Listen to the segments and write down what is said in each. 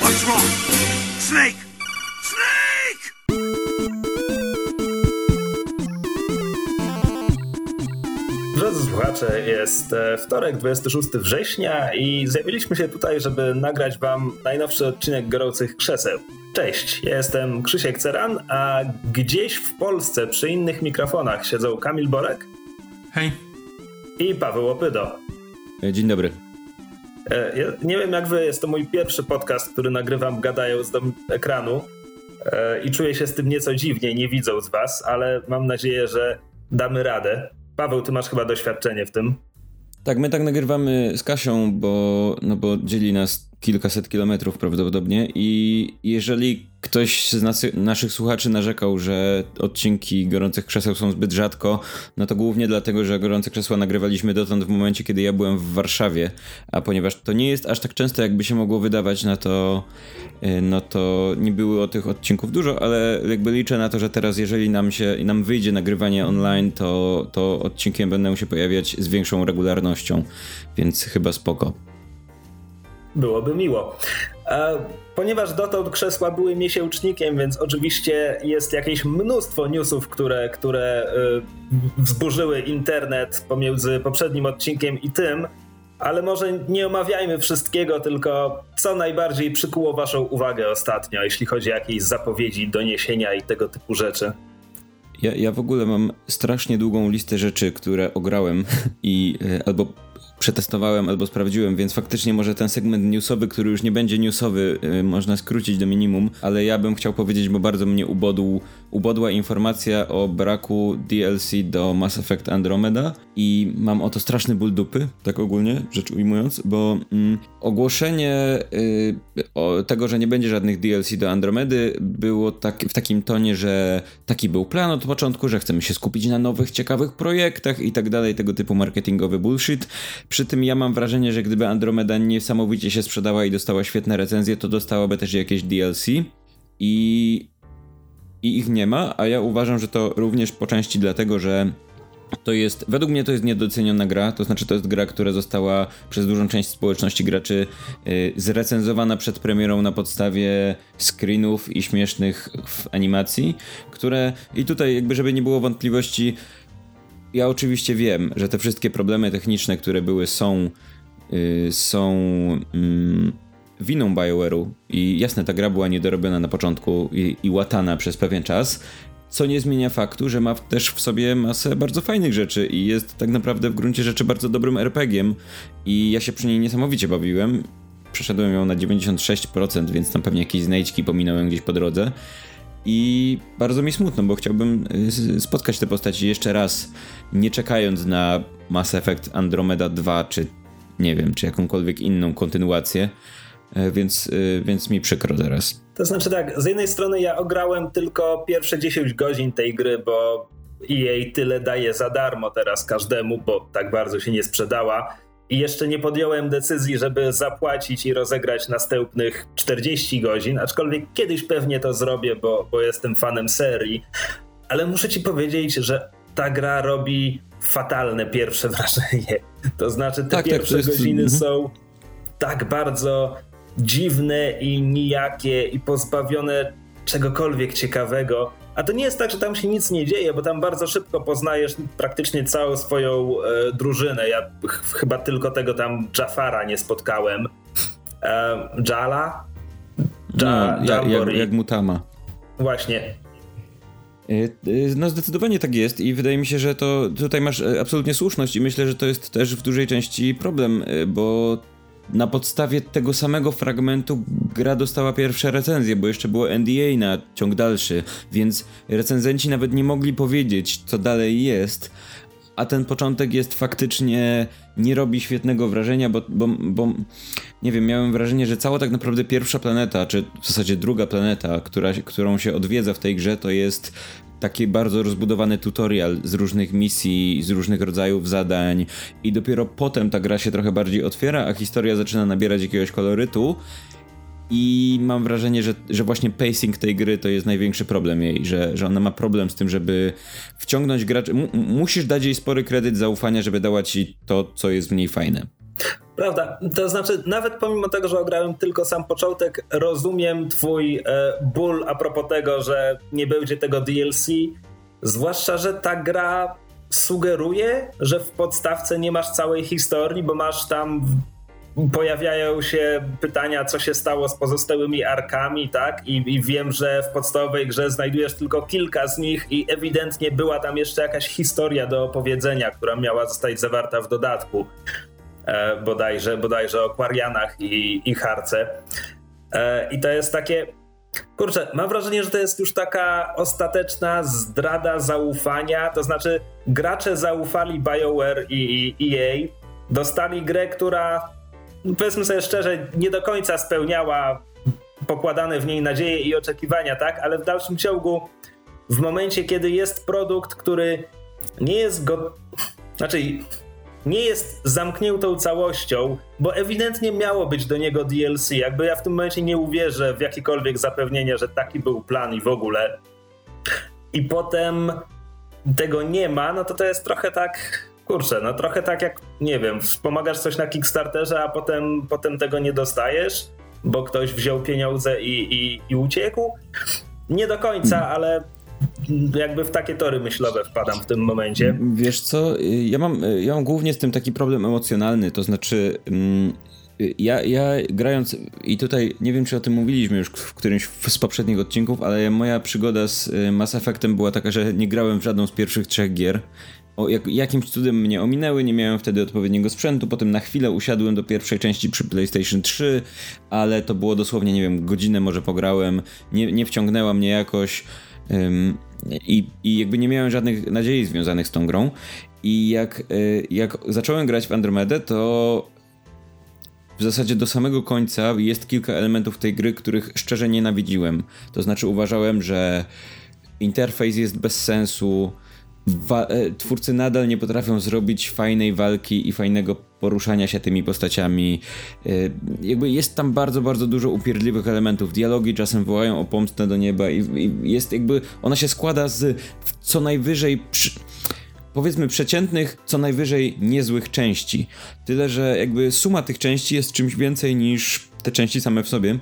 What's wrong? Snake! Snake! Drodzy słuchacze, jest e, wtorek, 26 września i zjawiliśmy się tutaj, żeby nagrać wam najnowszy odcinek Gorących Krzeseł. Cześć, ja jestem Krzysiek Ceran, a gdzieś w Polsce przy innych mikrofonach siedzą Kamil Borek Hej. i Paweł Opydo. E, Dzień dobry. E, Ja nie wiem jak wy, jest to mój pierwszy podcast, który nagrywam gadając do ekranu e, i czuję się z tym nieco dziwnie, nie widząc was, ale mam nadzieję, że damy radę. Paweł, ty masz chyba doświadczenie w tym. Tak, my tak nagrywamy z Kasią, bo, no bo dzieli nas kilkaset kilometrów prawdopodobnie i jeżeli ktoś z nas, naszych słuchaczy narzekał, że odcinki Gorących Krzeseł są zbyt rzadko, no to głównie dlatego, że Gorące Krzesła nagrywaliśmy dotąd w momencie, kiedy ja byłem w Warszawie, a ponieważ to nie jest aż tak często, jakby się mogło wydawać, no to, y, no to nie było tych odcinków dużo, ale jakby liczę na to, że teraz jeżeli nam się, nam wyjdzie nagrywanie online, to, to odcinki będą się pojawiać z większą regularnością, więc chyba spoko. Byłoby miło. E, Ponieważ dotąd krzesła były miesięcznikiem, więc oczywiście jest jakieś mnóstwo newsów, które, które e, wzburzyły internet pomiędzy poprzednim odcinkiem i tym, ale może nie omawiajmy wszystkiego, tylko co najbardziej przykuło waszą uwagę ostatnio, jeśli chodzi o jakieś zapowiedzi, doniesienia i tego typu rzeczy. Ja, ja w ogóle mam strasznie długą listę rzeczy, które ograłem i e, albo przetestowałem, albo sprawdziłem, więc faktycznie może ten segment newsowy, który już nie będzie newsowy, e, można skrócić do minimum, ale ja bym chciał powiedzieć, bo bardzo mnie ubodł, ubodła informacja o braku DLC do Mass Effect Andromeda i mam o to straszny ból dupy, tak ogólnie rzecz ujmując, bo mm, ogłoszenie y, tego, że nie będzie żadnych DLC do Andromedy było tak, w takim tonie, że taki był plan od początku, że chcemy się skupić na nowych, ciekawych projektach i tak dalej, tego typu marketingowy bullshit. Przy tym ja mam wrażenie, że gdyby Andromeda niesamowicie się sprzedała i dostała świetne recenzje, to dostałaby też jakieś DLC i, i ich nie ma, a ja uważam, że to również po części dlatego, że to jest, według mnie to jest niedoceniona gra, to znaczy to jest gra, która została przez dużą część społeczności graczy y, zrecenzowana przed premierą na podstawie screenów i śmiesznych animacji, które i tutaj jakby żeby nie było wątpliwości, ja oczywiście wiem, że te wszystkie problemy techniczne, które były są y, są mm, winą BioWare'u i jasne, ta gra była niedorobiona na początku i, i łatana przez pewien czas, co nie zmienia faktu, że ma też w sobie masę bardzo fajnych rzeczy i jest tak naprawdę w gruncie rzeczy bardzo dobrym RPG-iem i ja się przy niej niesamowicie bawiłem. Przeszedłem ją na 96%, więc tam pewnie jakieś znajdźki pominąłem gdzieś po drodze. I bardzo mi smutno, bo chciałbym y, spotkać te postaci jeszcze raz, nie czekając na Mass Effect Andromeda 2, czy nie wiem, czy jakąkolwiek inną kontynuację, E, więc, y, więc mi przykro teraz. To znaczy tak, z jednej strony ja ograłem tylko pierwsze 10 godzin tej gry, bo EA tyle daje za darmo teraz każdemu, bo tak bardzo się nie sprzedała. I jeszcze nie podjąłem decyzji, żeby zapłacić i rozegrać następnych 40 godzin, aczkolwiek kiedyś pewnie to zrobię, bo, bo jestem fanem serii. Ale muszę ci powiedzieć, że ta gra robi fatalne pierwsze wrażenie. To znaczy, te Tak, tak, pierwsze to jest- godziny mhm. są tak bardzo dziwne i nijakie i pozbawione czegokolwiek ciekawego. A to nie jest tak, że tam się nic nie dzieje, bo tam bardzo szybko poznajesz praktycznie całą swoją e, drużynę. Ja ch- chyba tylko tego tam Jafara nie spotkałem. E, Jala? No, Ja- jak, jak, mutama. Właśnie. Y, y, No zdecydowanie tak jest i wydaje mi się, że to tutaj masz y, absolutnie słuszność i myślę, że to jest też w dużej części problem, bo na podstawie tego samego fragmentu gra dostała pierwsze recenzje, bo jeszcze było NDA na ciąg dalszy, więc recenzenci nawet nie mogli powiedzieć, co dalej jest, a ten początek jest faktycznie nie robi świetnego wrażenia, bo, bo, bo nie wiem, miałem wrażenie, że cała tak naprawdę pierwsza planeta, czy w zasadzie druga planeta, która, którą się odwiedza w tej grze, to jest taki bardzo rozbudowany tutorial z różnych misji, z różnych rodzajów zadań i dopiero potem ta gra się trochę bardziej otwiera, a historia zaczyna nabierać jakiegoś kolorytu i mam wrażenie, że, że właśnie pacing tej gry to jest największy problem jej, że, że ona ma problem z tym, żeby wciągnąć graczy. Mu, musisz dać jej spory kredyt zaufania, żeby dała ci to, co jest w niej fajne. Prawda, to znaczy nawet pomimo tego, że ograłem tylko sam początek, rozumiem twój e, ból a propos tego, że nie będzie tego DLC, zwłaszcza, że ta gra sugeruje, że w podstawce nie masz całej historii, bo masz tam pojawiają się pytania, co się stało z pozostałymi arkami, tak? I, I, wiem, że w podstawowej grze znajdujesz tylko kilka z nich i ewidentnie była tam jeszcze jakaś historia do opowiedzenia, która miała zostać zawarta w dodatku. E, bodajże, bodajże o Quarianach i, i Harce. E, I to jest takie. Kurczę, mam wrażenie, że to jest już taka ostateczna zdrada zaufania. To znaczy, gracze zaufali BioWare i, i EA, dostali grę, która powiedzmy sobie szczerze, nie do końca spełniała pokładane w niej nadzieje i oczekiwania, tak? Ale w dalszym ciągu, w momencie, kiedy jest produkt, który nie jest go. Znaczy, nie jest zamkniętą całością, bo ewidentnie miało być do niego DLC. Jakby ja w tym momencie nie uwierzę w jakiekolwiek zapewnienie, że taki był plan i w ogóle. I potem tego nie ma, no to to jest trochę tak kurczę, no trochę tak jak, nie wiem, wspomagasz coś na Kickstarterze, a potem, potem tego nie dostajesz, bo ktoś wziął pieniądze i, i, i uciekł. Nie do końca, hmm. ale jakby w takie tory myślowe wpadam w tym momencie. Wiesz co, ja mam, ja mam głównie z tym taki problem emocjonalny, to znaczy mm, ja, ja grając i tutaj nie wiem czy o tym mówiliśmy już w którymś z poprzednich odcinków, ale moja przygoda z y, Mass Effectem była taka, że nie grałem w żadną z pierwszych trzech gier o, jak, jakimś cudem mnie ominęły, nie miałem wtedy odpowiedniego sprzętu, potem na chwilę usiadłem do pierwszej części przy PlayStation 3, ale to było dosłownie, nie wiem, godzinę może pograłem, nie, nie wciągnęła mnie jakoś i, i jakby nie miałem żadnych nadziei związanych z tą grą i jak, y, jak zacząłem grać w Andromedę, to w zasadzie do samego końca jest kilka elementów tej gry, których szczerze nienawidziłem. To znaczy uważałem, że interfejs jest bez sensu, twórcy nadal nie potrafią zrobić fajnej walki i fajnego poruszania się tymi postaciami. E, jakby jest tam bardzo, bardzo dużo upierdliwych elementów. Dialogi czasem wołają o pomstę do nieba i, i jest jakby, ona się składa z co najwyżej przy, powiedzmy przeciętnych, co najwyżej niezłych części. Tyle, że jakby suma tych części jest czymś więcej niż te części same w sobie.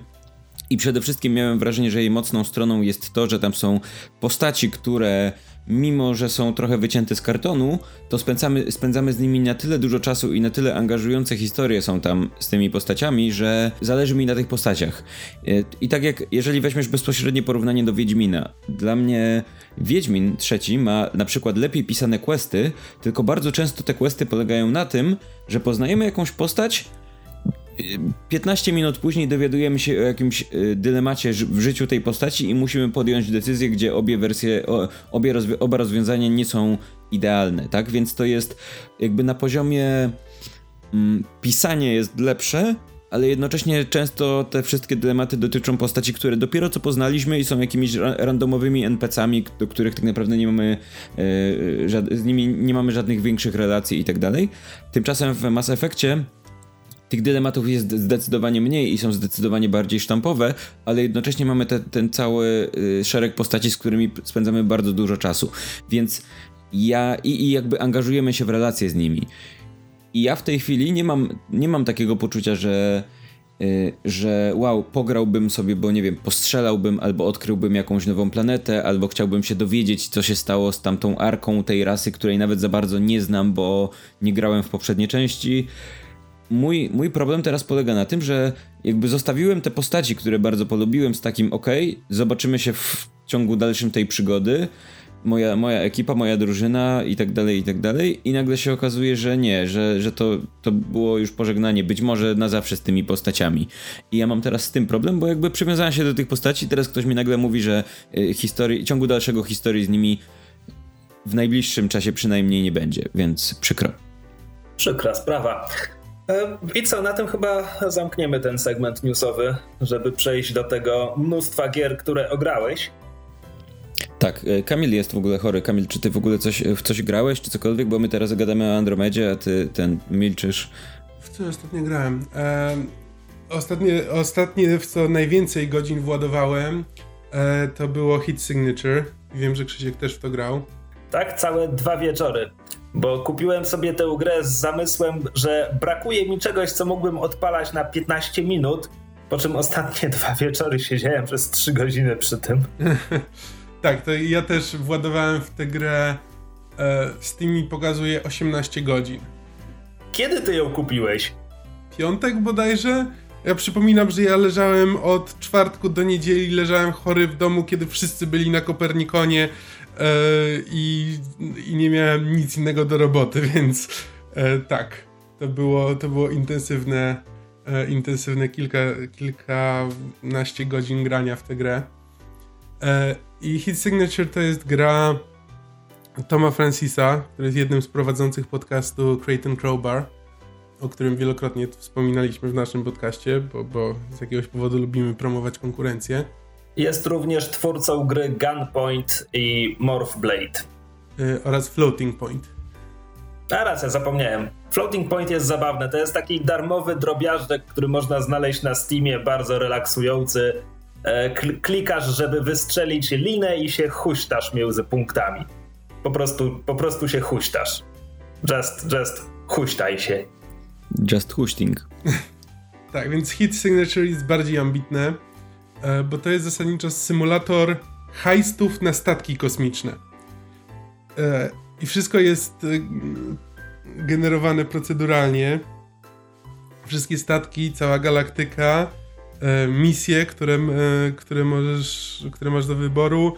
I przede wszystkim miałem wrażenie, że jej mocną stroną jest to, że tam są postaci, które mimo że są trochę wycięte z kartonu, to spędzamy, spędzamy z nimi na tyle dużo czasu i na tyle angażujące historie są tam z tymi postaciami, że zależy mi na tych postaciach. E, I tak jak jeżeli weźmiesz bezpośrednie porównanie do Wiedźmina, dla mnie Wiedźmin trzeci ma na przykład lepiej pisane questy, tylko bardzo często te questy polegają na tym, że poznajemy jakąś postać, 15 minut później dowiadujemy się o jakimś y, dylemacie w życiu tej postaci i musimy podjąć decyzję, gdzie obie wersje, obie rozwi oba rozwiązania nie są idealne, tak? Więc to jest jakby na poziomie mm, pisanie jest lepsze, ale jednocześnie często te wszystkie dylematy dotyczą postaci, które dopiero co poznaliśmy i są jakimiś randomowymi NPC-ami, do których tak naprawdę nie mamy, e, z nimi nie mamy żadnych większych relacji i tak dalej. Tymczasem w Mass Effectie tych dylematów jest zdecydowanie mniej i są zdecydowanie bardziej sztampowe, ale jednocześnie mamy te, ten cały y, szereg postaci, z którymi spędzamy bardzo dużo czasu. Więc ja i, i jakby angażujemy się w relacje z nimi. I ja w tej chwili nie mam, nie mam takiego poczucia, że, yy, że wow, pograłbym sobie, bo nie wiem, postrzelałbym albo odkryłbym jakąś nową planetę, albo chciałbym się dowiedzieć, co się stało z tamtą arką tej rasy, której nawet za bardzo nie znam, bo nie grałem w poprzednie części mój, mój problem teraz polega na tym, że jakby zostawiłem te postaci, które bardzo polubiłem z takim ok, zobaczymy się w ciągu dalszym tej przygody, moja, moja ekipa, moja drużyna i tak dalej, i tak dalej i nagle się okazuje, że nie, że, że to, to było już pożegnanie, być może na zawsze z tymi postaciami. I ja mam teraz z tym problem, bo jakby przywiązałem się do tych postaci, teraz ktoś mi nagle mówi, że y, historii, ciągu dalszego historii z nimi w najbliższym czasie przynajmniej nie będzie, więc przykro. Przykra sprawa. E, I co, na tym chyba zamkniemy ten segment newsowy, żeby przejść do tego mnóstwa gier, które ograłeś. Tak, e, Kamil jest w ogóle chory. Kamil, czy ty w ogóle coś, w coś grałeś, czy cokolwiek? Bo my teraz gadamy o Andromedzie, a ty ten milczysz. W co ostatnio grałem? E, ostatnie, ostatnie, w co najwięcej godzin władowałem, e, to było Hit Signature. Wiem, że Krzysiek też w to grał. Tak, całe dwa wieczory. Bo kupiłem sobie tę grę z zamysłem, że brakuje mi czegoś, co mógłbym odpalać na 15 minut, po czym ostatnie dwa wieczory siedziałem przez 3 godziny przy tym. tak, to ja też władowałem w tę grę. E, Steam mi pokazuje 18 godzin. Kiedy ty ją kupiłeś? Piątek bodajże? Ja przypominam, że ja leżałem od czwartku do niedzieli, leżałem chory w domu, kiedy wszyscy byli na Kopernikonie i, i, nie miałem nic innego do roboty, więc e, tak, to było, to było intensywne, e, intensywne kilka, kilkanaście godzin grania w tę grę. E, I Hit Signature to jest gra Toma Francisa, który jest jednym z prowadzących podcastu Creighton Crowbar o którym wielokrotnie wspominaliśmy w naszym podcaście, bo, bo z jakiegoś powodu lubimy promować konkurencję. Jest również twórcą gry Gunpoint i Morph Blade. Yy, oraz Floating Point. A racja, zapomniałem. Floating Point jest zabawne. To jest taki darmowy drobiażdżek, który można znaleźć na Steamie, bardzo relaksujący. E, klikasz, żeby wystrzelić linę i się huśtasz między punktami. Po prostu, po prostu się huśtasz. Just, just huśtaj się. Just hosting. tak, więc Hit Signature jest bardziej ambitne, bo to jest zasadniczo symulator heistów na statki kosmiczne. E, I wszystko jest e, generowane proceduralnie. Wszystkie statki, cała galaktyka, misje, które, które, możesz, które masz do wyboru,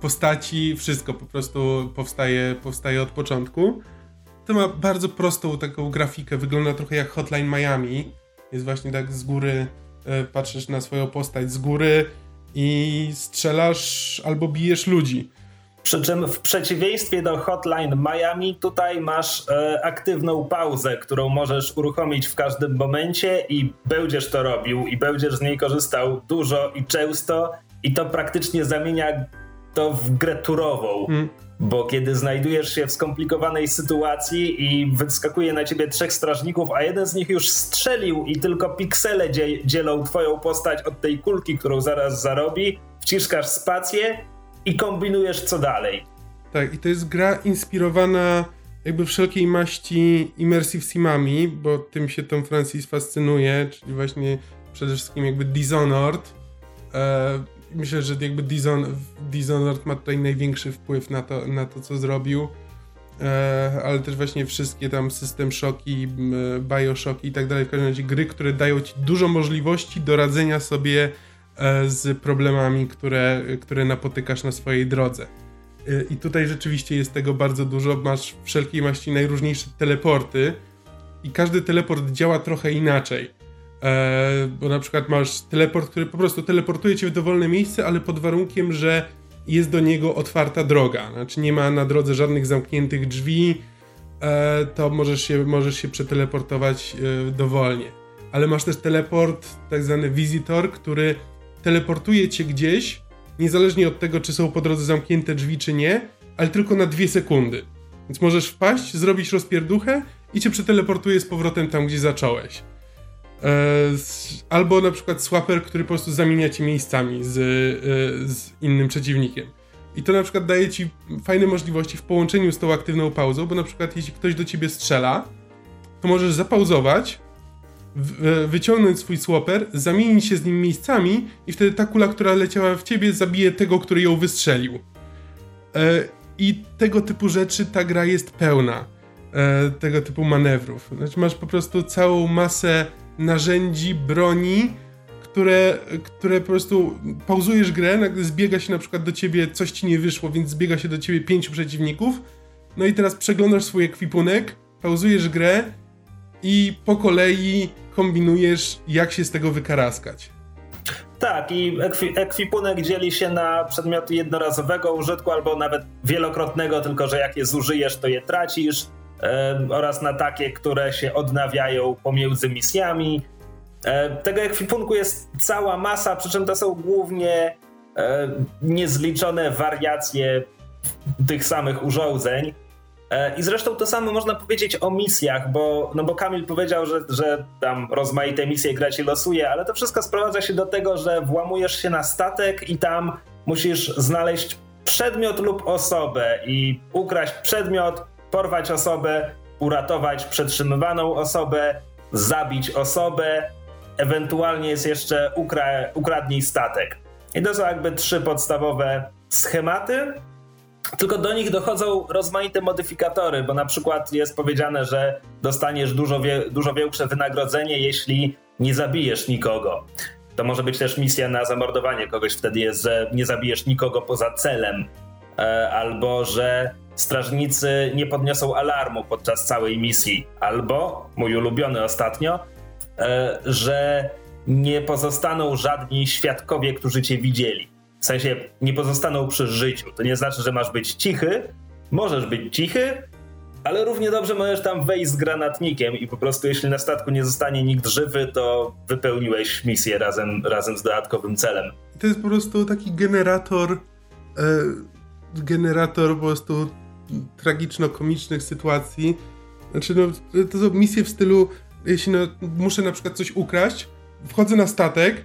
postaci, wszystko po prostu powstaje, powstaje od początku to ma bardzo prostą taką grafikę, wygląda trochę jak Hotline Miami. Jest właśnie tak z góry, e, patrzysz na swoją postać z góry i strzelasz albo bijesz ludzi. Przy czym w przeciwieństwie do Hotline Miami, tutaj masz e, aktywną pauzę, którą możesz uruchomić w każdym momencie i będziesz to robił i będziesz z niej korzystał dużo i często i to praktycznie zamienia to w grę turową. Hmm. Bo kiedy znajdujesz się w skomplikowanej sytuacji i wyskakuje na ciebie trzech strażników, a jeden z nich już strzelił i tylko piksele dzie dzielą twoją postać od tej kulki, którą zaraz zarobi, wciskasz spację i kombinujesz co dalej. Tak, i to jest gra inspirowana jakby wszelkiej maści immersive simami, bo tym się Tom Francis fascynuje, czyli właśnie przede wszystkim jakby Dishonored. Myślę, że jakby Dishonored ma tutaj największy wpływ na to, na to co zrobił. E, ale też właśnie wszystkie tam System Shocki, Bioshock i tak dalej, w każdym razie gry, które dają ci dużo możliwości do radzenia sobie e, z problemami, które, które napotykasz na swojej drodze. E, I tutaj rzeczywiście jest tego bardzo dużo. Masz wszelkiej maści najróżniejsze teleporty i każdy teleport działa trochę inaczej. E, bo na przykład masz teleport, który po prostu teleportuje cię w dowolne miejsce, ale pod warunkiem, że jest do niego otwarta droga. Znaczy nie ma na drodze żadnych zamkniętych drzwi, e, to możesz się, możesz się przeteleportować e, dowolnie. Ale masz też teleport, tak zwany visitor, który teleportuje cię gdzieś, niezależnie od tego, czy są po drodze zamknięte drzwi, czy nie, ale tylko na dwie sekundy. Więc możesz wpaść, zrobić rozpierduchę i cię przeteleportuje z powrotem tam, gdzie zacząłeś. E, albo na przykład swapper, który po prostu zamienia ci miejscami z, e, z innym przeciwnikiem. I to na przykład daje ci fajne możliwości w połączeniu z tą aktywną pauzą, bo na przykład jeśli ktoś do ciebie strzela, to możesz zapauzować, wyciągnąć swój swapper, zamienić się z nim miejscami i wtedy ta kula, która leciała w ciebie, zabije tego, który ją wystrzelił. E, I tego typu rzeczy ta gra jest pełna. Tego typu manewrów. Znaczy masz po prostu całą masę narzędzi, broni, które, które po prostu pauzujesz grę, zbiega się na przykład do ciebie, coś ci nie wyszło, więc zbiega się do ciebie pięciu przeciwników. No i teraz przeglądasz swój ekwipunek, pauzujesz grę i po kolei kombinujesz, jak się z tego wykaraskać. Tak, i ekwipunek dzieli się na przedmioty jednorazowego użytku albo nawet wielokrotnego, tylko że jak je zużyjesz, to je tracisz oraz na takie, które się odnawiają pomiędzy misjami. Tego ekwipunku jest cała masa, przy czym to są głównie niezliczone wariacje tych samych urządzeń. E, I zresztą to samo można powiedzieć o misjach, bo, no bo Kamil powiedział, że, że tam rozmaite misje gra ci losuje, ale to wszystko sprowadza się do tego, że włamujesz się na statek i tam musisz znaleźć przedmiot lub osobę i ukraść przedmiot, porwać osobę, uratować przetrzymywaną osobę, zabić osobę, ewentualnie jest jeszcze ukra ukradnij statek. I to są jakby trzy podstawowe schematy, tylko do nich dochodzą rozmaite modyfikatory, bo na przykład jest powiedziane, że dostaniesz dużo, wie, dużo większe wynagrodzenie, jeśli nie zabijesz nikogo. To może być też misja na zamordowanie kogoś, wtedy jest, że nie zabijesz nikogo poza celem, e, albo że strażnicy nie podniosą alarmu podczas całej misji, albo, mój ulubiony ostatnio, e, że nie pozostaną żadni świadkowie, którzy cię widzieli. W sensie nie pozostaną przy życiu. To nie znaczy, że masz być cichy. Możesz być cichy, ale równie dobrze możesz tam wejść z granatnikiem i po prostu jeśli na statku nie zostanie nikt żywy, to wypełniłeś misję razem, razem z dodatkowym celem. To jest po prostu taki generator e, generator po prostu tragiczno-komicznych sytuacji. Znaczy, no, to są misje w stylu, jeśli no, muszę na przykład coś ukraść, wchodzę na statek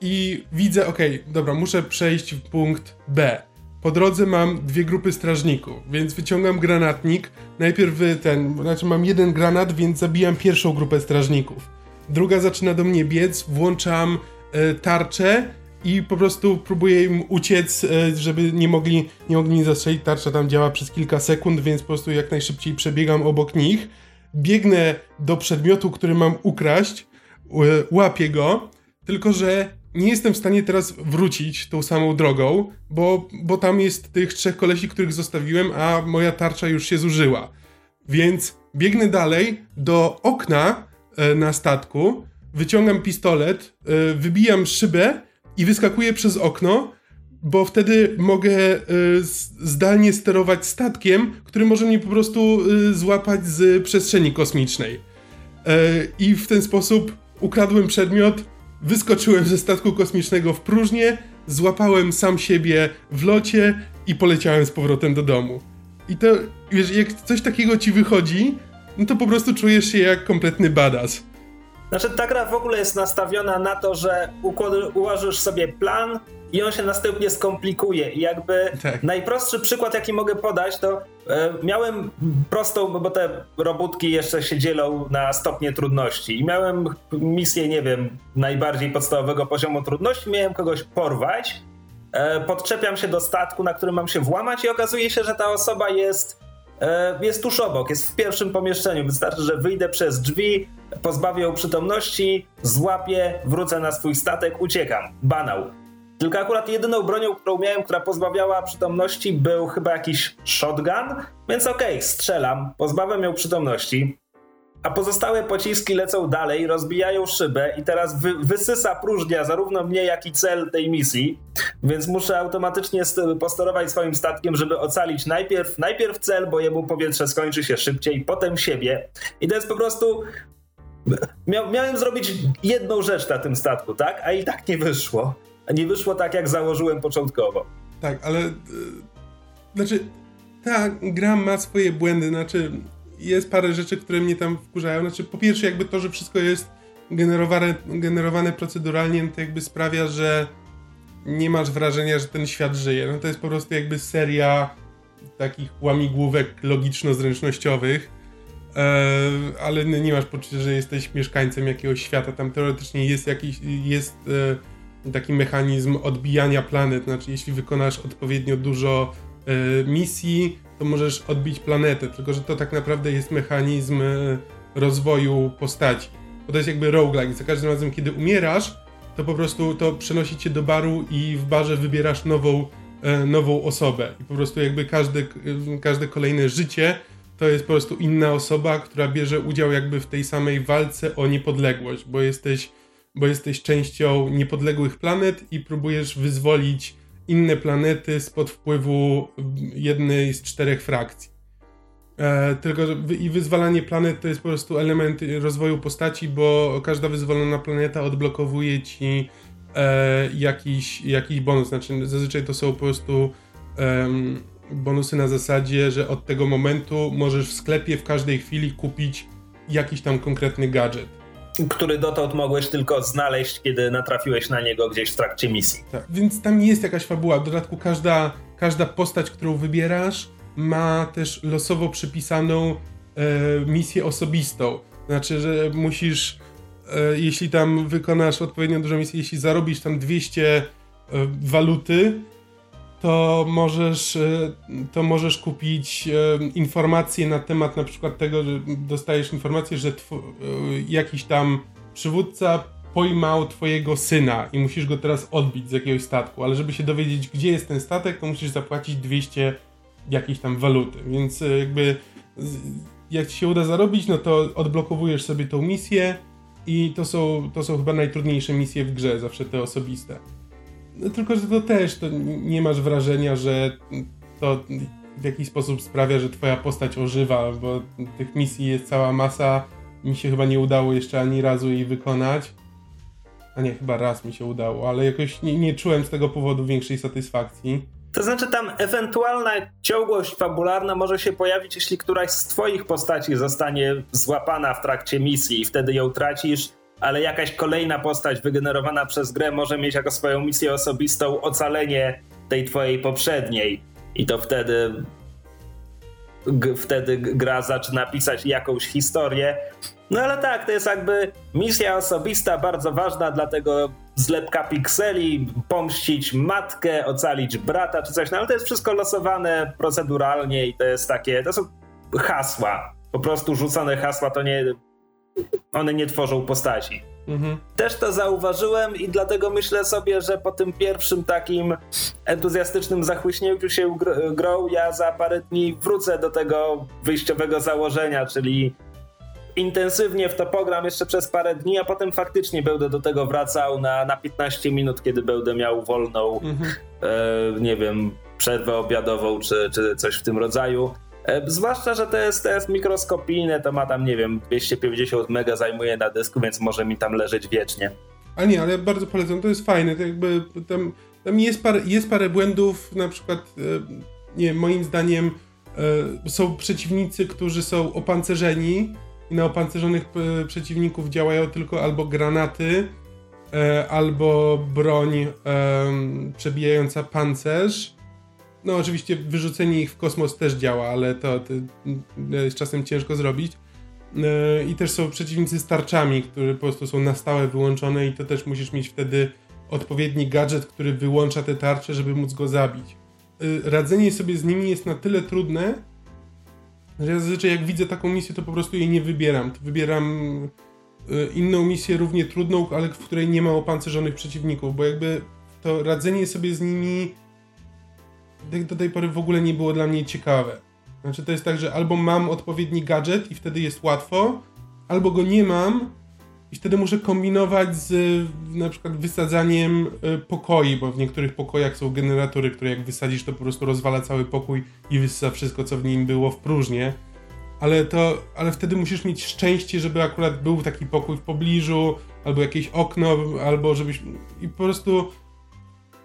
i widzę, okej, okay, dobra, muszę przejść w punkt B. Po drodze mam dwie grupy strażników, więc wyciągam granatnik. Najpierw ten, znaczy mam jeden granat, więc zabijam pierwszą grupę strażników. Druga zaczyna do mnie biec, włączam e, tarczę i po prostu próbuję im uciec, e, żeby nie mogli, nie mogli zastrzelić. Tarcza tam działa przez kilka sekund, więc po prostu jak najszybciej przebiegam obok nich. Biegnę do przedmiotu, który mam ukraść, łapię go, tylko że nie jestem w stanie teraz wrócić tą samą drogą, bo, bo tam jest tych trzech kolesi, których zostawiłem, a moja tarcza już się zużyła. Więc biegnę dalej do okna e, na statku, wyciągam pistolet, e, wybijam szybę i wyskakuję przez okno, bo wtedy mogę e, zdalnie sterować statkiem, który może mnie po prostu e, złapać z przestrzeni kosmicznej. E, I w ten sposób ukradłem przedmiot, wyskoczyłem ze statku kosmicznego w próżnię, złapałem sam siebie w locie i poleciałem z powrotem do domu. I to, wiesz, jak coś takiego ci wychodzi, no to po prostu czujesz się jak kompletny badass. Znaczy, ta gra w ogóle jest nastawiona na to, że ułożysz sobie plan i on się następnie skomplikuje. I jakby tak. najprostszy przykład, jaki mogę podać, to e, miałem prostą, bo te robótki jeszcze się dzielą na stopnie trudności. I miałem misję, nie wiem, najbardziej podstawowego poziomu trudności. Miałem kogoś porwać. E, podczepiam się do statku, na którym mam się włamać, i okazuje się, że ta osoba jest jest tuż obok, jest w pierwszym pomieszczeniu. Wystarczy, że wyjdę przez drzwi, pozbawię ją przytomności, złapię, wrócę na swój statek, uciekam. Banał. Tylko akurat jedyną bronią, którą miałem, która pozbawiała przytomności, był chyba jakiś shotgun, więc okej, okay, strzelam, pozbawiam ją przytomności, a pozostałe pociski lecą dalej, rozbijają szybę i teraz wy, wysysa próżnia zarówno mnie, jak i cel tej misji, więc muszę automatycznie posterować swoim statkiem, żeby ocalić najpierw, najpierw cel, bo jemu powietrze skończy się szybciej, potem siebie. I to jest po prostu... Mia, miałem zrobić jedną rzecz na tym statku, tak? A i tak nie wyszło. Nie wyszło tak, jak założyłem początkowo. Tak, ale... Yy, znaczy, ta gra ma swoje błędy, znaczy jest parę rzeczy, które mnie tam wkurzają. Znaczy, po pierwsze, jakby to, że wszystko jest generowane, generowane proceduralnie, no to jakby sprawia, że nie masz wrażenia, że ten świat żyje. No to jest po prostu jakby seria takich łamigłówek logiczno-zręcznościowych, e, ale nie masz poczucia, że jesteś mieszkańcem jakiegoś świata. Tam teoretycznie jest jakiś, jest e, taki mechanizm odbijania planet, znaczy jeśli wykonasz odpowiednio dużo e, misji, to możesz odbić planetę, tylko że to tak naprawdę jest mechanizm e, rozwoju postaci. Bo to jest jakby roguelike. Za każdym razem, kiedy umierasz, to po prostu to przenosi cię do baru i w barze wybierasz nową, e, nową osobę. I po prostu jakby każde, e, każde kolejne życie to jest po prostu inna osoba, która bierze udział jakby w tej samej walce o niepodległość, bo jesteś, bo jesteś częścią niepodległych planet i próbujesz wyzwolić inne planety spod wpływu jednej z czterech frakcji. E, tylko i wyzwalanie planet to jest po prostu element rozwoju postaci, bo każda wyzwolona planeta odblokowuje ci e, jakiś, jakiś bonus. Znaczy, zazwyczaj to są po prostu e, bonusy na zasadzie, że od tego momentu możesz w sklepie w każdej chwili kupić jakiś tam konkretny gadżet który dotąd mogłeś tylko znaleźć, kiedy natrafiłeś na niego gdzieś w trakcie misji. Tak, więc tam jest jakaś fabuła. W dodatku każda, każda postać, którą wybierasz, ma też losowo przypisaną e, misję osobistą. Znaczy, że musisz, e, jeśli tam wykonasz odpowiednio dużą misję, jeśli zarobisz tam 200 e, waluty, to możesz, e, to możesz kupić e, informacje na temat na przykład tego, że dostajesz informację, że e, jakiś tam przywódca pojmał twojego syna i musisz go teraz odbić z jakiegoś statku, ale żeby się dowiedzieć, gdzie jest ten statek, to musisz zapłacić 200 jakiejś tam waluty, więc jakby jak ci się uda zarobić, no to odblokowujesz sobie tą misję i to są, to są chyba najtrudniejsze misje w grze, zawsze te osobiste. No, tylko, że to też to nie masz wrażenia, że to w jakiś sposób sprawia, że twoja postać ożywa, bo tych misji jest cała masa. Mi się chyba nie udało jeszcze ani razu jej wykonać. A nie, chyba raz mi się udało, ale jakoś nie, nie czułem z tego powodu większej satysfakcji. To znaczy, tam ewentualna ciągłość fabularna może się pojawić, jeśli któraś z Twoich postaci zostanie złapana w trakcie misji i wtedy ją tracisz, ale jakaś kolejna postać wygenerowana przez grę może mieć jako swoją misję osobistą ocalenie tej twojej poprzedniej. I to wtedy wtedy gra zaczyna pisać jakąś historię. No ale tak, to jest jakby misja osobista, bardzo ważna, dlatego zlepka pikseli, pomścić matkę, ocalić brata czy coś, no ale to jest wszystko losowane proceduralnie i to jest takie, to są hasła, po prostu rzucone hasła, to nie, one nie tworzą postaci. Mhm. Też to zauważyłem i dlatego myślę sobie, że po tym pierwszym takim entuzjastycznym zachłyśnięciu się gr grą, ja za parę dni wrócę do tego wyjściowego założenia, czyli intensywnie w to pogram jeszcze przez parę dni, a potem faktycznie będę do tego wracał na, na 15 minut, kiedy będę miał wolną, mhm. e, nie wiem, przerwę obiadową czy, czy coś w tym rodzaju. E, zwłaszcza, że to jest, mikroskopijne, to ma tam, nie wiem, 250 mega zajmuje na dysku, więc może mi tam leżeć wiecznie. A nie, ale bardzo polecam, to jest fajne, to jakby tam, tam jest, parę, jest parę błędów, na przykład, e, nie moim zdaniem e, są przeciwnicy, którzy są opancerzeni i na opancerzonych przeciwników działają tylko albo granaty, albo broń przebijająca pancerz, no oczywiście wyrzucenie ich w kosmos też działa, ale to, to jest czasem ciężko zrobić. E, I też są przeciwnicy z tarczami, które po prostu są na stałe wyłączone i to też musisz mieć wtedy odpowiedni gadżet, który wyłącza te tarcze, żeby móc go zabić. E, radzenie sobie z nimi jest na tyle trudne, że ja zazwyczaj jak widzę taką misję, to po prostu jej nie wybieram. To wybieram e, inną misję równie trudną, ale w której nie ma opancerzonych przeciwników, bo jakby to radzenie sobie z nimi do tej pory w ogóle nie było dla mnie ciekawe. Znaczy to jest tak, że albo mam odpowiedni gadżet i wtedy jest łatwo, albo go nie mam i wtedy muszę kombinować z na przykład wysadzaniem e, pokoi, bo w niektórych pokojach są generatory, które jak wysadzisz to po prostu rozwala cały pokój i wysysa wszystko co w nim było w próżnię. Ale to, ale wtedy musisz mieć szczęście, żeby akurat był taki pokój w pobliżu, albo jakieś okno, albo żebyś i po prostu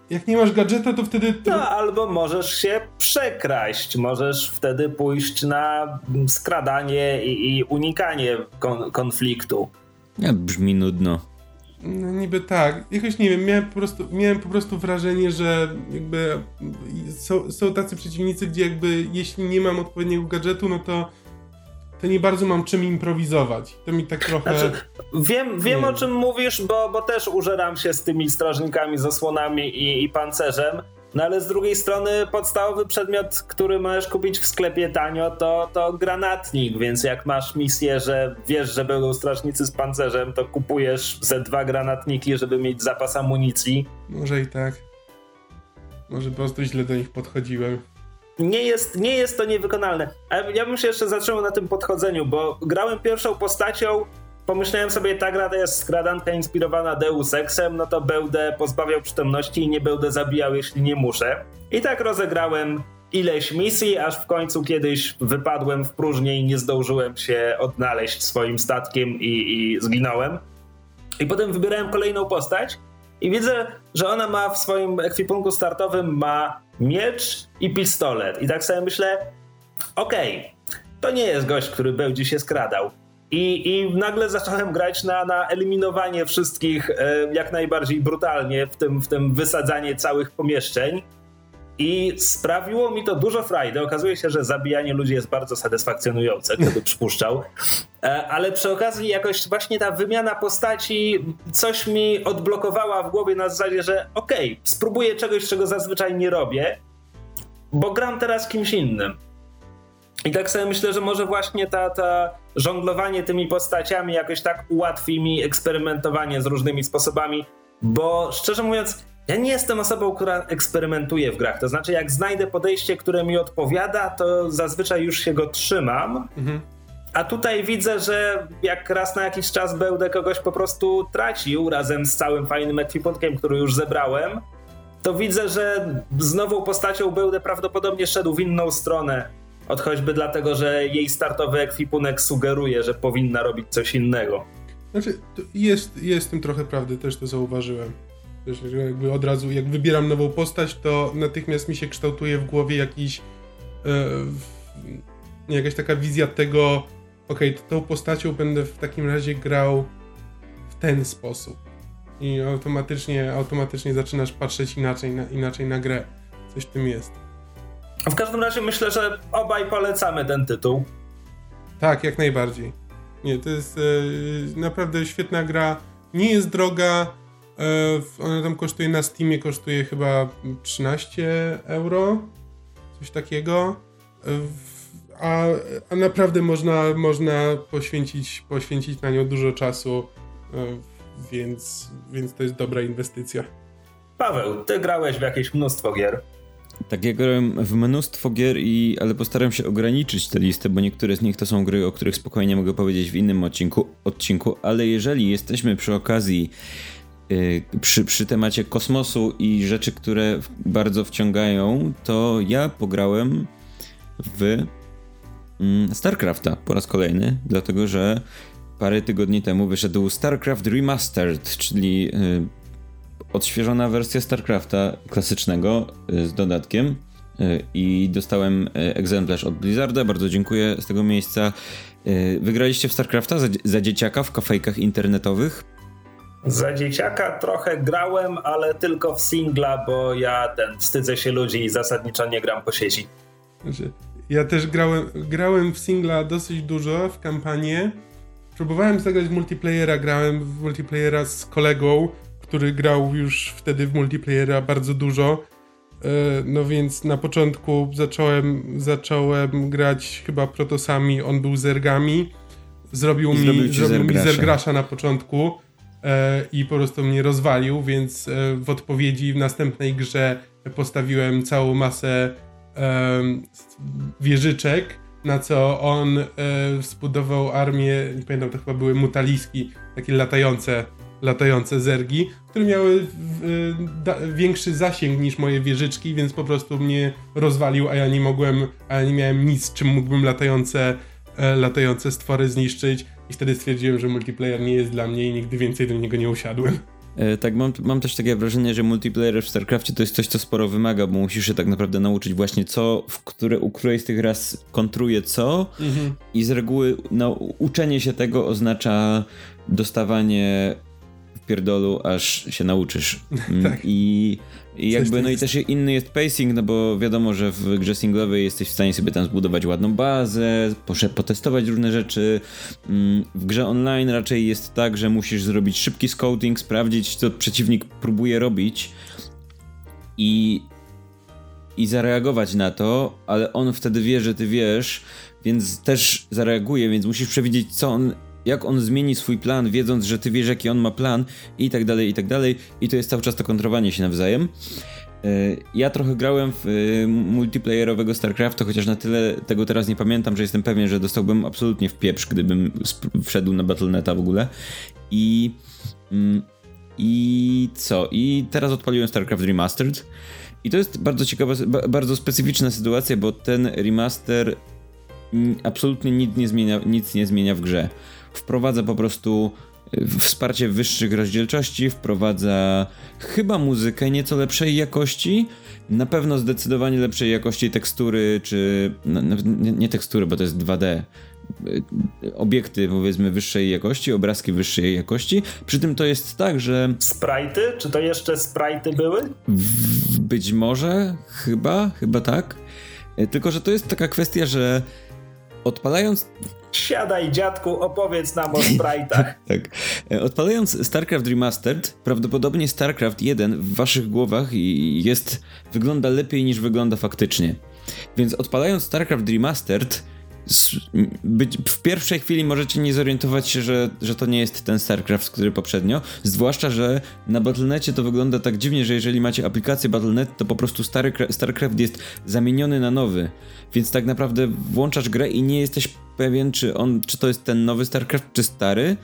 jak nie masz gadżeta, to wtedy. No, albo możesz się przekraść. Możesz wtedy pójść na skradanie i, i unikanie kon konfliktu. Ja, brzmi nudno. No, niby tak. Jakoś nie wiem, miałem po prostu, miałem po prostu wrażenie, że jakby są, są tacy przeciwnicy, gdzie jakby jeśli nie mam odpowiedniego gadżetu, no to to nie bardzo mam czym improwizować. To mi tak trochę. Znaczy, wiem wiem o czym mówisz, bo, bo też użeram się z tymi strażnikami, zasłonami i, i pancerzem. No ale z drugiej strony podstawowy przedmiot, który możesz kupić w sklepie tanio, to, to granatnik, więc jak masz misję, że wiesz, że będą strażnicy z pancerzem, to kupujesz ze dwa granatniki, żeby mieć zapas amunicji. Może i tak. Może po prostu źle do nich podchodziłem nie jest, nie jest to niewykonalne. Ale ja bym się jeszcze zaczął na tym podchodzeniu, bo grałem pierwszą postacią, pomyślałem sobie, ta gra to jest skradanka inspirowana Deus Exem, no to będę pozbawiał przytomności i nie będę zabijał, jeśli nie muszę. I tak rozegrałem ileś misji, aż w końcu kiedyś wypadłem w próżnię i nie zdążyłem się odnaleźć swoim statkiem i, i zginąłem. I potem wybierałem kolejną postać i widzę, że ona ma w swoim ekwipunku startowym ma miecz i pistolet. I tak sobie myślę, okej, okay, to nie jest gość, który będzie się skradał. I, I nagle zacząłem grać na, na eliminowanie wszystkich e, jak najbardziej brutalnie, w tym, w tym wysadzanie całych pomieszczeń. I sprawiło mi to dużo frajdy. Okazuje się, że zabijanie ludzi jest bardzo satysfakcjonujące, kto by przypuszczał. E, ale przy okazji jakoś właśnie ta wymiana postaci coś mi odblokowała w głowie na zasadzie, że okej, okay, spróbuję czegoś, czego zazwyczaj nie robię, bo gram teraz kimś innym. I tak sobie myślę, że może właśnie ta, ta żonglowanie tymi postaciami jakoś tak ułatwi mi eksperymentowanie z różnymi sposobami, bo szczerze mówiąc, ja nie jestem osobą, która eksperymentuje w grach. To znaczy, jak znajdę podejście, które mi odpowiada, to zazwyczaj już się go trzymam. Mhm. A tutaj widzę, że jak raz na jakiś czas będę kogoś po prostu tracił razem z całym fajnym ekwipunkiem, który już zebrałem, to widzę, że z nową postacią będę prawdopodobnie szedł w inną stronę. Od choćby dlatego, że jej startowy ekwipunek sugeruje, że powinna robić coś innego. Znaczy, jest, jest w tym trochę prawdy, też to zauważyłem. Wiesz, jakby od razu, jak wybieram nową postać, to natychmiast mi się kształtuje w głowie jakiś e, jakaś taka wizja tego, okej, okay, tą postacią będę w takim razie grał w ten sposób. I automatycznie, automatycznie zaczynasz patrzeć inaczej na, inaczej na grę. Coś w tym jest. W każdym razie myślę, że obaj polecamy ten tytuł. Tak, jak najbardziej. Nie, to jest e, naprawdę świetna gra. Nie jest droga. E, ona tam kosztuje na Steamie, kosztuje chyba 13 euro. Coś takiego. E, a, a naprawdę można, można poświęcić, poświęcić na nią dużo czasu, e, więc, więc to jest dobra inwestycja. Paweł, ty grałeś w jakieś mnóstwo gier. Tak, ja grałem w mnóstwo gier, i, ale postaram się ograniczyć tę listę, bo niektóre z nich to są gry, o których spokojnie mogę powiedzieć w innym odcinku, odcinku ale jeżeli jesteśmy przy okazji przy, przy temacie kosmosu i rzeczy, które bardzo wciągają, to ja pograłem w mm, StarCrafta po raz kolejny, dlatego że parę tygodni temu wyszedł StarCraft Remastered, czyli yy, odświeżona wersja StarCrafta klasycznego y, z dodatkiem y, i dostałem y, egzemplarz od Blizzarda, bardzo dziękuję z tego miejsca. Wygraliście w StarCrafta za, za dzieciaka w kafejkach internetowych? Za dzieciaka trochę grałem, ale tylko w singla, bo ja ten wstydzę się ludzi i zasadniczo nie gram po sieci. Znaczy, ja też grałem, grałem w singla dosyć dużo w kampanię. Próbowałem zagrać w multiplayera, grałem w multiplayera z kolegą, który grał już wtedy w multiplayera bardzo dużo. E, no więc na początku zacząłem, zacząłem grać chyba protosami, on był zergami. Zrobił, mi, zrobił, zrobił mi zergrasza na początku i po prostu mnie rozwalił, więc e, w odpowiedzi w następnej grze postawiłem całą masę e, wieżyczek, na co on e, zbudował armię, nie pamiętam, to chyba były mutaliski, takie latające latające zergi, które miały większy zasięg niż moje wieżyczki, więc po prostu mnie rozwalił, a ja nie mogłem, a ja nie miałem nic, czym mógłbym latające, e, latające stwory zniszczyć i wtedy stwierdziłem, że multiplayer nie jest dla mnie i nigdy więcej do niego nie usiadłem. E, tak, mam, mam też takie wrażenie, że multiplayer w StarCraftie to jest coś, co sporo wymaga, bo musisz się tak naprawdę nauczyć właśnie co, w które, u której z tych raz kontruje co mhm. i z reguły no, uczenie się tego oznacza dostawanie pierdolu, aż się nauczysz. Mm, tak. I, i jakby, no i też inny jest pacing, no bo wiadomo, że w grze singlowej jesteś w stanie sobie tam zbudować ładną bazę, potestować różne rzeczy. Mm, w grze online raczej jest tak, że musisz zrobić szybki scouting, sprawdzić, co przeciwnik próbuje robić i, i zareagować na to, ale on wtedy wie, że ty wiesz, więc też zareaguje, więc musisz przewidzieć, co on jak on zmieni swój plan, wiedząc, że ty wiesz, jaki on ma plan i tak dalej, i tak dalej. I to jest cały czas to kontrowanie się nawzajem. E, ja trochę grałem w e, multiplayerowego StarCrafta, chociaż na tyle tego teraz nie pamiętam, że jestem pewien, że dostałbym absolutnie w pieprz, gdybym wszedł na Battle.neta w ogóle. I. Mm, I co? I teraz odpaliłem StarCraft Remastered. I to jest bardzo ciekawa, bardzo specyficzna sytuacja, bo ten remaster absolutnie nic nie zmienia, nic nie zmienia w grze wprowadza po prostu e, wsparcie wyższych rozdzielczości, wprowadza chyba muzykę nieco lepszej jakości, na pewno zdecydowanie lepszej jakości tekstury, czy no, no, nie, nie tekstury, bo to jest 2D, e, obiekty powiedzmy wyższej jakości, obrazki wyższej jakości. Przy tym to jest tak, że. Sprite? Czy to jeszcze sprite były? W Być może, chyba, chyba tak. E, tylko, że to jest taka kwestia, że odpalając Siadaj, dziadku, opowiedz nam o sprite'ach. tak. E, odpalając StarCraft Remastered, prawdopodobnie StarCraft 1 w waszych głowach jest, wygląda lepiej niż wygląda faktycznie. Więc odpalając StarCraft Remastered, być, w pierwszej chwili możecie nie zorientować się, że, że to nie jest ten StarCraft, który poprzednio. Zwłaszcza, że na Battle.necie to wygląda tak dziwnie, że jeżeli macie aplikację Battle.net, to po prostu stary StarCraft jest zamieniony na nowy. Więc tak naprawdę włączasz grę i nie jesteś pewien, czy on, czy to jest ten nowy StarCraft, czy stary.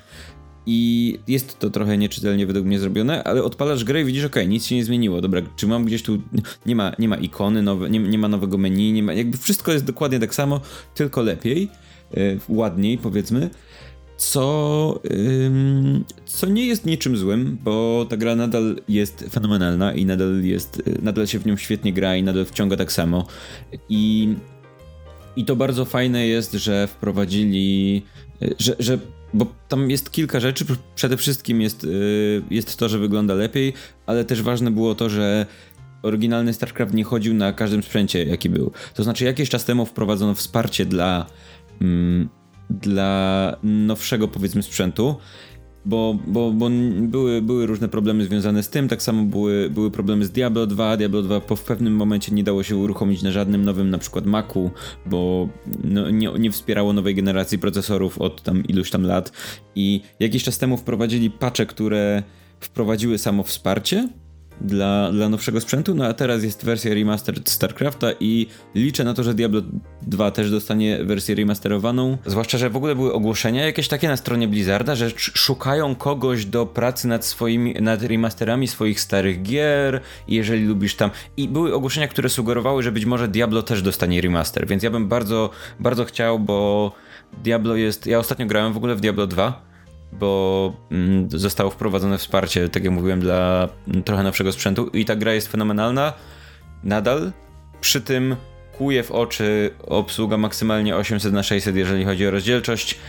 I jest to trochę nieczytelnie według mnie zrobione, ale odpalasz grę i widzisz, ok, nic się nie zmieniło. Dobra, czy mam gdzieś tu. Nie ma, nie ma ikony, nowe, nie, nie ma nowego menu, nie ma. Jakby wszystko jest dokładnie tak samo, tylko lepiej, yy, ładniej powiedzmy. Co, co nie jest niczym złym, bo ta gra nadal jest fenomenalna i nadal jest, nadal się w nią świetnie gra i nadal wciąga tak samo. I, i to bardzo fajne jest, że wprowadzili, że, że bo tam jest kilka rzeczy. Przede wszystkim jest, y, jest to, że wygląda lepiej, ale też ważne było to, że oryginalny StarCraft nie chodził na każdym sprzęcie, jaki był. To znaczy, jakiś czas temu wprowadzono wsparcie dla, mm, dla nowszego, powiedzmy, sprzętu bo, bo, bo były, były różne problemy związane z tym, tak samo były, były problemy z Diablo 2. Diablo 2 po, w pewnym momencie nie dało się uruchomić na żadnym nowym, na przykład Macu, bo no, nie, nie wspierało nowej generacji procesorów od tam iluś tam lat. I jakiś czas temu wprowadzili patche, które wprowadziły samo wsparcie dla, dla nowszego sprzętu, no a teraz jest wersja remastered StarCrafta i liczę na to, że Diablo 2 też dostanie wersję remasterowaną. Zwłaszcza, że w ogóle były ogłoszenia jakieś takie na stronie Blizzarda, że szukają kogoś do pracy nad swoimi, nad remasterami swoich starych gier, jeżeli lubisz tam. I były ogłoszenia, które sugerowały, że być może Diablo też dostanie remaster, więc ja bym bardzo, bardzo chciał, bo Diablo jest. Ja ostatnio grałem w ogóle w Diablo 2 bo mm, zostało wprowadzone wsparcie, tak jak mówiłem, dla trochę nowszego sprzętu i ta gra jest fenomenalna nadal. Przy tym kuje w oczy obsługa maksymalnie 800 na 600 jeżeli chodzi o rozdzielczość.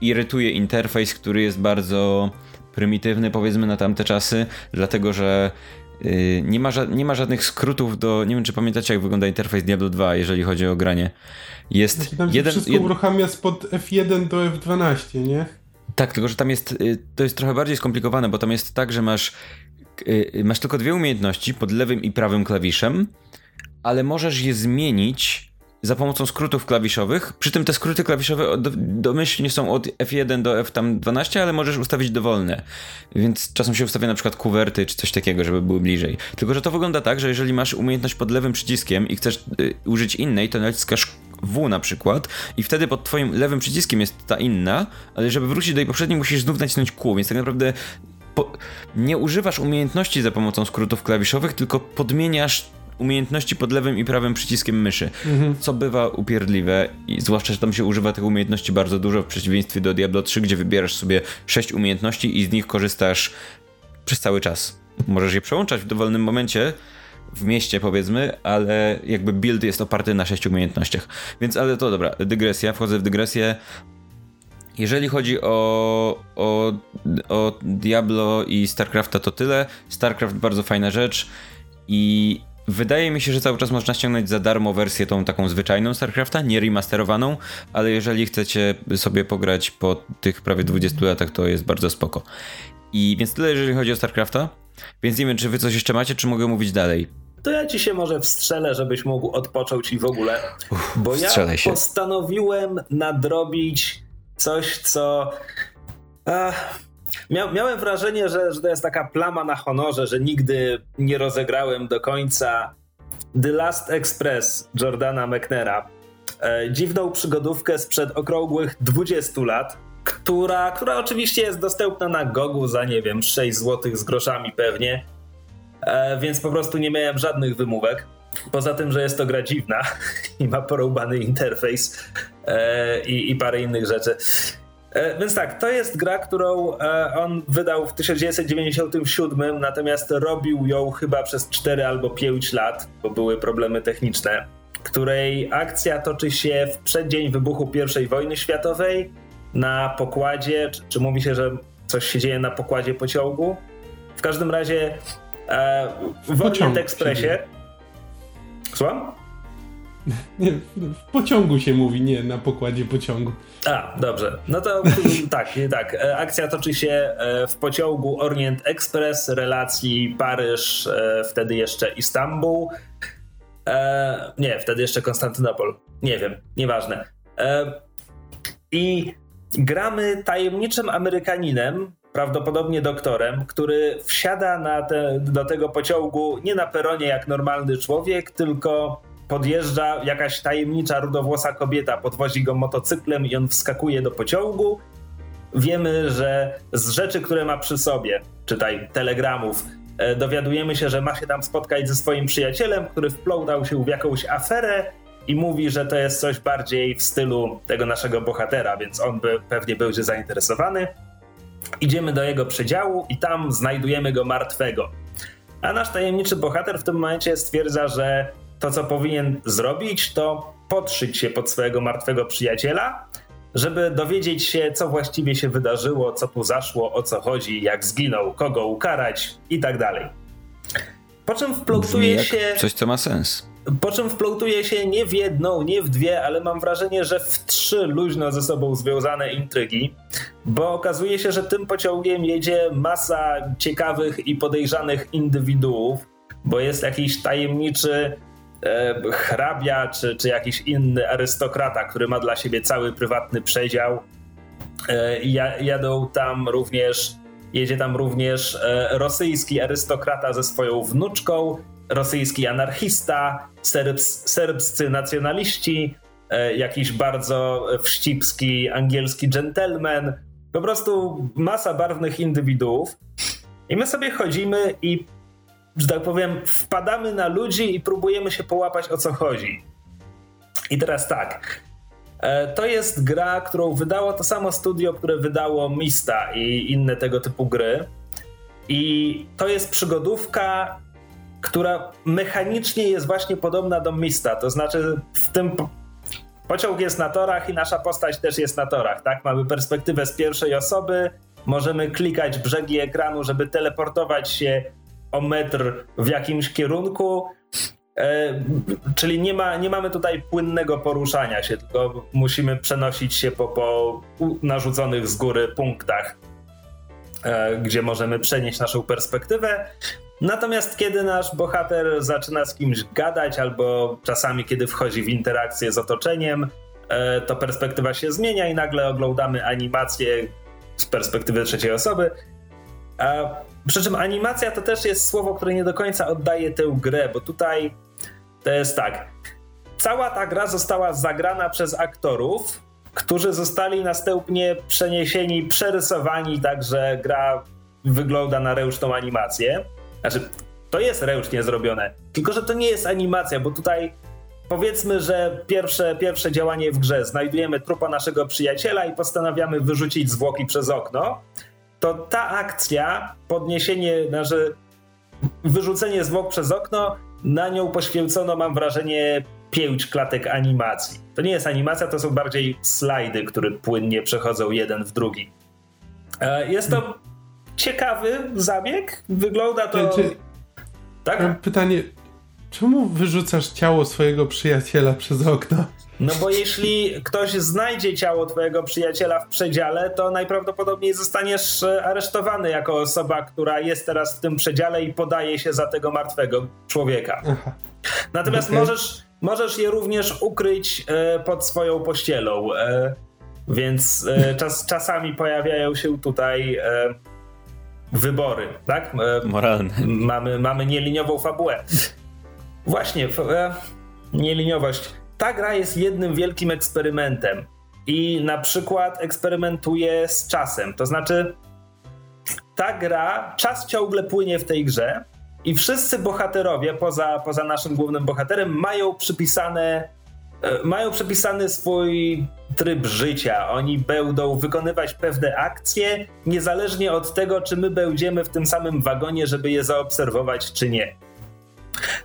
Irytuje interfejs, który jest bardzo prymitywny powiedzmy na tamte czasy, dlatego że yy, nie, ma nie ma żadnych skrótów do. Nie wiem, czy pamiętacie, jak wygląda interfejs Diablo 2, jeżeli chodzi o granie. Jest znaczy, tam jeden. Wszystko jed... uruchamia spod F1 do F12, nie? Tak, tylko że tam jest, y, to jest trochę bardziej skomplikowane, bo tam jest tak, że masz, y, masz tylko dwie umiejętności pod lewym i prawym klawiszem, ale możesz je zmienić za pomocą skrótów klawiszowych. Przy tym te skróty klawiszowe domyślnie są od F1 do F12, ale możesz ustawić dowolne. Więc czasem się ustawia na przykład kuwerty czy coś takiego, żeby były bliżej. Tylko, że to wygląda tak, że jeżeli masz umiejętność pod lewym przyciskiem i chcesz y, użyć innej, to naciskasz w na przykład i wtedy pod twoim lewym przyciskiem jest ta inna, ale żeby wrócić do tej poprzedniej musisz znów nacisnąć Q, więc tak naprawdę po, nie używasz umiejętności za pomocą skrótów klawiszowych, tylko podmieniasz umiejętności pod lewym i prawym przyciskiem myszy, mhm. co bywa upierdliwe i zwłaszcza, że tam się używa tych umiejętności bardzo dużo w przeciwieństwie do Diablo 3, gdzie wybierasz sobie 6 umiejętności i z nich korzystasz przez cały czas. Możesz je przełączać w dowolnym momencie, w mieście powiedzmy, ale jakby build jest oparty na sześciu umiejętnościach. Więc ale to dobra, dygresja, wchodzę w dygresję. Jeżeli chodzi o, o, o Diablo i StarCrafta to tyle. StarCraft bardzo fajna rzecz i Wydaje mi się, że cały czas można ściągnąć za darmo wersję tą taką zwyczajną StarCrafta, nie remasterowaną, ale jeżeli chcecie sobie pograć po tych prawie 20 latach, to jest bardzo spoko. I więc tyle, jeżeli chodzi o StarCrafta. Więc nie wiem, czy wy coś jeszcze macie, czy mogę mówić dalej to ja ci się może wstrzelę, żebyś mógł odpocząć i w ogóle. Uff, bo ja się. postanowiłem nadrobić coś, co. Ach, mia miałem wrażenie, że, że to jest taka plama na honorze, że nigdy nie rozegrałem do końca The Last Express Jordana McNera. E, dziwną przygodówkę sprzed okrągłych 20 lat, która, która oczywiście jest dostępna na Gogu za nie wiem 6 zł z groszami pewnie E, więc po prostu nie miałem żadnych wymówek. Poza tym, że jest to gra dziwna i ma porąbany interfejs e, i, i parę innych rzeczy. E, więc tak, to jest gra, którą on wydał w 1997, natomiast robił ją chyba przez 4 albo 5 lat, bo były problemy techniczne, której akcja toczy się w przeddzień wybuchu I wojny światowej na pokładzie, czy, czy mówi się, że coś się dzieje na pokładzie pociągu? W każdym razie E, w Orient Expressie Słucham? Nie, w pociągu się mówi, nie na pokładzie pociągu. A, dobrze. No to tak, tak. E, akcja toczy się e, w pociągu Orient Express relacji Paryż, e, wtedy jeszcze Istanbul. Nie, wtedy jeszcze Konstantynopol. Nie wiem, nieważne. I gramy tajemniczym Amerykaninem, prawdopodobnie doktorem, który wsiada te, do tego pociągu nie na peronie jak normalny człowiek, tylko podjeżdża jakaś tajemnicza rudowłosa kobieta, podwozi go motocyklem i on wskakuje do pociągu. Wiemy, że z rzeczy, które ma przy sobie, czytaj telegramów, e, dowiadujemy się, że ma się tam spotkać ze swoim przyjacielem, który wplątał się w jakąś aferę i mówi, że to jest coś bardziej w stylu tego naszego bohatera, więc on by pewnie będzie zainteresowany. Idziemy do jego przedziału i tam znajdujemy go martwego. A nasz tajemniczy bohater w tym momencie stwierdza, że to, co powinien zrobić, to podszyć się pod swojego martwego przyjaciela, żeby dowiedzieć się, co właściwie się wydarzyło, co tu zaszło, o co chodzi, jak zginął, kogo ukarać i tak dalej. Po czym wplątuje się. Coś, co ma sens. Po czym wplątuje się nie w jedną, nie w dwie, ale mam wrażenie, że w trzy luźno ze sobą związane intrygi, bo okazuje się, że tym pociągiem jedzie masa ciekawych i podejrzanych indywiduów, bo jest jakiś tajemniczy E, hrabia czy, czy jakiś inny arystokrata, który ma dla siebie cały prywatny przedział. E, jadą tam również, jedzie tam również e, rosyjski arystokrata ze swoją wnuczką, rosyjski anarchista, serbs, serbscy nacjonaliści, jakiś bardzo wścibski angielski gentleman, po prostu masa barwnych indywiduów. I my sobie chodzimy i że tak powiem, wpadamy na ludzi i próbujemy się połapać o co chodzi. I teraz tak. E, to jest gra, którą wydało to samo studio, które wydało Mista i inne tego typu gry. I to jest przygodówka, która mechanicznie jest właśnie podobna do Mista. To znaczy, w tym pociąg jest na torach i nasza postać też jest na torach, tak? Mamy perspektywę z pierwszej osoby, możemy klikać brzegi ekranu, żeby teleportować się o metr w jakimś kierunku. E, czyli nie, ma, nie mamy tutaj płynnego poruszania się, tylko musimy przenosić się po, po narzuconych z góry punktach, e, gdzie możemy przenieść naszą perspektywę. Natomiast kiedy nasz bohater zaczyna z kimś gadać, albo czasami kiedy wchodzi w interakcję z otoczeniem, e, to perspektywa się zmienia i nagle oglądamy animację z perspektywy trzeciej osoby. Przy czym animacja to też jest słowo, które nie do końca oddaje tę grę, bo tutaj to jest tak. Cała ta gra została zagrana przez aktorów, którzy zostali następnie przeniesieni, przerysowani, tak że gra wygląda na ręczną animację. Znaczy, to jest ręcznie zrobione, tylko że to nie jest animacja, bo tutaj powiedzmy, że pierwsze, pierwsze działanie w grze znajdujemy trupa naszego przyjaciela i postanawiamy wyrzucić zwłoki przez okno to ta akcja, podniesienie, znaczy wyrzucenie zwłok przez okno, na nią poświęcono, mam wrażenie, pięć klatek animacji. To nie jest animacja, to są bardziej slajdy, które płynnie przechodzą jeden w drugi. E, jest to ciekawy zabieg. Wygląda to. Czy, tak? Mam pytanie, czemu wyrzucasz ciało swojego przyjaciela przez okno? No bo jeśli ktoś znajdzie ciało twojego przyjaciela w przedziale, to najprawdopodobniej zostaniesz e, aresztowany jako osoba, która jest teraz w tym przedziale i podaje się za tego martwego człowieka. Aha. Natomiast okay. możesz, możesz je również ukryć e, pod swoją pościelą. E, więc e, czas, czasami pojawiają się tutaj e, wybory, tak? E, Moralne. Mamy, mamy nieliniową fabułę. Właśnie, nieliniowość ta gra jest jednym wielkim eksperymentem i na przykład eksperymentuje z czasem. To znaczy, ta gra, czas ciągle płynie w tej grze i wszyscy bohaterowie, poza, poza naszym głównym bohaterem, mają przypisane e, mają przypisany swój tryb życia. Oni będą wykonywać pewne akcje, niezależnie od tego, czy my będziemy w tym samym wagonie, żeby je zaobserwować, czy nie.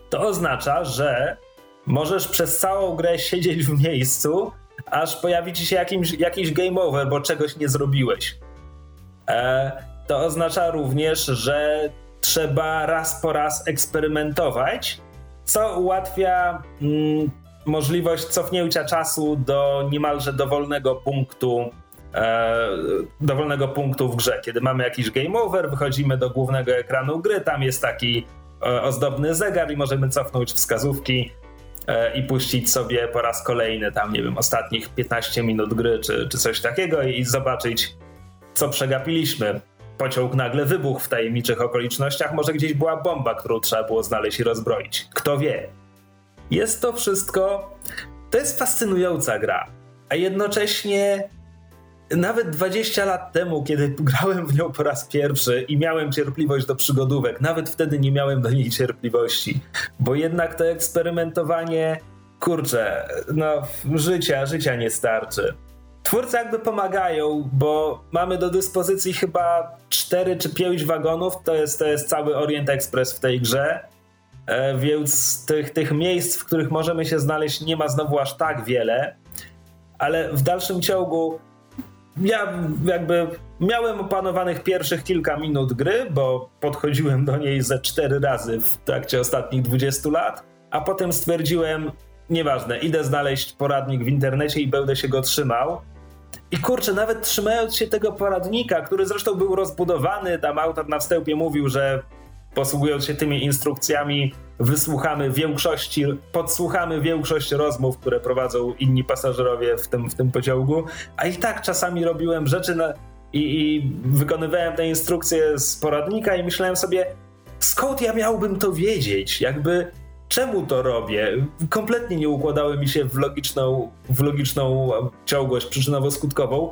To oznacza, że możesz przez całą grę siedzieć w miejscu, aż pojawi ci się jakimś, jakiś game over, bo czegoś nie zrobiłeś. E, to oznacza również, że trzeba raz po raz eksperymentować co ułatwia mm, możliwość cofnięcia czasu do niemalże dowolnego punktu e, dowolnego punktu w grze. Kiedy mamy jakiś game over, wychodzimy do głównego ekranu gry, tam jest taki e, ozdobny zegar i możemy cofnąć wskazówki e, i puścić sobie po raz kolejny tam, nie wiem, ostatnich 15 minut gry czy, czy coś takiego i zobaczyć, co przegapiliśmy. Pociąg nagle wybuchł w tajemniczych okolicznościach, może gdzieś była bomba, którą trzeba było znaleźć i rozbroić. Kto wie? Jest to wszystko. To jest fascynująca gra, a jednocześnie nawet 20 lat temu, kiedy grałem w nią po raz pierwszy i miałem cierpliwość do przygodówek, nawet wtedy nie miałem do niej cierpliwości, bo jednak to eksperymentowanie, kurczę, no życia, życia nie starczy. Twórcy jakby pomagają, bo mamy do dyspozycji chyba 4 czy 5 wagonów, to jest, to jest cały Orient Express w tej grze, więc tych, tych miejsc, w których możemy się znaleźć nie ma znowu aż tak wiele, ale w dalszym ciągu ja jakby miałem opanowanych pierwszych kilka minut gry, bo podchodziłem do niej ze cztery razy w trakcie ostatnich 20 lat, a potem stwierdziłem, nieważne, idę znaleźć poradnik w internecie i będę się go trzymał. I kurczę, nawet trzymając się tego poradnika, który zresztą był rozbudowany, tam autor na wstępie mówił, że posługując się tymi instrukcjami, wysłuchamy większości, podsłuchamy większość rozmów, które prowadzą inni pasażerowie w tym, w tym pociągu, a i tak czasami robiłem rzeczy na, i, i wykonywałem te instrukcje z poradnika i myślałem sobie, skąd ja miałbym to wiedzieć? Jakby czemu to robię? Kompletnie nie układały mi się w logiczną, w logiczną ciągłość przyczynowo-skutkową.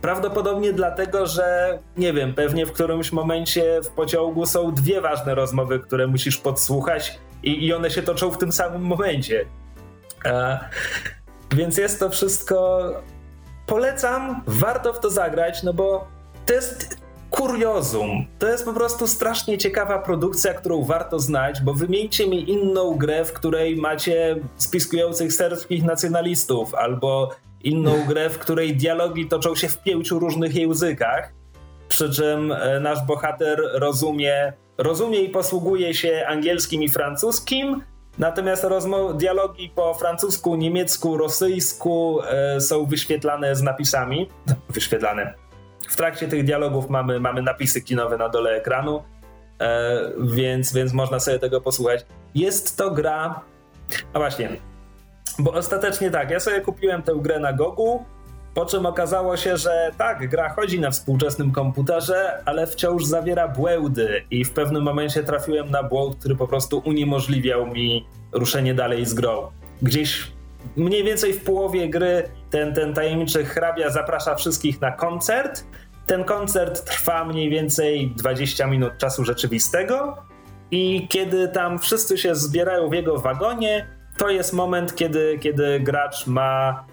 Prawdopodobnie dlatego, że nie wiem, pewnie w którymś momencie w pociągu są dwie ważne rozmowy, które musisz podsłuchać, i, i one się toczą w tym samym momencie. E, więc jest to wszystko. Polecam, warto w to zagrać, no bo to jest kuriozum. To jest po prostu strasznie ciekawa produkcja, którą warto znać, bo wymieńcie mi inną grę, w której macie spiskujących serbskich nacjonalistów, albo inną grę, w której dialogi toczą się w pięciu różnych językach, przy czym e, nasz bohater rozumie, rozumie i posługuje się angielskim i francuskim, natomiast rozmo- dialogi po francusku, niemiecku, rosyjsku e, są wyświetlane z napisami. Wyświetlane. W trakcie tych dialogów mamy, mamy napisy kinowe na dole ekranu, e, więc, więc można sobie tego posłuchać. Jest to gra. A właśnie, bo ostatecznie tak, ja sobie kupiłem tę grę na Gogu, po czym okazało się, że tak, gra chodzi na współczesnym komputerze, ale wciąż zawiera błędy i w pewnym momencie trafiłem na błąd, który po prostu uniemożliwiał mi ruszenie dalej z grą. Gdzieś mniej więcej w połowie gry ten, ten tajemniczy hrabia zaprasza wszystkich na koncert. Ten koncert trwa mniej więcej 20 minut czasu rzeczywistego i kiedy tam wszyscy się zbierają w jego wagonie, to jest moment, kiedy, kiedy gracz ma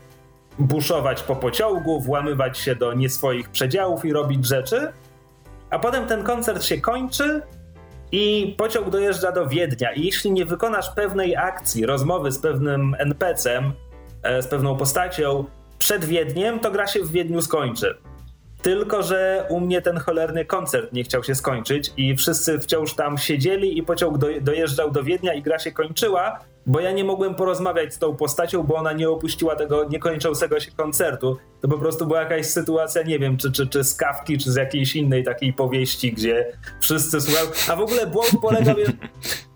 buszować po pociągu, włamywać się do nie swoich przedziałów i robić rzeczy. A potem ten koncert się kończy i pociąg dojeżdża do Wiednia. I jeśli nie wykonasz pewnej akcji, rozmowy z pewnym NPC-em, e, z pewną postacią przed Wiedniem, to gra się w Wiedniu skończy. Tylko, że u mnie ten cholerny koncert nie chciał się skończyć i wszyscy wciąż tam siedzieli i pociąg dojeżdżał do Wiednia i gra się kończyła, bo ja nie mogłem porozmawiać z tą postacią, bo ona nie opuściła tego niekończącego się koncertu. To po prostu była jakaś sytuacja, nie wiem, czy, czy, czy z kawki, czy z jakiejś innej takiej powieści, gdzie wszyscy słuchają. A w ogóle błąd polegał, je...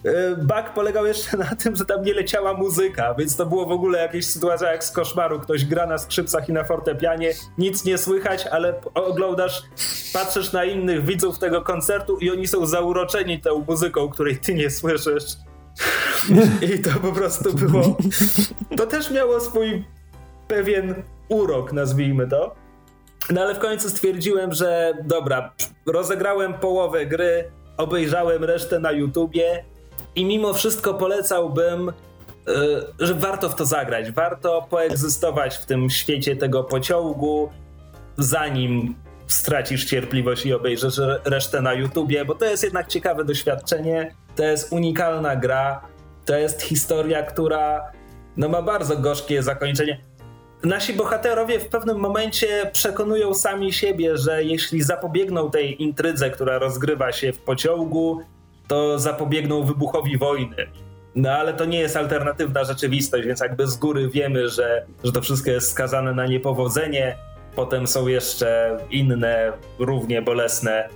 E, bug polegał jeszcze na tym, że tam nie leciała muzyka, więc to było w ogóle jakieś sytuacja jak z koszmaru. Ktoś gra na skrzypcach i na fortepianie, nic nie słychać, ale oglądasz, patrzysz na innych widzów tego koncertu i oni są zauroczeni tą muzyką, której ty nie słyszysz. I to po prostu było. To też miało swój pewien urok, nazwijmy to. No ale w końcu stwierdziłem, że dobra, rozegrałem połowę gry, obejrzałem resztę na YouTubie i mimo wszystko polecałbym, yy, że warto w to zagrać. Warto poegzystować w tym świecie tego pociągu, zanim stracisz cierpliwość i obejrzysz resztę na YouTubie, bo to jest jednak ciekawe doświadczenie. To jest unikalna gra. To jest historia, która no, ma bardzo gorzkie zakończenie. Nasi bohaterowie w pewnym momencie przekonują sami siebie, że jeśli zapobiegną tej intrydze, która rozgrywa się w pociągu, to zapobiegną wybuchowi wojny. No ale to nie jest alternatywna rzeczywistość, więc jakby z góry wiemy, że, że to wszystko jest skazane na niepowodzenie. Potem są jeszcze inne, równie bolesne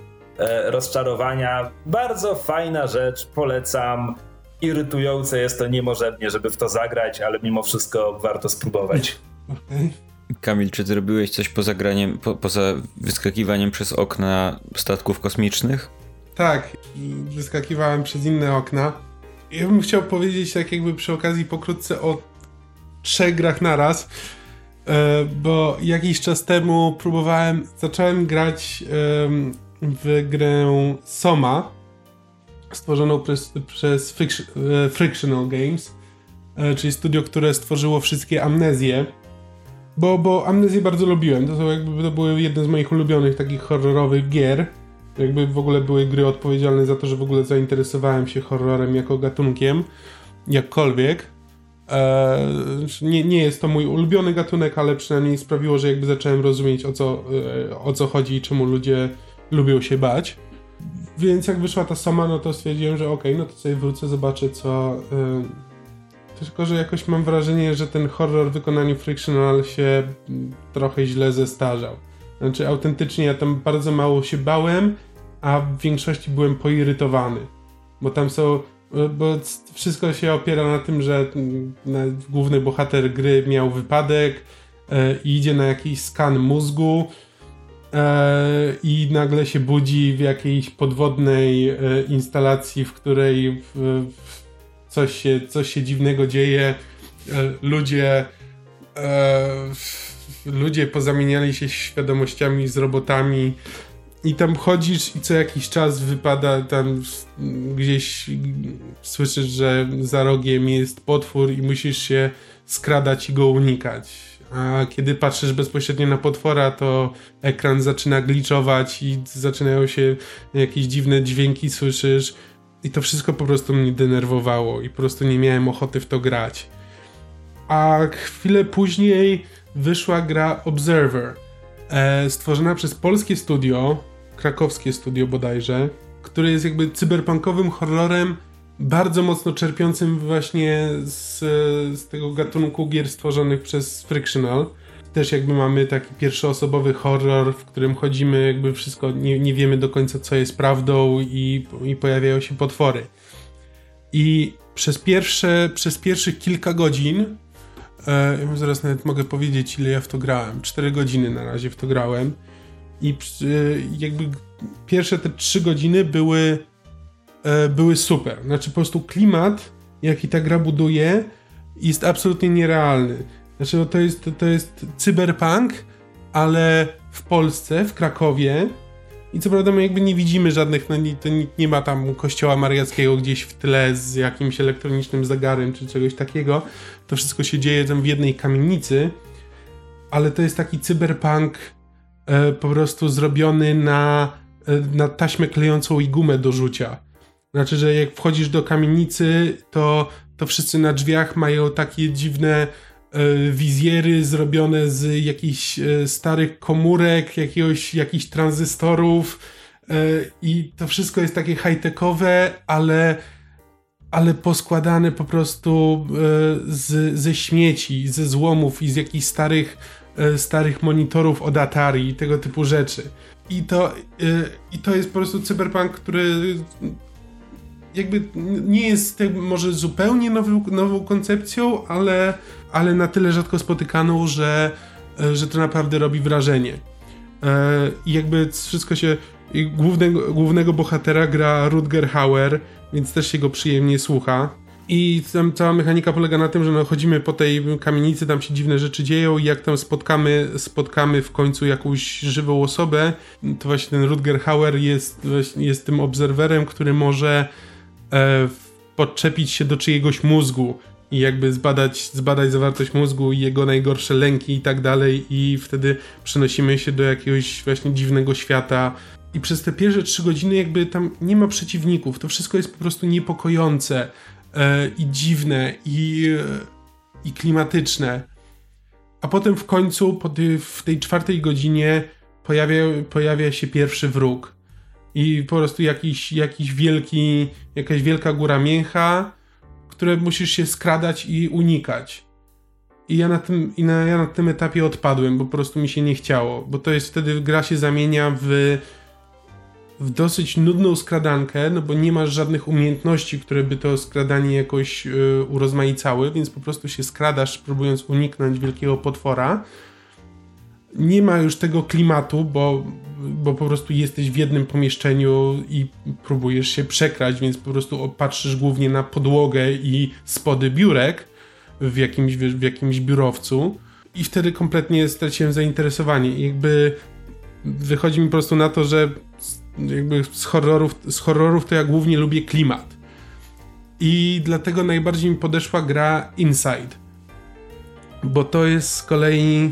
rozczarowania. Bardzo fajna rzecz, polecam. Irytujące jest to niemożebnie, żeby w to zagrać, ale mimo wszystko warto spróbować. Okay. Kamil, czy zrobiłeś coś poza graniem, po, poza wyskakiwaniem przez okna statków kosmicznych? Tak, wyskakiwałem przez inne okna. Ja bym chciał powiedzieć tak jakby przy okazji pokrótce o trzech grach naraz, e, bo jakiś czas temu próbowałem, zacząłem grać w grę Soma, stworzoną przez, przez e, Frictional Games, e, czyli studio, które stworzyło wszystkie Amnezje bo, bo Amnezję bardzo lubiłem. To, są jakby, to były jedne z moich ulubionych takich horrorowych gier. Jakby w ogóle były gry odpowiedzialne za to, że w ogóle zainteresowałem się horrorem jako gatunkiem. Jakkolwiek. Eee, nie, nie jest to mój ulubiony gatunek, ale przynajmniej sprawiło, że jakby zacząłem rozumieć o co, e, o co chodzi i czemu ludzie lubią się bać. Więc jak wyszła ta sama, no to stwierdziłem, że okej, okay, no to sobie wrócę, zobaczę co, e, tylko, że jakoś mam wrażenie, że ten horror w wykonaniu Frictional się trochę źle zestarzał. Znaczy, autentycznie ja tam bardzo mało się bałem, a w większości byłem poirytowany. Bo tam są. Bo wszystko się opiera na tym, że główny bohater gry miał wypadek e, i idzie na jakiś skan mózgu i nagle się budzi w jakiejś podwodnej e, instalacji, w której w, coś się, coś się dziwnego dzieje, e, ludzie e, ludzie pozamieniali się świadomościami z robotami i tam chodzisz i co jakiś czas wypada tam gdzieś słyszysz, że za rogiem jest potwór i musisz się skradać i go unikać. A kiedy patrzysz bezpośrednio na potwora, to ekran zaczyna gliczować i zaczynają się jakieś dziwne dźwięki słyszysz i to wszystko po prostu mnie denerwowało i po prostu nie miałem ochoty w to grać. A chwilę później wyszła gra Observer, e, stworzona przez polskie studio, krakowskie studio bodajże, które jest jakby cyberpunkowym horrorem bardzo mocno czerpiącym właśnie z, z tego gatunku gier stworzonych przez Frictional. Też jakby mamy taki pierwszoosobowy horror, w którym chodzimy, jakby wszystko, nie, nie wiemy do końca co jest prawdą i, i pojawiają się potwory. I przez pierwsze, przez pierwszych kilka godzin, e, ja zaraz nawet mogę powiedzieć ile ja w to grałem, 4 godziny na razie w to grałem. I e, jakby pierwsze te 3 godziny były, były super. Znaczy po prostu klimat, jaki ta gra buduje jest absolutnie nierealny znaczy, no to jest, to jest cyberpunk, ale w Polsce, w Krakowie. I co prawda my jakby nie widzimy żadnych, no nie, to nie, nie ma tam kościoła mariackiego gdzieś w tle z jakimś elektronicznym zegarem czy czegoś takiego. To wszystko się dzieje tam w jednej kamienicy, ale to jest taki cyberpunk e, po prostu zrobiony na, e, na taśmę klejącą i gumę do rzucia. Znaczy, że jak wchodzisz do kamienicy, to, to wszyscy na drzwiach mają takie dziwne E, wizjery zrobione z jakichś e, starych komórek, jakiegoś, jakichś tranzystorów e, i to wszystko jest takie high-techowe, ale, ale poskładane po prostu z, ze śmieci, ze złomów i z jakichś starych, starych monitorów od Atari i tego typu rzeczy. I to, I to jest po prostu cyberpunk, który jakby nie jest może zupełnie nową, nową koncepcją, ale ale na tyle rzadko spotykaną, że, e, że to naprawdę robi wrażenie. E, I jakby wszystko się. Głównego, głównego bohatera gra Rutger Hauer, więc też się go przyjemnie słucha. I tam cała mechanika polega na tym, że no chodzimy po tej kamienicy, tam się dziwne rzeczy dzieją i jak tam spotkamy, spotkamy w końcu jakąś żywą osobę, to właśnie ten Rutger Hauer jest, jest tym obserwerem, który może e, podczepić się do czyjegoś mózgu i jakby zbadać, zbadać zawartość mózgu i jego najgorsze lęki i tak dalej i wtedy przenosimy się do jakiegoś właśnie dziwnego świata i przez te pierwsze trzy godziny jakby tam nie ma przeciwników, to wszystko jest po prostu niepokojące e, i dziwne i, e, i klimatyczne. A potem w końcu, po ty, w tej czwartej godzinie pojawia, pojawia się pierwszy wróg. I po prostu jakiś, jakiś wielki, jakaś wielka góra mięcha, które musisz się skradać i unikać. I ja na tym, i na, ja na tym etapie odpadłem, bo po prostu mi się nie chciało, bo to jest wtedy gra się zamienia w, w dosyć nudną skradankę, no bo nie masz żadnych umiejętności, które by to skradanie jakoś y, urozmaicały, więc po prostu się skradasz, próbując uniknąć wielkiego potwora. Nie ma już tego klimatu, bo, bo po prostu jesteś w jednym pomieszczeniu i próbujesz się przekrać, więc po prostu patrzysz głównie na podłogę i spody biurek w jakimś, w jakimś biurowcu i wtedy kompletnie straciłem zainteresowanie. Jakby wychodzi mi po prostu na to, że jakby z horrorów, z horrorów to ja głównie lubię klimat. I dlatego najbardziej mi podeszła gra Inside. Bo to jest z kolei.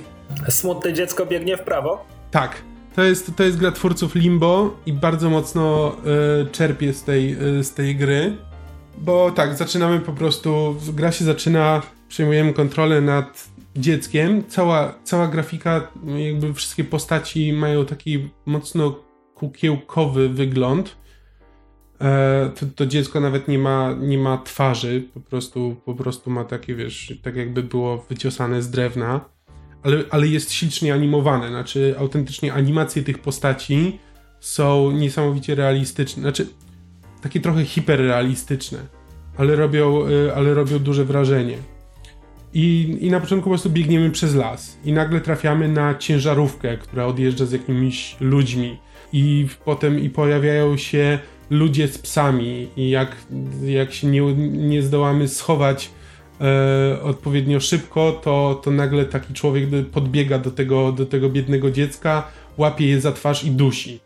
Smutne dziecko biegnie w prawo? Tak. To jest, to jest gra twórców Limbo i bardzo mocno y, czerpię z tej, y, z tej gry. Bo tak, zaczynamy po prostu. Gra się zaczyna przejmujemy kontrolę nad dzieckiem. Cała, cała grafika, jakby wszystkie postaci mają taki mocno kukiełkowy wygląd. E, to, to, dziecko nawet nie ma, nie ma twarzy, po prostu, po prostu ma takie, wiesz, tak jakby było wyciosane z drewna, ale, ale jest ślicznie animowane, znaczy autentycznie animacje tych postaci są niesamowicie realistyczne, znaczy takie trochę hiperrealistyczne, ale robią, e, ale robią duże wrażenie. I, I na początku po prostu biegniemy przez las i nagle trafiamy na ciężarówkę, która odjeżdża z jakimiś ludźmi i potem i pojawiają się ludzie z psami i jak, jak się nie, nie zdołamy schować e, odpowiednio szybko, to, to nagle taki człowiek podbiega do tego, do tego biednego dziecka, łapie je za twarz i dusi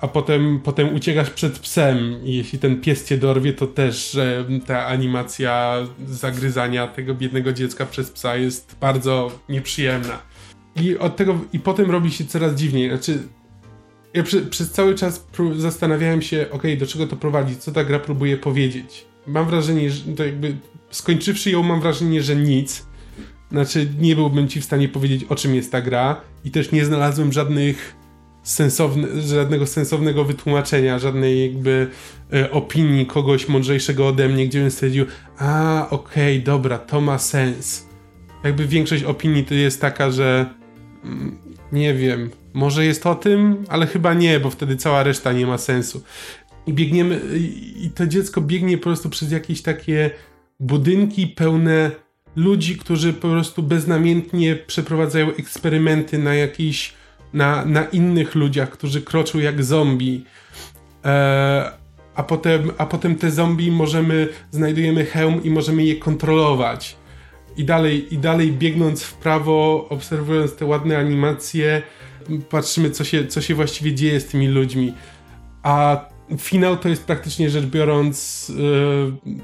a potem, potem uciekasz przed psem i jeśli ten pies cię dorwie, to też że ta animacja zagryzania tego biednego dziecka przez psa jest bardzo nieprzyjemna. I od tego, i potem robi się coraz dziwniej. Znaczy, ja przy, przez cały czas zastanawiałem się, ok, do czego to prowadzi, co ta gra próbuje powiedzieć. Mam wrażenie, że to jakby skończywszy ją, mam wrażenie, że nic. Znaczy, nie byłbym ci w stanie powiedzieć, o czym jest ta gra, i też nie znalazłem żadnych sensowne, żadnego sensownego wytłumaczenia, żadnej jakby e, opinii kogoś mądrzejszego ode mnie, gdzie bym stwierdził, a okej, okay, dobra, to ma sens. Jakby większość opinii to jest taka, że mm, nie wiem, może jest o tym, ale chyba nie, bo wtedy cała reszta nie ma sensu. I biegniemy, i to dziecko biegnie po prostu przez jakieś takie budynki pełne ludzi, którzy po prostu beznamiętnie przeprowadzają eksperymenty na jakiś na, na innych ludziach, którzy kroczą jak zombie. E, a, potem, a potem te zombie możemy, znajdujemy hełm i możemy je kontrolować. I dalej, I dalej biegnąc w prawo, obserwując te ładne animacje, patrzymy, co się, co się właściwie dzieje z tymi ludźmi. A finał to jest praktycznie rzecz biorąc e,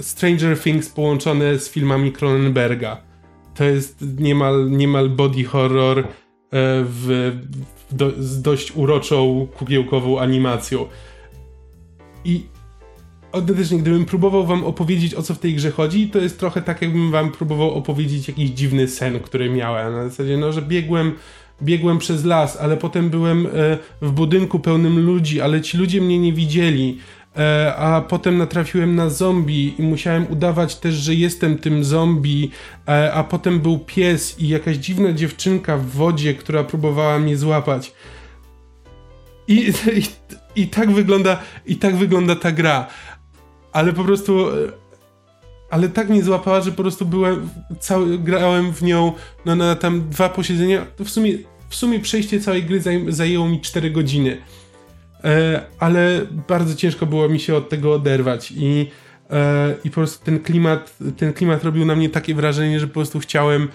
Stranger Things połączone z filmami Cronenberga. To jest niemal, niemal body horror E, w, w do, z dość uroczą, kukiełkową animacją. I autentycznie, gdybym próbował wam opowiedzieć, o co w tej grze chodzi, to jest trochę tak, jakbym wam próbował opowiedzieć jakiś dziwny sen, który miałem. Na zasadzie, no, że biegłem biegłem przez las, ale potem byłem e, w budynku pełnym ludzi, ale ci ludzie mnie nie widzieli. E, a potem natrafiłem na zombie i musiałem udawać też, że jestem tym zombie, e, a potem był pies i jakaś dziwna dziewczynka w wodzie, która próbowała mnie złapać. I, i, i tak wygląda i tak wygląda ta gra. Ale po prostu e, ale tak mnie złapała, że po prostu byłem cały, grałem w nią no, na tam dwa posiedzenia. W sumie, w sumie przejście całej gry zajęło mi 4 godziny. E, ale bardzo ciężko było mi się od tego oderwać i, e, i po prostu ten klimat, ten klimat robił na mnie takie wrażenie, że po prostu chciałem e,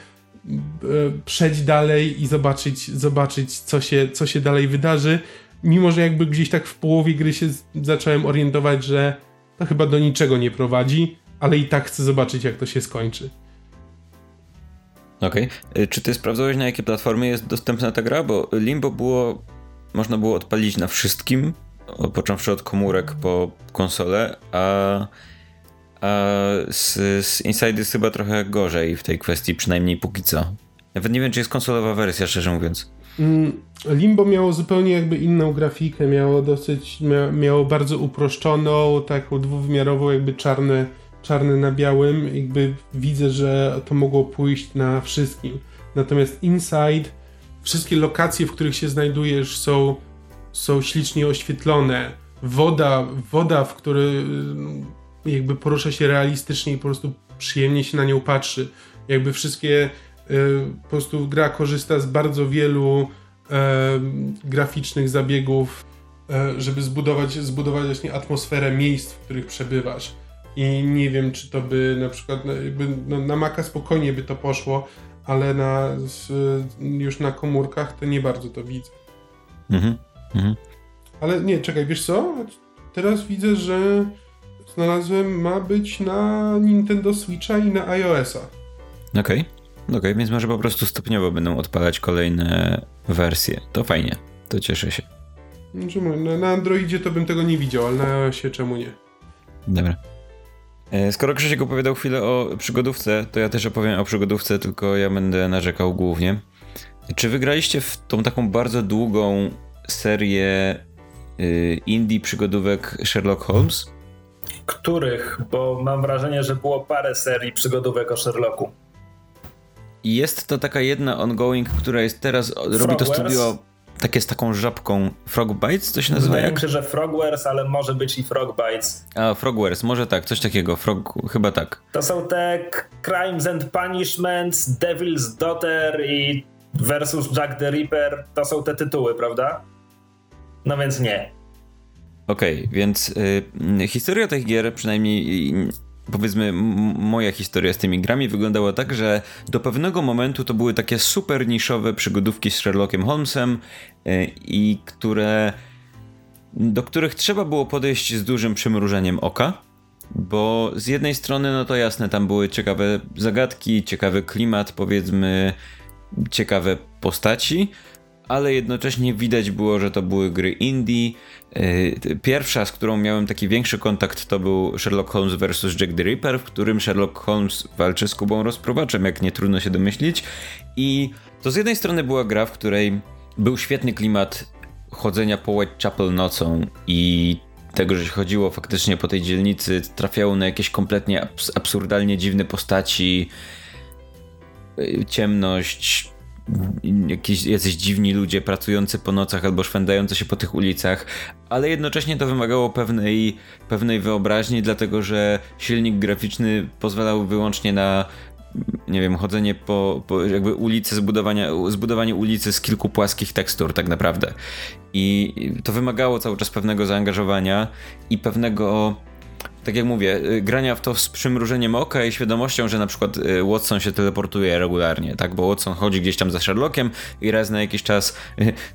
przejść dalej i zobaczyć, zobaczyć co, się, co się dalej wydarzy, mimo że jakby gdzieś tak w połowie gry się zacząłem orientować, że to chyba do niczego nie prowadzi, ale i tak chcę zobaczyć jak to się skończy. Okej. Okay. Czy ty sprawdzałeś na jakie platformy jest dostępna ta gra? Bo Limbo było można było odpalić na wszystkim, począwszy od komórek po konsolę, a, a z, z Inside jest chyba trochę gorzej w tej kwestii, przynajmniej póki co. Nawet nie wiem, czy jest konsolowa wersja, szczerze mówiąc. Mm, Limbo miało zupełnie jakby inną grafikę, miało dosyć, miało bardzo uproszczoną, taką dwuwymiarową, jakby czarne, czarne na białym, jakby widzę, że to mogło pójść na wszystkim. Natomiast Inside, wszystkie lokacje, w których się znajdujesz, są, są ślicznie oświetlone. Woda, woda, w której y, jakby porusza się realistycznie i po prostu przyjemnie się na nią patrzy. Jakby wszystkie, y, po prostu gra korzysta z bardzo wielu e, graficznych zabiegów, żeby zbudować, zbudować właśnie atmosferę miejsc, w których przebywasz. I nie wiem, czy to by na przykład no, no, na Maca spokojnie by to poszło, ale na, już na komórkach to nie bardzo to widzę. Mhm. mhm. Ale nie, czekaj, wiesz co? Teraz widzę, że znalazłem, ma być na Nintendo Switcha i na iOS-a. Okej. Okay. Okej, okay, więc może po prostu stopniowo będą odpalać kolejne wersje. To fajnie, to cieszę się. Na Androidzie to bym tego nie widział, ale na iOSie czemu nie? Dobra. E, skoro Krzysiek opowiadał chwilę o przygodówce, to ja też opowiem o przygodówce, tylko ja będę narzekał głównie. Czy wygraliście w tą taką bardzo długą serię y, indie przygodówek Sherlock Holmes? Których? Bo mam wrażenie, że było parę serii przygodówek o Sherlocku. Jest to taka jedna ongoing, która jest teraz, robi to studio takie z taką żabką Frogbites, to się nazywa Wydaje mi się, że Frogwares, ale może być i Frogbites. A, Frogwares, może tak, coś takiego, Frog, chyba tak. To są te Crimes and Punishments, Devil's Daughter i versus Jack the Ripper, to są te tytuły, prawda? No więc nie. Okej, okay, więc y, historia tych gier, przynajmniej powiedzmy, moja historia z tymi grami wyglądała tak, że do pewnego momentu to były takie super niszowe przygodówki z Sherlockiem Holmesem e, i które do których trzeba było podejść z dużym przymrużeniem oka, bo z jednej strony, no to jasne, tam były ciekawe zagadki, ciekawy klimat, powiedzmy, ciekawe postaci, ale jednocześnie widać było, że to były gry indie. E, pierwsza, z którą miałem taki większy kontakt, to był Sherlock Holmes vs. Jack the Ripper, w którym Sherlock Holmes walczy z Kubą Rozpruwaczem, jak nie trudno się domyślić. I to z jednej strony była gra, w której był świetny klimat chodzenia po Whitechapel nocą i tego, że się chodziło faktycznie po tej dzielnicy, trafiało na jakieś kompletnie abs absurdalnie dziwne postaci, e, ciemność, jakieś, jacyś dziwni ludzie pracujący po nocach albo szwendający się po tych ulicach, ale jednocześnie to wymagało pewnej, pewnej wyobraźni, dlatego że silnik graficzny pozwalał wyłącznie na nie wiem, chodzenie po, po jakby ulicy, zbudowania, zbudowanie ulicy z kilku płaskich tekstur tak naprawdę. I to wymagało cały czas pewnego zaangażowania i pewnego tak jak mówię, y, grania w to z przymrużeniem oka i świadomością, że na przykład y, Watson się teleportuje regularnie, tak? Bo Watson chodzi gdzieś tam za Sherlockiem i raz na jakiś czas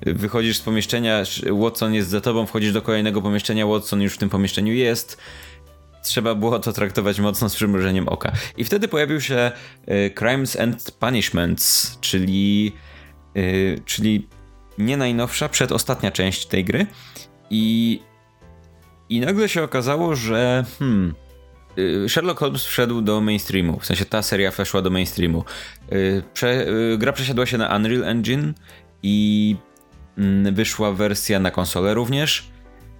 y, wychodzisz z pomieszczenia, Watson jest za tobą, wchodzisz do kolejnego pomieszczenia, Watson już w tym pomieszczeniu jest. Trzeba było to traktować mocno z przymrużeniem oka. I wtedy pojawił się Crimes and Punishments, czyli, czyli nie najnowsza, przedostatnia część tej gry. I i nagle się okazało, że hmm, y, Sherlock Holmes wszedł do mainstreamu, w sensie ta seria weszła do mainstreamu. Y, prze, y, gra przesiadła się na Unreal Engine i mm, wyszła wersja na konsolę również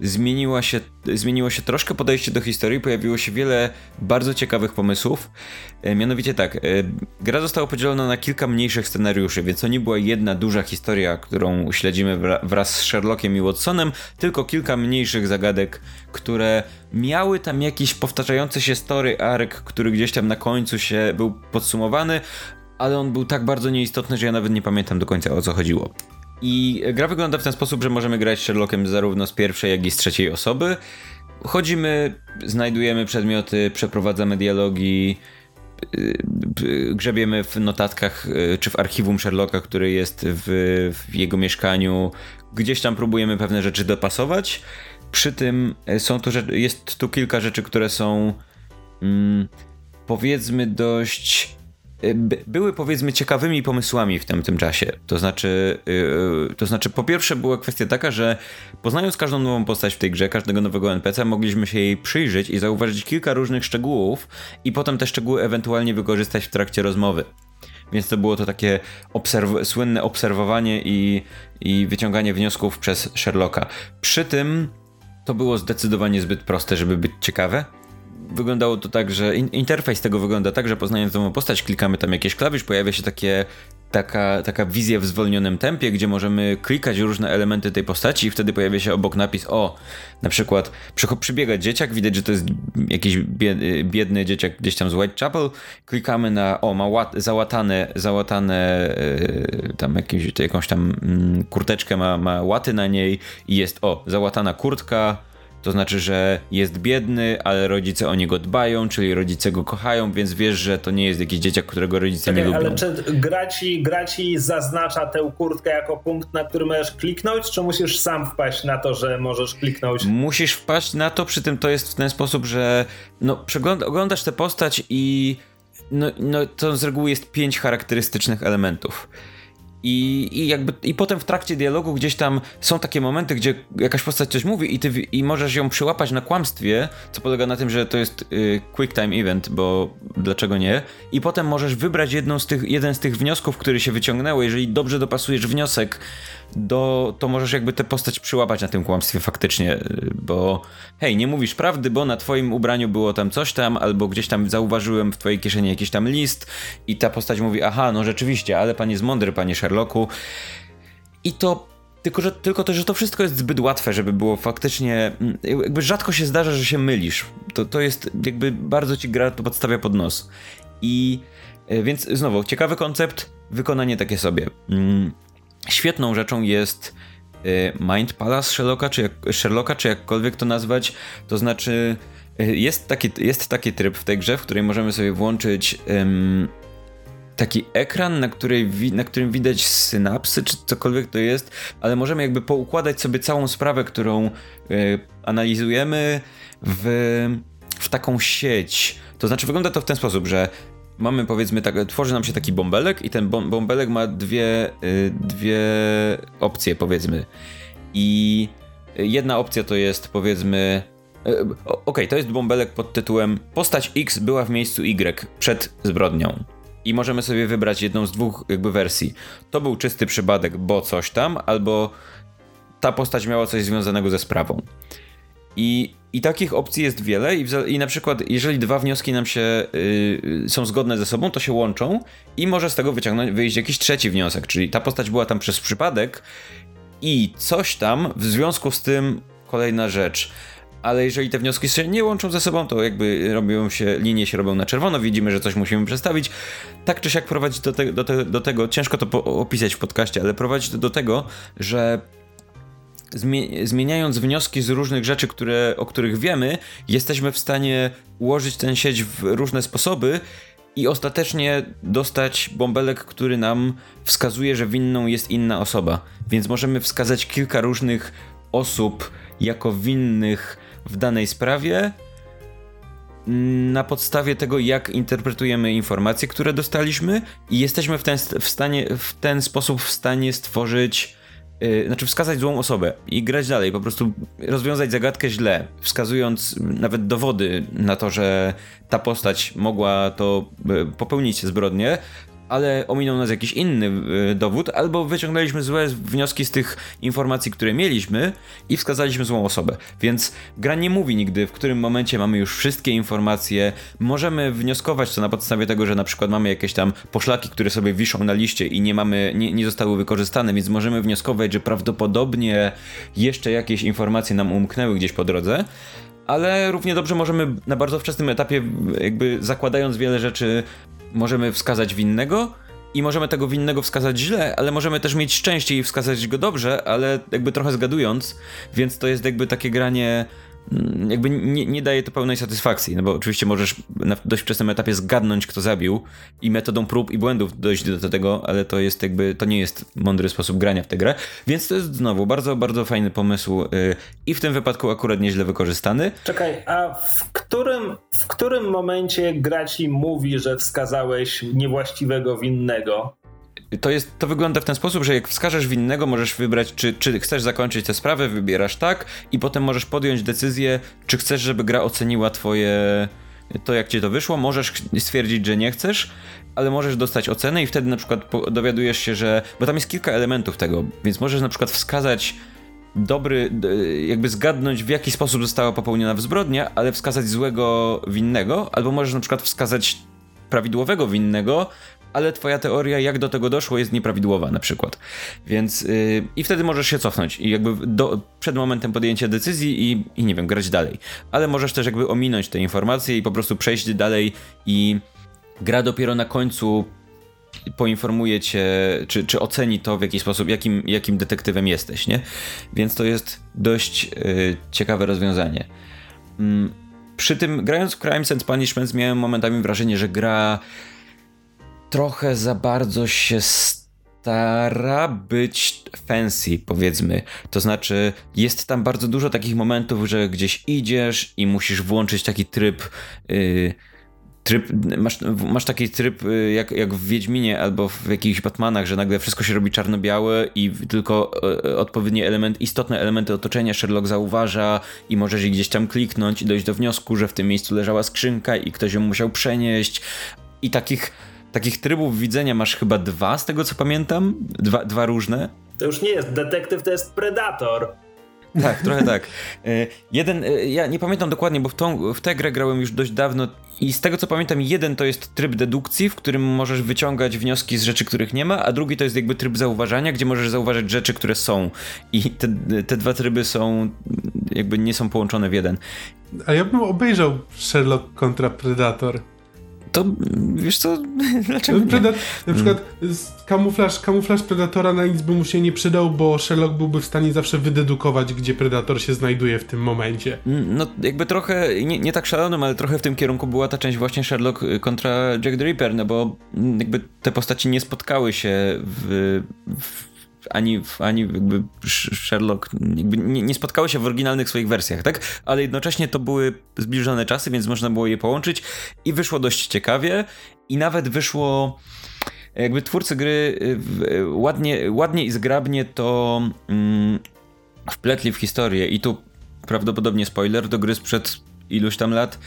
zmieniła się, zmieniło się troszkę podejście do historii, pojawiło się wiele bardzo ciekawych pomysłów. E, mianowicie tak, e, gra została podzielona na kilka mniejszych scenariuszy, więc to nie była jedna duża historia, którą śledzimy wraz z Sherlockiem i Watsonem, tylko kilka mniejszych zagadek, które miały tam jakiś powtarzający się story arc, który gdzieś tam na końcu się był podsumowany, ale on był tak bardzo nieistotny, że ja nawet nie pamiętam do końca o co chodziło. I gra wygląda w ten sposób, że możemy grać Sherlockiem zarówno z pierwszej, jak i z trzeciej osoby. Chodzimy, znajdujemy przedmioty, przeprowadzamy dialogi, y, y, grzebiemy w notatkach y, czy w archiwum Sherlocka, który jest w, w, jego mieszkaniu. Gdzieś tam próbujemy pewne rzeczy dopasować. Przy tym są tu, jest tu kilka rzeczy, które są mm, powiedzmy dość były powiedzmy ciekawymi pomysłami w tamtym czasie. To znaczy, yy, to znaczy, po pierwsze była kwestia taka, że poznając każdą nową postać w tej grze, każdego nowego NPC, mogliśmy się jej przyjrzeć i zauważyć kilka różnych szczegółów i potem te szczegóły ewentualnie wykorzystać w trakcie rozmowy. Więc to było to takie obserw słynne obserwowanie i, i wyciąganie wniosków przez Sherlocka. Przy tym to było zdecydowanie zbyt proste, żeby być ciekawe wyglądało to tak, że in, interfejs tego wygląda tak, że poznając nową postać, klikamy tam jakieś klawisz, pojawia się takie taka, taka wizja w zwolnionym tempie, gdzie możemy klikać różne elementy tej postaci i wtedy pojawia się obok napis o, na przykład przybiega dzieciak, widać, że to jest jakiś biedny dzieciak gdzieś tam z Whitechapel, klikamy na, o, ma łat, załatane, załatane yy, tam jakieś, jakąś tam yy, kurteczkę, ma, ma łaty na niej i jest, o, załatana kurtka, to znaczy, że jest biedny, ale rodzice o niego dbają, czyli rodzice go kochają, więc wiesz, że to nie jest jakiś dzieciak, którego rodzice nie lubią. Ale czy gra ci, gra ci zaznacza tę kurtkę jako punkt, na który możesz kliknąć, czy musisz sam wpaść na to, że możesz kliknąć? Musisz wpaść na to, przy tym to jest w ten sposób, że no, oglądasz tę postać i no, no, to z reguły jest pięć charakterystycznych elementów. I, I jakby i potem w trakcie dialogu gdzieś tam są takie momenty, gdzie jakaś postać coś mówi i ty i możesz ją przyłapać na kłamstwie, co polega na tym, że to jest y, quick time event, bo dlaczego nie? I potem możesz wybrać jedną z tych, jeden z tych wniosków, który się wyciągnęło. Jeżeli dobrze dopasujesz wniosek do, to możesz jakby tę postać przyłapać na tym kłamstwie faktycznie, y, bo hej, nie mówisz prawdy, bo na twoim ubraniu było tam coś tam, albo gdzieś tam zauważyłem w twojej kieszeni jakiś tam list i ta postać mówi, aha, no rzeczywiście, ale pan jest mądry, panie Sherlocku. I to tylko, że, tylko to, że to wszystko jest zbyt łatwe, żeby było faktycznie. Mm, jakby rzadko się zdarza, że się mylisz. To, to jest jakby bardzo ci gra to podstawia pod nos. I y, więc znowu, ciekawy koncept, wykonanie takie sobie. Świetną rzeczą jest y, Mind Palace Sherlocka, czy, jak, Sherlocka, czy jakkolwiek to nazwać. To znaczy, y, jest taki, jest taki tryb w tej grze, w której możemy sobie włączyć um, taki ekran, na, której, na którym widać synapsy, czy cokolwiek to jest, ale możemy jakby poukładać sobie całą sprawę, którą y, analizujemy w, w taką sieć. To znaczy, wygląda to w ten sposób, że mamy powiedzmy tak, tworzy nam się taki bąbelek i ten bąbelek ma dwie, y, dwie opcje powiedzmy. I jedna opcja to jest powiedzmy y, Okej, okay, to jest bąbelek pod tytułem Postać X była w miejscu Y przed zbrodnią. I możemy sobie wybrać jedną z dwóch jakby wersji. To był czysty przypadek, bo coś tam, albo ta postać miała coś związanego ze sprawą. I, I takich opcji jest wiele, i, i na przykład, jeżeli dwa wnioski nam się yy, są zgodne ze sobą, to się łączą i może z tego wyciągnąć, wyjść jakiś trzeci wniosek, czyli ta postać była tam przez przypadek i coś tam w związku z tym kolejna rzecz. Ale jeżeli te wnioski się nie łączą ze sobą, to jakby robią się, linie się robią na czerwono, widzimy, że coś musimy przestawić. Tak czy siak prowadzić do, te, do, te, do tego, ciężko to opisać w podcaście, ale prowadzić to do tego, że zmieniając wnioski z różnych rzeczy, które, o których wiemy, jesteśmy w stanie ułożyć tę sieć w różne sposoby i ostatecznie dostać bąbelek, który nam wskazuje, że winną jest inna osoba. Więc możemy wskazać kilka różnych osób jako winnych w danej sprawie na podstawie tego, jak interpretujemy informacje, które dostaliśmy, i jesteśmy w ten, w stanie, w ten sposób w stanie stworzyć Yy, znaczy wskazać złą osobę i grać dalej, po prostu rozwiązać zagadkę źle, wskazując nawet dowody na to, że ta postać mogła to y, popełnić zbrodnię, ale ominął nas jakiś inny y, dowód, albo wyciągnęliśmy złe wnioski z tych informacji, które mieliśmy i wskazaliśmy złą osobę. Więc gra nie mówi nigdy, w którym momencie mamy już wszystkie informacje. Możemy wnioskować to na podstawie tego, że na przykład mamy jakieś tam poszlaki, które sobie wiszą na liście i nie mamy, nie, nie zostały wykorzystane, więc możemy wnioskować, że prawdopodobnie jeszcze jakieś informacje nam umknęły gdzieś po drodze ale równie dobrze możemy na bardzo wczesnym etapie, jakby zakładając wiele rzeczy, możemy wskazać winnego i możemy tego winnego wskazać źle, ale możemy też mieć szczęście i wskazać go dobrze, ale jakby trochę zgadując, więc to jest jakby takie granie jakby nie, nie, daje to pełnej satysfakcji, no bo oczywiście możesz na dość wczesnym etapie zgadnąć, kto zabił i metodą prób i błędów dojść do tego, ale to jest jakby, to nie jest mądry sposób grania w tę grę, więc to jest znowu bardzo, bardzo fajny pomysł yy, i w tym wypadku akurat nieźle wykorzystany. Czekaj, a w którym, w którym momencie gra ci mówi, że wskazałeś niewłaściwego winnego? To, jest, to wygląda w ten sposób, że jak wskażesz winnego, możesz wybrać, czy, czy chcesz zakończyć tę sprawę, wybierasz tak i potem możesz podjąć decyzję, czy chcesz, żeby gra oceniła twoje to, jak ci to wyszło. Możesz stwierdzić, że nie chcesz, ale możesz dostać ocenę i wtedy na przykład dowiadujesz się, że. Bo tam jest kilka elementów tego, więc możesz na przykład wskazać dobry, jakby zgadnąć w jaki sposób została popełniona zbrodnia, ale wskazać złego winnego, albo możesz na przykład wskazać prawidłowego winnego, ale twoja teoria, jak do tego doszło, jest nieprawidłowa na przykład. Więc yy, i wtedy możesz się cofnąć i jakby do, przed momentem podjęcia decyzji i, i nie wiem, grać dalej. Ale możesz też jakby ominąć te informacje i po prostu przejść dalej i gra dopiero na końcu poinformuje cię, czy, czy oceni to w jakiś sposób, jakim, jakim detektywem jesteś, nie? Więc to jest dość yy, ciekawe rozwiązanie. Yy, przy tym, grając w Crimes and Punishments, miałem momentami wrażenie, że gra trochę za bardzo się stara być fancy, powiedzmy. To znaczy, jest tam bardzo dużo takich momentów, że gdzieś idziesz i musisz włączyć taki tryb. Yy, tryb, masz, masz taki tryb y, jak, jak w Wiedźminie albo w jakichś Batmanach, że nagle wszystko się robi czarno-białe i tylko y, odpowiedni element, istotne elementy otoczenia Sherlock zauważa i możesz je gdzieś tam kliknąć i dojść do wniosku, że w tym miejscu leżała skrzynka i ktoś ją musiał przenieść. I takich, takich trybów widzenia masz chyba dwa, z tego co pamiętam. Dwa, dwa różne. To już nie jest detektyw, to jest predator. Tak, trochę tak. E, jeden, e, ja nie pamiętam dokładnie, bo w, tą, w tę grę grałem już dość dawno i z tego co pamiętam, jeden to jest tryb dedukcji, w którym możesz wyciągać wnioski z rzeczy, których nie ma, a drugi to jest jakby tryb zauważania, gdzie możesz zauważyć rzeczy, które są. I te, te dwa tryby są, jakby nie są połączone w jeden. A ja bym obejrzał Sherlock kontra Predator to wiesz co, dlaczego? Predat na przykład kamuflaż, kamuflaż Predatora na nic by mu się nie przydał, bo Sherlock byłby w stanie zawsze wydedukować, gdzie Predator się znajduje w tym momencie. Mm, no jakby trochę, nie, nie tak szalonym, ale trochę w tym kierunku była ta część właśnie Sherlock y, kontra Jack the Ripper, no bo mm, jakby te postaci nie spotkały się w, w ani, ani jakby Sherlock jakby nie, nie spotkały się w oryginalnych swoich wersjach, tak? Ale jednocześnie to były zbliżone czasy, więc można było je połączyć i wyszło dość ciekawie i nawet wyszło jakby twórcy gry y, ładnie, ładnie i zgrabnie to mm, wpletli w historię i tu prawdopodobnie spoiler do gry sprzed iluś tam lat,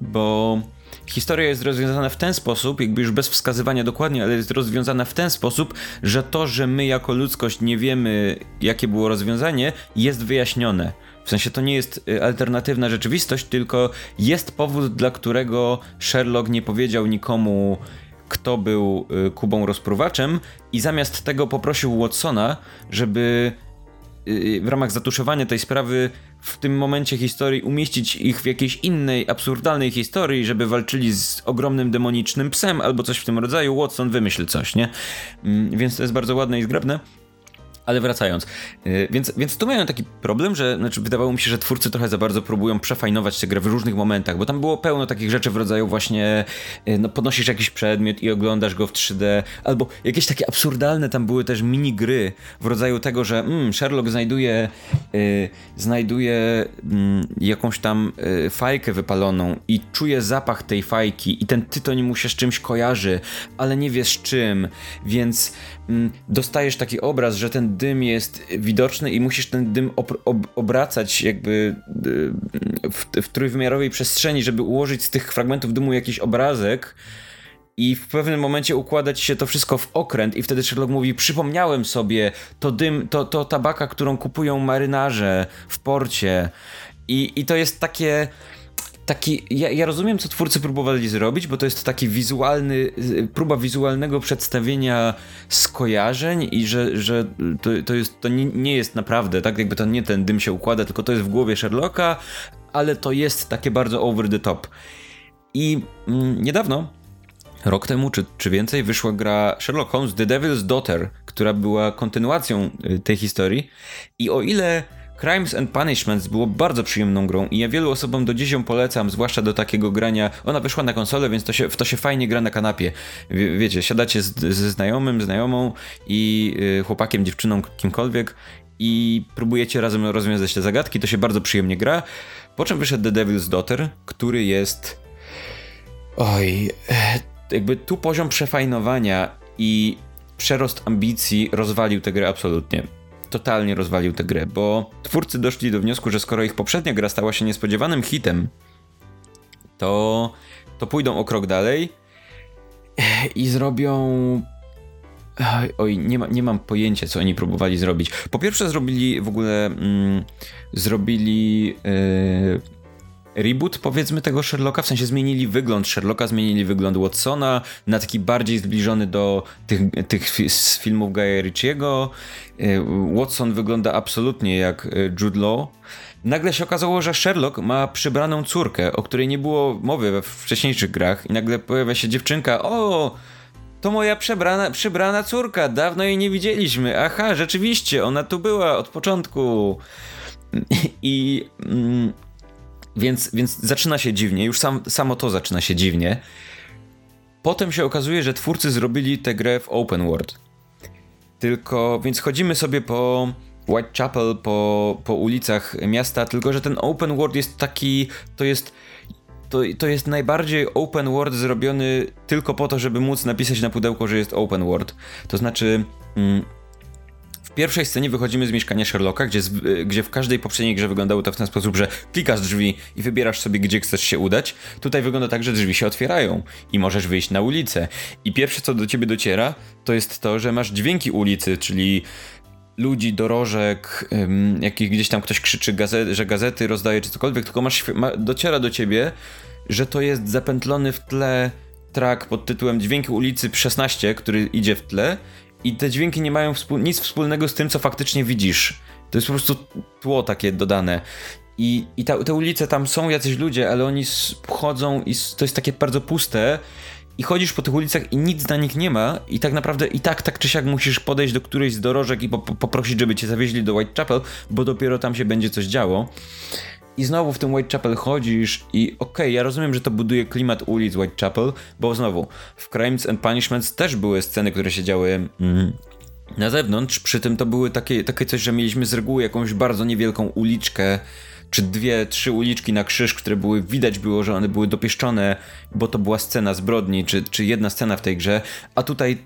bo historia jest rozwiązana w ten sposób, jakby już bez wskazywania dokładnie, ale jest rozwiązana w ten sposób, że to, że my jako ludzkość nie wiemy, jakie było rozwiązanie, jest wyjaśnione. W sensie to nie jest y, alternatywna rzeczywistość, tylko jest powód, dla którego Sherlock nie powiedział nikomu, kto był y, Kubą rozpruwaczem, i zamiast tego poprosił Watsona, żeby y, w ramach zatuszowania tej sprawy w tym momencie historii umieścić ich w jakiejś innej, absurdalnej historii, żeby walczyli z ogromnym demonicznym psem albo coś w tym rodzaju, Watson wymyśl coś, nie? Mm, więc to jest bardzo ładne i zgrabne. Ale wracając, yy, więc, więc tu mają taki problem, że znaczy, wydawało mi się, że twórcy trochę za bardzo próbują przefajnować tę grę w różnych momentach, bo tam było pełno takich rzeczy w rodzaju właśnie yy, no, podnosisz jakiś przedmiot i oglądasz go w 3D, albo jakieś takie absurdalne tam były też mini gry w rodzaju tego, że mm, Sherlock znajduje, yy, znajduje mm, jakąś tam yy, fajkę wypaloną i czuje zapach tej fajki i ten tytoń mu się z czymś kojarzy, ale nie wiesz czym, więc dostajesz taki obraz, że ten dym jest widoczny i musisz ten dym ob ob obracać jakby y, w, w trójwymiarowej przestrzeni, żeby ułożyć z tych fragmentów dymu jakiś obrazek i w pewnym momencie układać się to wszystko w okręt i wtedy Sherlock mówi, przypomniałem sobie, to dym, to, to tabaka, którą kupują marynarze w porcie. I, i to jest takie taki, ja, ja, rozumiem, co twórcy próbowali zrobić, bo to jest taki wizualny, próba wizualnego przedstawienia skojarzeń i że, że to, to, jest, to nie, nie jest naprawdę, tak jakby to nie ten dym się układa, tylko to jest w głowie Sherlocka, ale to jest takie bardzo over the top. I mm, niedawno, rok temu czy, czy więcej, wyszła gra Sherlock Holmes The Devil's Daughter, która była kontynuacją y, tej historii i o ile Crimes and Punishments było bardzo przyjemną grą i ja wielu osobom do dziś ją polecam, zwłaszcza do takiego grania. Ona wyszła na konsolę, więc to się, to się fajnie gra na kanapie. Wie, wiecie, siadacie z, ze znajomym, znajomą i y, chłopakiem, dziewczyną, kimkolwiek i próbujecie razem rozwiązać te zagadki, to się bardzo przyjemnie gra. Po czym wyszedł The Devil's Daughter, który jest... Oj... Jakby tu poziom przefajnowania i przerost ambicji rozwalił tę grę absolutnie totalnie rozwalił tę grę, bo twórcy doszli do wniosku, że skoro ich poprzednia gra stała się niespodziewanym hitem, to, to pójdą o krok dalej i zrobią Oj, nie, ma, nie mam pojęcia, co oni próbowali zrobić. Po pierwsze, zrobili w ogóle. Mm, zrobili. Yy, reboot, powiedzmy, tego Sherlocka. W sensie zmienili wygląd Sherlocka, zmienili wygląd Watsona na taki bardziej zbliżony do tych, tych z filmów Guya Ritchiego. Yy, Watson wygląda absolutnie jak yy, Jude Law. Nagle się okazało, że Sherlock ma przybraną córkę, o której nie było mowy we wcześniejszych grach, i nagle pojawia się dziewczynka. O! To moja przebrana, przybrana córka, dawno jej nie widzieliśmy. Aha, rzeczywiście, ona tu była od początku. I. Mm, więc, więc zaczyna się dziwnie, już sam, samo to zaczyna się dziwnie. Potem się okazuje, że twórcy zrobili tę grę w open world. Tylko, więc chodzimy sobie po Whitechapel, po, po ulicach miasta, tylko że ten open world jest taki, to jest to, to jest najbardziej open world zrobiony tylko po to, żeby móc napisać na pudełko, że jest open world. To znaczy. Mm, w pierwszej scenie wychodzimy z mieszkania Sherlocka, gdzie, y, gdzie w każdej poprzedniej grze wyglądało to w ten sposób, że klikasz drzwi i wybierasz sobie, gdzie chcesz się udać. Tutaj wygląda tak, że drzwi się otwierają i możesz wyjść na ulicę. I pierwsze, co do ciebie dociera, to jest to, że masz dźwięki ulicy, czyli ludzi, dorożek, jakich gdzieś tam ktoś krzyczy, że gazety rozdaje czy cokolwiek, tylko masz, ma, dociera do ciebie, że to jest zapętlony w tle track pod tytułem Dźwięki ulicy 16, który idzie w tle i te dźwięki nie mają współ nic wspólnego z tym, co faktycznie widzisz. To jest po prostu tło takie dodane. I, i ta, te ulice tam są jacyś ludzie, ale oni chodzą i to jest takie bardzo puste i chodzisz po tych ulicach i nic na nich nie ma i tak naprawdę i tak, tak czy siak musisz podejść do którejś z dorożek i po, po, poprosić, żeby cię zawieźli do Whitechapel, bo dopiero tam się będzie coś działo. I znowu w tym Whitechapel chodzisz i okej, okay, ja rozumiem, że to buduje klimat ulic Whitechapel, bo znowu w Crimes and Punishments też były sceny, które się działy mm, na zewnątrz, przy tym to były takie, takie coś, że mieliśmy z reguły jakąś bardzo niewielką uliczkę, czy dwie, trzy uliczki na krzyż, które były, widać było, że one były dopieszczone, bo to była scena zbrodni, czy, czy jedna scena w tej grze, a tutaj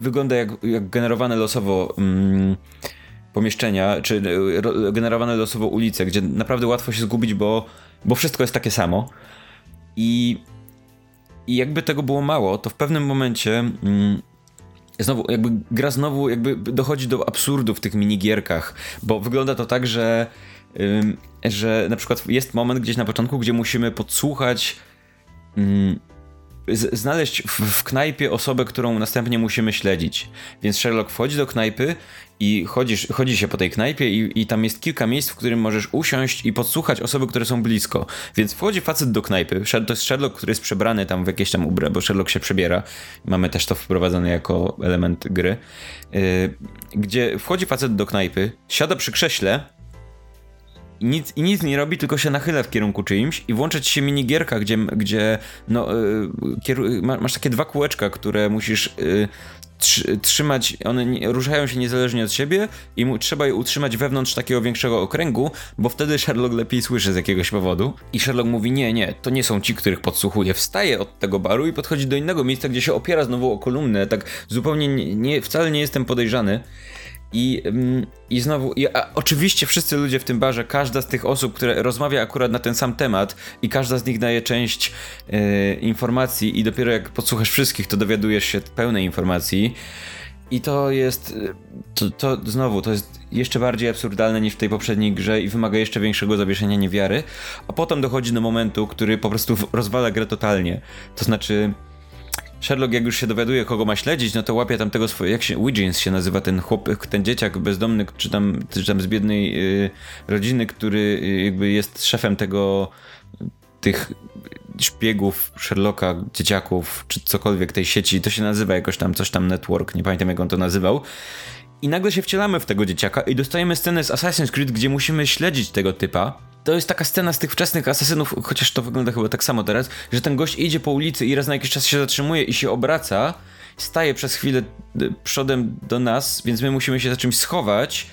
wygląda jak, jak generowane losowo mm, pomieszczenia, czy e, generowane losowo ulice, gdzie naprawdę łatwo się zgubić, bo, bo wszystko jest takie samo. I, i jakby tego było mało, to w pewnym momencie... Mm, znowu, jakby gra znowu jakby dochodzi do absurdu w tych minigierkach, bo wygląda to tak, że że na przykład jest moment gdzieś na początku, gdzie musimy podsłuchać, znaleźć w, w knajpie osobę, którą następnie musimy śledzić. Więc Sherlock wchodzi do knajpy i chodzisz, chodzi się po tej knajpie i, i tam jest kilka miejsc, w którym możesz usiąść i podsłuchać osoby, które są blisko. Więc wchodzi facet do knajpy, to jest Sherlock, który jest przebrany tam w jakieś tam ubrania, bo Sherlock się przebiera. Mamy też to wprowadzone jako element gry. Yy, gdzie wchodzi facet do knajpy, siada przy krześle nic, i nic nie robi, tylko się nachyla w kierunku czyimś i włącza ci się minigierka, gdzie, gdzie no, yy, masz takie dwa kółeczka, które musisz yy, trzymać, one nie, ruszają się niezależnie od siebie i mu, trzeba je utrzymać wewnątrz takiego większego okręgu, bo wtedy Sherlock lepiej słyszy z jakiegoś powodu. I Sherlock mówi, nie, nie, to nie są ci, których podsłuchuje. Wstaje od tego baru i podchodzi do innego miejsca, gdzie się opiera znowu o kolumnę, tak zupełnie nie, nie wcale nie jestem podejrzany. I, mm, i znowu, i, oczywiście wszyscy ludzie w tym barze, każda z tych osób, które rozmawia akurat na ten sam temat i każda z nich daje część e, informacji i dopiero jak podsłuchasz wszystkich, to dowiadujesz się pełnej informacji. I to jest, to, to znowu, to jest jeszcze bardziej absurdalne niż w tej poprzedniej grze i wymaga jeszcze większego zawieszenia niewiary, a potem dochodzi do momentu, który po prostu rozwala grę totalnie. To znaczy, Sherlock jak już się dowiaduje, kogo ma śledzić, no to łapie tam tego swojego, jak się, Wiggins się nazywa ten chłop, ten dzieciak bezdomny, czy tam, czy tam z biednej y, rodziny, który y, jakby jest szefem tego, tych szpiegów Sherlocka, dzieciaków, czy cokolwiek tej sieci, to się nazywa jakoś tam, coś tam network, nie pamiętam jak on to nazywał. I nagle się wcielamy w tego dzieciaka i dostajemy scenę z Assassin's Creed, gdzie musimy śledzić tego typa, to jest taka scena z tych wczesnych asesynów, chociaż to wygląda chyba tak samo teraz, że ten gość idzie po ulicy i raz na jakiś czas się zatrzymuje i się obraca, staje przez chwilę y, przodem do nas, więc my musimy się za czymś schować.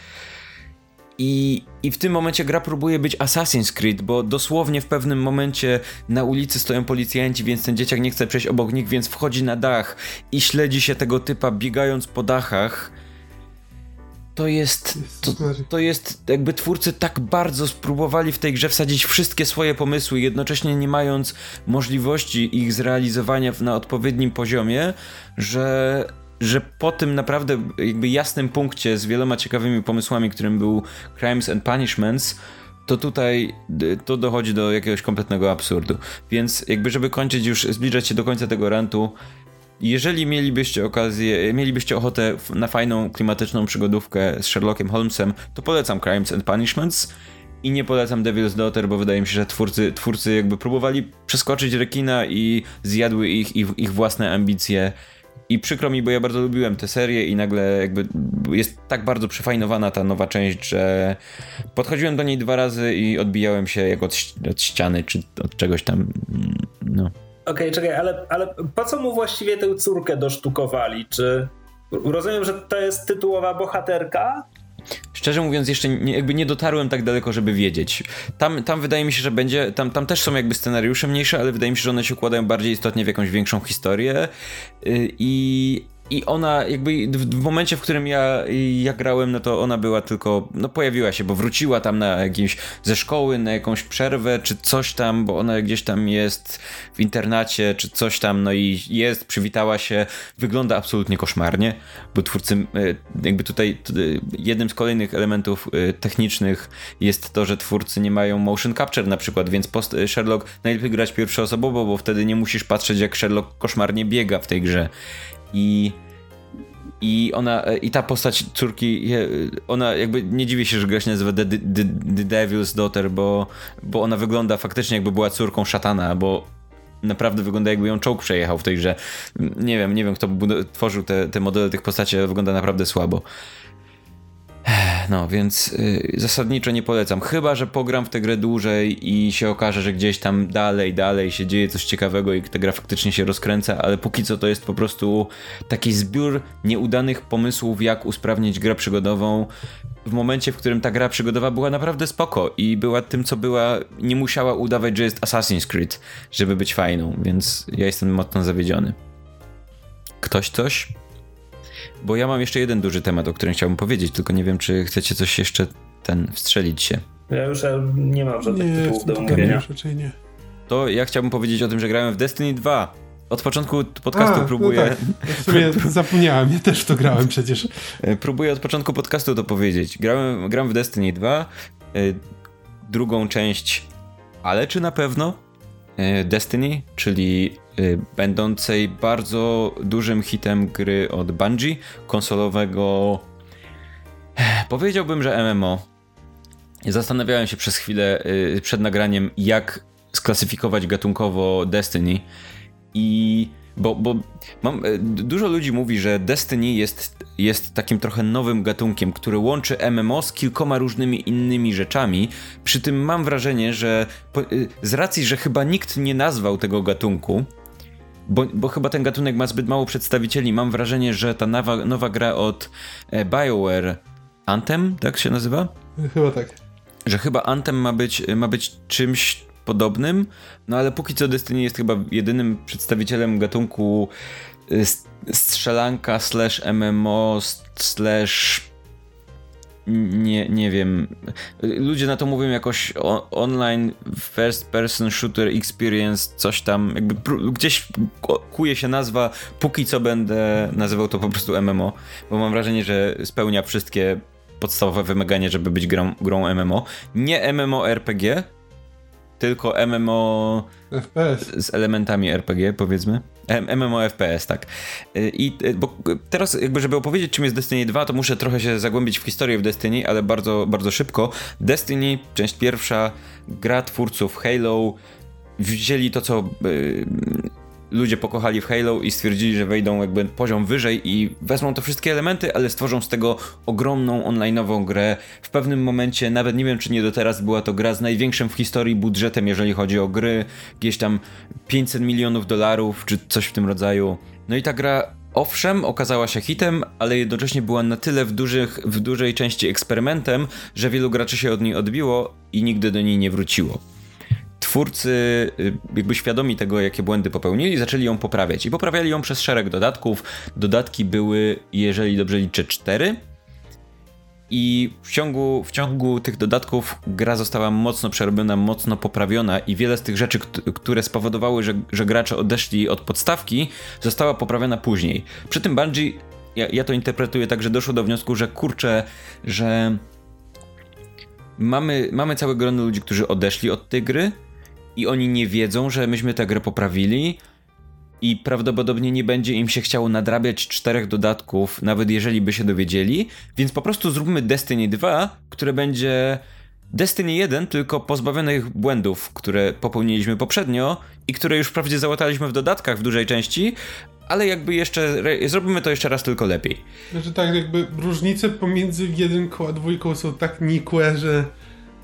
I, I w tym momencie gra próbuje być Assassin's Creed, bo dosłownie w pewnym momencie na ulicy stoją policjanci, więc ten dzieciak nie chce przejść obok nich, więc wchodzi na dach i śledzi się tego typa biegając po dachach to jest, to, to jest jakby twórcy tak bardzo spróbowali w tej grze wsadzić wszystkie swoje pomysły, jednocześnie nie mając możliwości ich zrealizowania na odpowiednim poziomie, że że po tym naprawdę jakby jasnym punkcie z wieloma ciekawymi pomysłami, którym był Crimes and Punishments, to tutaj to dochodzi do jakiegoś kompletnego absurdu. Więc jakby żeby kończyć już, zbliżać się do końca tego rantu, jeżeli mielibyście okazję, mielibyście ochotę na fajną, klimatyczną przygodówkę z Sherlockiem Holmesem, to polecam Crimes and Punishments i nie polecam Devil's Daughter, bo wydaje mi się, że twórcy, twórcy jakby próbowali przeskoczyć rekina i zjadły ich, ich, ich własne ambicje. I przykro mi, bo ja bardzo lubiłem tę serię i nagle jakby jest tak bardzo przefajnowana ta nowa część, że podchodziłem do niej dwa razy i odbijałem się jak od, od ściany czy od czegoś tam. No. Okej, okay, czekaj, ale, ale po co mu właściwie tę córkę dosztukowali? Czy rozumiem, że to jest tytułowa bohaterka? Szczerze mówiąc, jeszcze nie, jakby nie dotarłem tak daleko, żeby wiedzieć. Tam, tam wydaje mi się, że będzie. Tam, tam też są jakby scenariusze mniejsze, ale wydaje mi się, że one się układają bardziej istotnie w jakąś większą historię. Yy, I i ona jakby w, momencie, w którym ja, ja grałem, no to ona była tylko, no pojawiła się, bo wróciła tam na jakimś ze szkoły, na jakąś przerwę, czy coś tam, bo ona gdzieś tam jest w internacie, czy coś tam, no i jest, przywitała się, wygląda absolutnie koszmarnie, bo twórcy, e, jakby tutaj jednym z kolejnych elementów e, technicznych jest to, że twórcy nie mają motion capture na przykład, więc post Sherlock najlepiej grać pierwszoosobowo, bo wtedy nie musisz patrzeć jak Sherlock koszmarnie biega w tej grze i i ona, i ta postać córki, ona jakby nie dziwi się, że gra się nazywa The, The, The Devil's Daughter, bo, bo ona wygląda faktycznie jakby była córką szatana, bo naprawdę wygląda jakby ją czołg przejechał w tej grze. Nie wiem, nie wiem kto tworzył te, te modele tych postaci, ale wygląda naprawdę słabo. No, więc y, zasadniczo nie polecam. Chyba, że pogram w tę grę dłużej i się okaże, że gdzieś tam dalej, dalej się dzieje coś ciekawego i ta gra faktycznie się rozkręca, ale póki co to jest po prostu taki zbiór nieudanych pomysłów, jak usprawnić grę przygodową. W momencie, w którym ta gra przygodowa była naprawdę spoko i była tym, co była, nie musiała udawać, że jest Assassin's Creed, żeby być fajną, więc ja jestem mocno zawiedziony. Ktoś coś? Bo ja mam jeszcze jeden duży temat, o którym chciałbym powiedzieć, tylko nie wiem, czy chcecie coś jeszcze ten wstrzelić się. Ja już nie mam żadnych nie, tytułów do omówienia. Nie. To ja chciałbym powiedzieć o tym, że grałem w Destiny 2. Od początku podcastu A, no próbuję. No tak. W sumie zapomniałem, ja też to grałem przecież. próbuję od początku podcastu to powiedzieć. Grałem, gram w Destiny 2, y, drugą część, ale czy na pewno? Y, Destiny, czyli Y, będącej bardzo dużym hitem gry od Bungie, konsolowego. Powiedziałbym, że MMO. Zastanawiałem się przez chwilę przed nagraniem, jak sklasyfikować gatunkowo Destiny. I bo, bo mam, y, dużo ludzi mówi, że Destiny jest, jest takim trochę nowym gatunkiem, który łączy MMO z kilkoma różnymi innymi rzeczami. Przy tym mam wrażenie, że z racji, że chyba nikt nie nazwał tego gatunku, bo, bo chyba ten gatunek ma zbyt mało przedstawicieli. Mam wrażenie, że ta nowa, nowa gra od e, BioWare, Anthem, tak się nazywa? Chyba tak. Że chyba Anthem ma być, ma być czymś podobnym, no ale póki co Destiny jest chyba jedynym przedstawicielem gatunku e, strzelanka slash MMO slash nie, nie wiem. Ludzie na to mówią jakoś online first person shooter experience, coś tam, jakby gdzieś kuje się nazwa, póki co będę nazywał to po prostu MMO, bo mam wrażenie, że spełnia wszystkie podstawowe wymagania, żeby być grą, grą MMO. Nie MMORPG, tylko MMO FPS. z elementami RPG, powiedzmy. MMO FPS, tak. Y, I y, bo teraz jakby, żeby opowiedzieć czym jest Destiny 2, to muszę trochę się zagłębić w historię w Destiny, ale bardzo, bardzo szybko. Destiny, część pierwsza, gra twórców Halo, wzięli to, co y, ludzie pokochali w Halo i stwierdzili, że wejdą jakby poziom wyżej i wezmą te wszystkie elementy, ale stworzą z tego ogromną online'ową grę. W pewnym momencie, nawet nie wiem czy nie do teraz, była to gra z największym w historii budżetem, jeżeli chodzi o gry. Gdzieś tam 500 milionów dolarów, czy coś w tym rodzaju. No i ta gra Owszem, okazała się hitem, ale jednocześnie była na tyle w, dużych, w dużej części eksperymentem, że wielu graczy się od niej odbiło i nigdy do niej nie wróciło twórcy, y, jakby świadomi tego, jakie błędy popełnili, zaczęli ją poprawiać. I poprawiali ją przez szereg dodatków. Dodatki były, jeżeli dobrze liczę, cztery. I w ciągu, w ciągu tych dodatków gra została mocno przerobiona, mocno poprawiona i wiele z tych rzeczy, które spowodowały, że, że gracze odeszli od podstawki, została poprawiona później. Przy tym Bungie ja, ja to interpretuję tak, że doszło do wniosku, że kurczę, że mamy, mamy całe grono ludzi, którzy odeszli od tej gry i oni nie wiedzą, że myśmy tę grę poprawili i prawdopodobnie nie będzie im się chciało nadrabiać czterech dodatków, nawet jeżeli by się dowiedzieli, więc po prostu zróbmy Destiny 2, które będzie Destiny 1, tylko pozbawionych błędów, które popełniliśmy poprzednio i które już wprawdzie załataliśmy w dodatkach w dużej części, ale jakby jeszcze zrobimy to jeszcze raz tylko lepiej. Znaczy tak, jakby różnice pomiędzy jedynką a dwójką są tak nikłe, że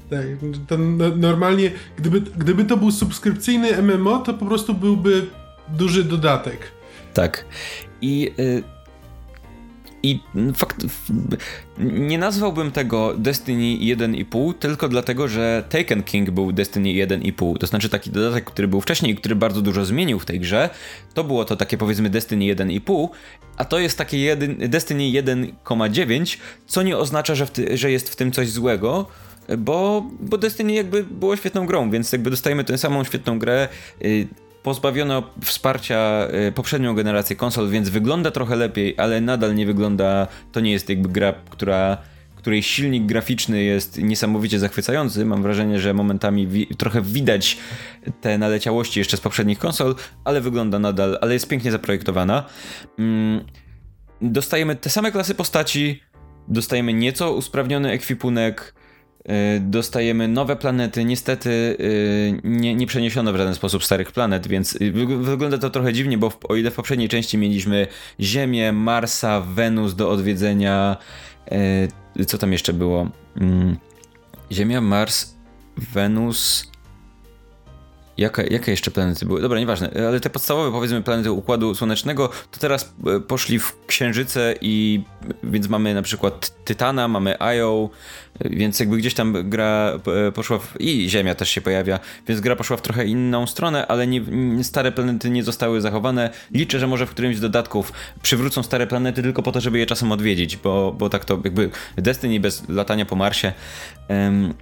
tak, to no, normalnie, gdyby, gdyby to był subskrypcyjny MMO, to po prostu byłby duży dodatek. Tak. I y i fakt, nie nazwałbym tego Destiny 1,5 tylko dlatego, że Taken King był Destiny 1,5. To znaczy taki dodatek, który był wcześniej który bardzo dużo zmienił w tej grze. To było to takie powiedzmy Destiny 1,5, a to jest takie jeden, Destiny 1,9, co nie oznacza, że, ty, że jest w tym coś złego bo, bo Destiny jakby było świetną grą, więc jakby dostajemy tę samą świetną grę. Y, pozbawiono wsparcia y, poprzednią generację konsol, więc wygląda trochę lepiej, ale nadal nie wygląda, to nie jest jakby gra, która której silnik graficzny jest niesamowicie zachwycający. Mam wrażenie, że momentami wi trochę widać te naleciałości jeszcze z poprzednich konsol, ale wygląda nadal, ale jest pięknie zaprojektowana. Mm, dostajemy te same klasy postaci, dostajemy nieco usprawniony ekwipunek, dostajemy nowe planety. Niestety y, nie, nie przeniesiono w żaden sposób starych planet, więc wygląda to trochę dziwnie, bo w, o ile w poprzedniej części mieliśmy Ziemię, Marsa, Wenus do odwiedzenia. Co tam jeszcze było? Mm, Ziemia, Mars, Wenus. Jaka, jakie jeszcze planety były? Dobra, nieważne, ale te podstawowe, powiedzmy, planety Układu Słonecznego, to teraz poszli w Księżyce i więc mamy na przykład Tytana, mamy Io, więc jakby gdzieś tam gra e, poszła w, i Ziemia też się pojawia, więc gra poszła w trochę inną stronę, ale nie, stare planety nie zostały zachowane. Liczę, że może w którymś z dodatków przywrócą stare planety tylko po to, żeby je czasem odwiedzić, bo, bo tak to jakby Destiny bez latania po Marsie. Um,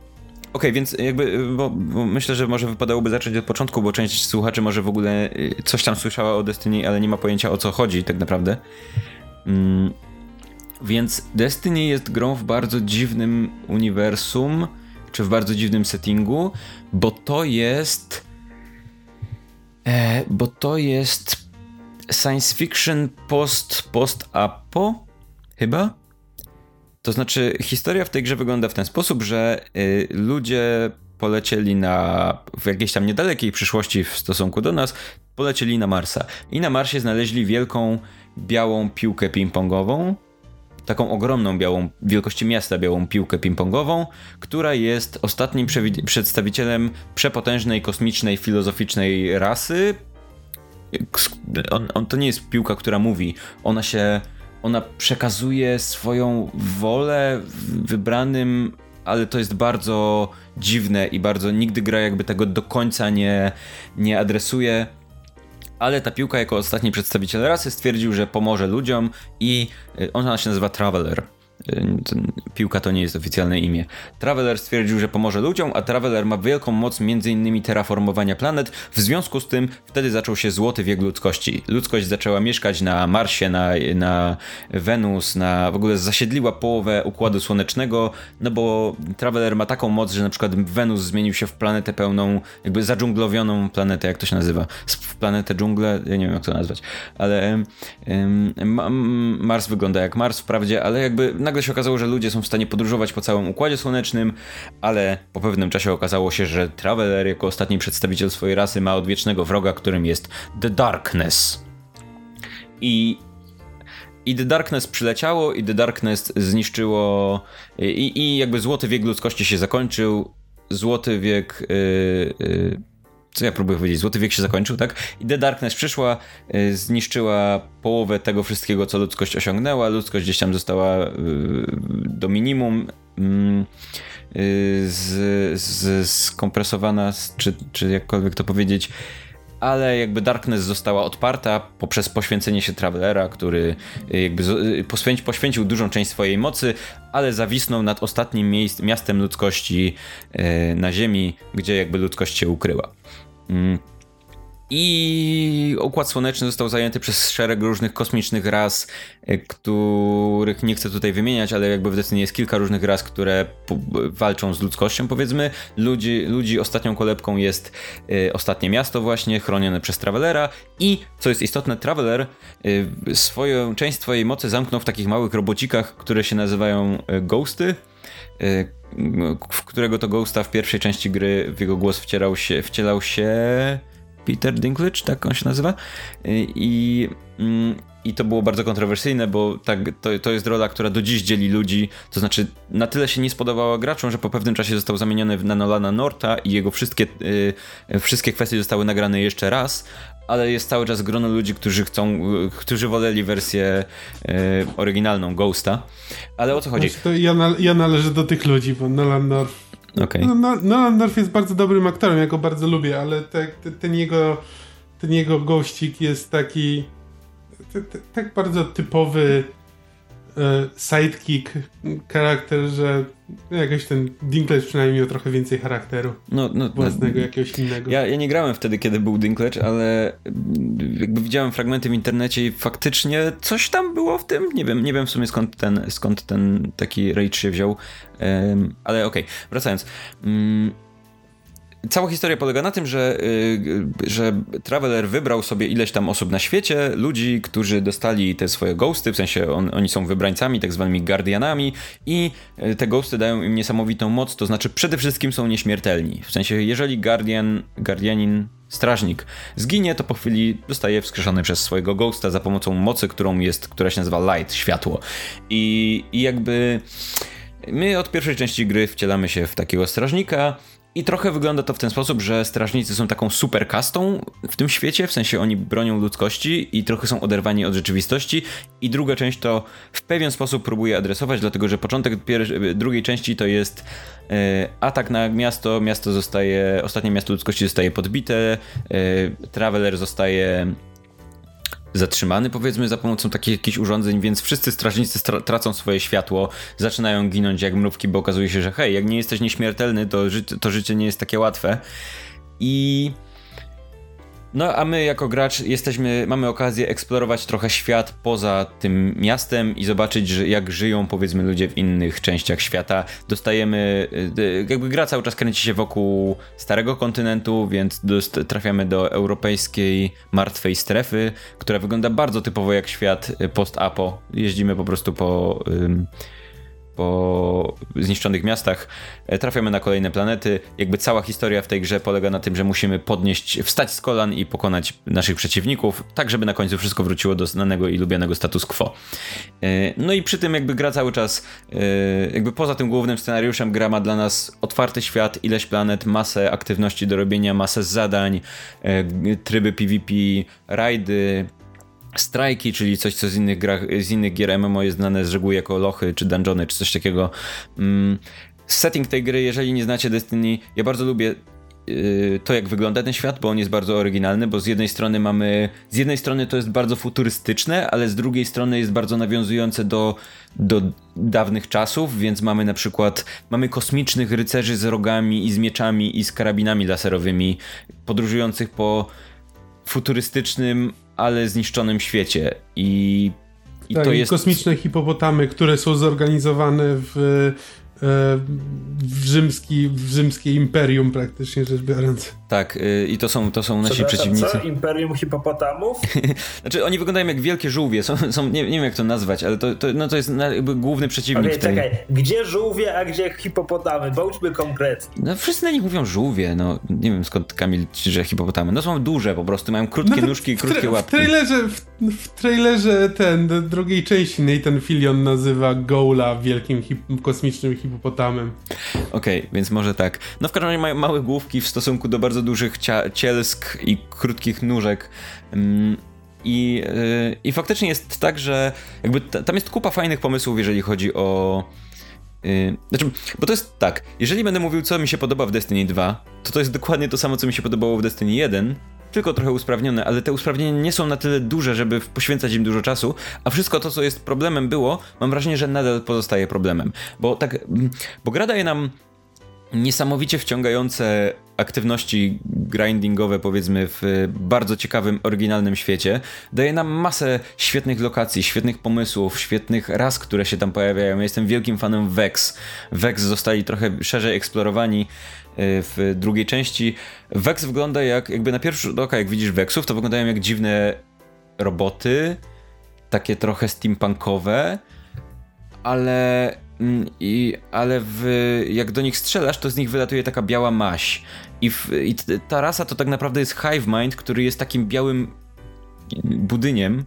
okay, więc jakby, bo, bo, myślę, że może wypadałoby zacząć od początku, bo część słuchaczy może w ogóle y, coś tam słyszała o Destiny, ale nie ma pojęcia o co chodzi tak naprawdę. Um, więc Destiny jest grą w bardzo dziwnym uniwersum, czy w bardzo dziwnym settingu, bo to jest. E, bo to jest science fiction post, post-apo, chyba? To znaczy, historia w tej grze wygląda w ten sposób, że y, ludzie polecieli na, w jakiejś tam niedalekiej przyszłości w stosunku do nas, polecieli na Marsa. I na Marsie znaleźli wielką, białą piłkę ping-pongową, taką ogromną białą, wielkości miasta białą piłkę ping-pongową, która jest ostatnim przedstawicielem przepotężnej, kosmicznej, filozoficznej rasy. On, on, to nie jest piłka, która mówi. Ona się, ona przekazuje swoją wolę wybranym, ale to jest bardzo dziwne i bardzo nigdy gra jakby tego do końca nie, nie adresuje ale ta piłka jako ostatni przedstawiciel rasy stwierdził, że pomoże ludziom i y, ona się nazywa Traveler. Y, piłka to nie jest oficjalne imię. Traveler stwierdził, że pomoże ludziom, a Traveler ma wielką moc m.in. terraformowania planet. W związku z tym wtedy zaczął się złoty wiek ludzkości. Ludzkość zaczęła mieszkać na Marsie, na, na Wenus, na w ogóle zasiedliła połowę układu słonecznego, no bo Traveler ma taką moc, że na przykład Wenus zmienił się w planetę pełną, jakby zadżunglowioną planetę, jak to się nazywa? W planetę dżunglę, ja nie wiem jak to nazwać, ale um, Mars wygląda jak Mars wprawdzie, ale jakby nagle się okazało, że ludzie są w stanie podróżować po całym Układzie Słonecznym, ale po pewnym czasie okazało się, że Traveler jako ostatni przedstawiciel swojej rasy ma odwiecznego wroga, którym jest The Darkness. I i The Darkness przyleciało, i The Darkness zniszczyło. I, i jakby złoty wiek ludzkości się zakończył. Złoty wiek. Yy, yy, co ja próbuję powiedzieć, Złoty Wiek się zakończył, tak? I The Darkness przyszła, y, zniszczyła połowę tego wszystkiego, co ludzkość osiągnęła, ludzkość gdzieś tam została y, do minimum mm, y, z, z, skompresowana, czy, czy jakkolwiek to powiedzieć, ale jakby Darkness została odparta poprzez poświęcenie się Travelera, który jakby poświęci, poświęcił dużą część swojej mocy, ale zawisnął nad ostatnim miejsc, miastem ludzkości na Ziemi, gdzie jakby ludzkość się ukryła. Mm. I Układ Słoneczny został zajęty przez szereg różnych kosmicznych ras, e, których nie chcę tutaj wymieniać, ale jakby w Destiny jest kilka różnych ras, które walczą z ludzkością, powiedzmy. Ludzi, ludzi ostatnią kolebką jest y, ostatnie miasto właśnie, chronione przez Travelera i, co jest istotne, Traveler y, swoją, część swojej mocy zamknął w takich małych robocikach, które się nazywają y, Ghosty w którego to Ghosta w pierwszej części gry w jego głos wcierał się, wcielał się Peter Dinklage, tak on się nazywa. I, mm, i to było bardzo kontrowersyjne, bo tak, to, to jest rola, która do dziś dzieli ludzi. To znaczy, na tyle się nie spodobała graczom, że po pewnym czasie został zamieniony na Nolana Norta i jego wszystkie, y, wszystkie kwestie zostały nagrane jeszcze raz, ale jest cały czas grono ludzi, którzy chcą, y, którzy woleli wersję y, oryginalną Ghosta. Ale o co chodzi? Znaczy, to ja, ja należę do tych ludzi, bo Nolan North. Okay. No, no, Nolan North jest bardzo dobrym aktorem, ja go bardzo lubię, ale te, te, ten jego ten jego gościk jest taki tak bardzo typowy e, sidekick charakter, że jakoś ten Dinklage przynajmniej miał trochę więcej charakteru no, no, własnego, no, jakiegoś innego. Ja, ja nie grałem wtedy, kiedy był Dinklage, ale jakby widziałem fragmenty w internecie i faktycznie coś tam było w tym. Nie wiem, nie wiem w sumie skąd ten, skąd ten taki rage się wziął, um, ale okej, okay. wracając. Um, Cała historia polega na tym, że, yy, że Traveler wybrał sobie ileś tam osób na świecie, ludzi, którzy dostali te swoje ghosty, w sensie on, oni są wybrańcami, tak zwanymi guardianami i y, te ghosty dają im niesamowitą moc, to znaczy przede wszystkim są nieśmiertelni. W sensie, jeżeli guardian, guardianin, strażnik zginie, to po chwili zostaje wskrzeszony przez swojego ghosta za pomocą mocy, którą jest, która się nazywa light, światło. I, i jakby... My od pierwszej części gry wcielamy się w takiego strażnika, i trochę wygląda to w ten sposób, że strażnicy są taką super kastą w tym świecie, w sensie oni bronią ludzkości i trochę są oderwani od rzeczywistości. I druga część to w pewien sposób próbuje adresować, dlatego że początek drugiej części to jest e, atak na miasto, miasto zostaje, ostatnie miasto ludzkości zostaje podbite, e, Traveler zostaje zatrzymany, powiedzmy, za pomocą takich jakichś urządzeń, więc wszyscy strażnicy tracą swoje światło, zaczynają ginąć jak mrówki, bo okazuje się, że hej, jak nie jesteś nieśmiertelny, to, ży to życie nie jest takie łatwe. I no, a my jako gracz jesteśmy, mamy okazję eksplorować trochę świat poza tym miastem i zobaczyć, jak żyją powiedzmy ludzie w innych częściach świata. Dostajemy, y, jakby gra cały czas kręci się wokół starego kontynentu, więc trafiamy do europejskiej martwej strefy, która wygląda bardzo typowo jak świat post-apo. Jeździmy po prostu po po zniszczonych miastach, e, trafiamy na kolejne planety. Jakby cała historia w tej grze polega na tym, że musimy podnieść, wstać z kolan i pokonać naszych przeciwników, tak żeby na końcu wszystko wróciło do znanego i lubianego status quo. E, no i przy tym jakby gra cały czas, e, jakby poza tym głównym scenariuszem gra ma dla nas otwarty świat, ileś planet, masę aktywności do robienia, masę zadań, tryby PvP, rajdy, strajki, czyli coś, co z innych, z innych gier MMO jest znane z reguły jako lochy, czy dungeony, czy coś takiego. Mm, setting tej gry, jeżeli nie znacie Destiny, ja bardzo lubię yy, to, jak wygląda ten świat, bo on jest bardzo oryginalny, bo z jednej strony mamy, z jednej strony to jest bardzo futurystyczne, ale z drugiej strony jest bardzo nawiązujące do, do dawnych czasów, więc mamy na przykład, mamy kosmicznych rycerzy z rogami i z mieczami i z karabinami laserowymi, podróżujących po futurystycznym, ale zniszczonym świecie. I, i tak, to jest. Kosmiczne hipopotamy, które są zorganizowane w w, rzymski, w rzymskie imperium praktycznie rzecz biorąc. Tak, yy, i to są, to są nasi przeciwnicy. Co? Imperium hipopotamów? znaczy oni wyglądają jak wielkie żółwie, są, są nie, nie wiem jak to nazwać, ale to, to, no, to jest jakby główny przeciwnik okay, tej... czekaj, gdzie żółwie, a gdzie hipopotamy? Bądźmy konkretni. No wszyscy na nich mówią żółwie, no nie wiem skąd Kamil, że hipopotamy. No są duże po prostu, mają krótkie no, nóżki i krótkie łapki. W trailerze, w, w trailerze ten, drugiej części Nathan Fillion nazywa Gola wielkim hip, kosmicznym hipopotamem hipopotamem. Okej, okay, więc może tak. No w każdym razie mają małe główki w stosunku do bardzo dużych cielsk i krótkich nóżek. Mm, I, yy, I faktycznie jest tak, że jakby tam jest kupa fajnych pomysłów, jeżeli chodzi o. Yy, znaczy, bo to jest tak, jeżeli będę mówił, co mi się podoba w Destiny 2, to to jest dokładnie to samo, co mi się podobało w Destiny 1, tylko trochę usprawnione, ale te usprawnienia nie są na tyle duże, żeby poświęcać im dużo czasu, a wszystko to, co jest problemem było, mam wrażenie, że nadal pozostaje problemem. Bo tak, mm, bo gra daje nam niesamowicie wciągające aktywności grindingowe, powiedzmy, w bardzo ciekawym, oryginalnym świecie. Daje nam masę świetnych lokacji, świetnych pomysłów, świetnych ras, które się tam pojawiają. Ja jestem wielkim fanem Vex. Vex zostali trochę szerzej eksplorowani y, w drugiej części. Vex wygląda jak, jakby na pierwszy rzut oka, jak widzisz Vexów, to wyglądają jak dziwne roboty, takie trochę steampunkowe, ale I, ale w, jak do nich strzelasz, to z nich wylatuje taka biała maś. I, w, I ta rasa to tak naprawdę jest Hive Mind, który jest takim białym budyniem.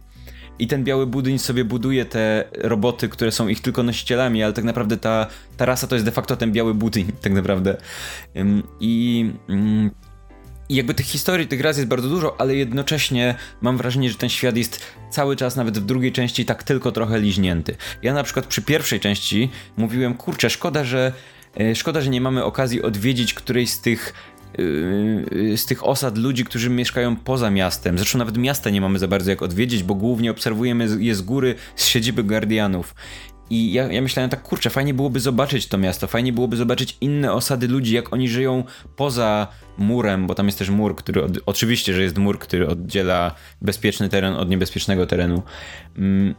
I ten biały budyń sobie buduje te roboty, które są ich tylko nosicielami, ale tak naprawdę ta, ta rasa to jest de facto ten biały budyń, tak naprawdę. I mm, i jakby tych historii, tych raz jest bardzo dużo, ale jednocześnie mam wrażenie, że ten świat jest cały czas, nawet w drugiej części, tak tylko trochę liźnięty. Ja na przykład przy pierwszej części mówiłem, kurczę, szkoda, że e, szkoda, że nie mamy okazji odwiedzić którejś z tych e, z tych osad ludzi, którzy mieszkają poza miastem. Zresztą nawet miasta nie mamy za bardzo jak odwiedzić, bo głównie obserwujemy je z góry, z siedziby Guardianów. I ja, ja myślałem tak, kurczę, fajnie byłoby zobaczyć to miasto, fajnie byłoby zobaczyć inne osady ludzi, jak oni żyją poza murem, bo tam jest też mur, który, od, oczywiście, że jest mur, który oddziela bezpieczny teren od niebezpiecznego terenu. Mm,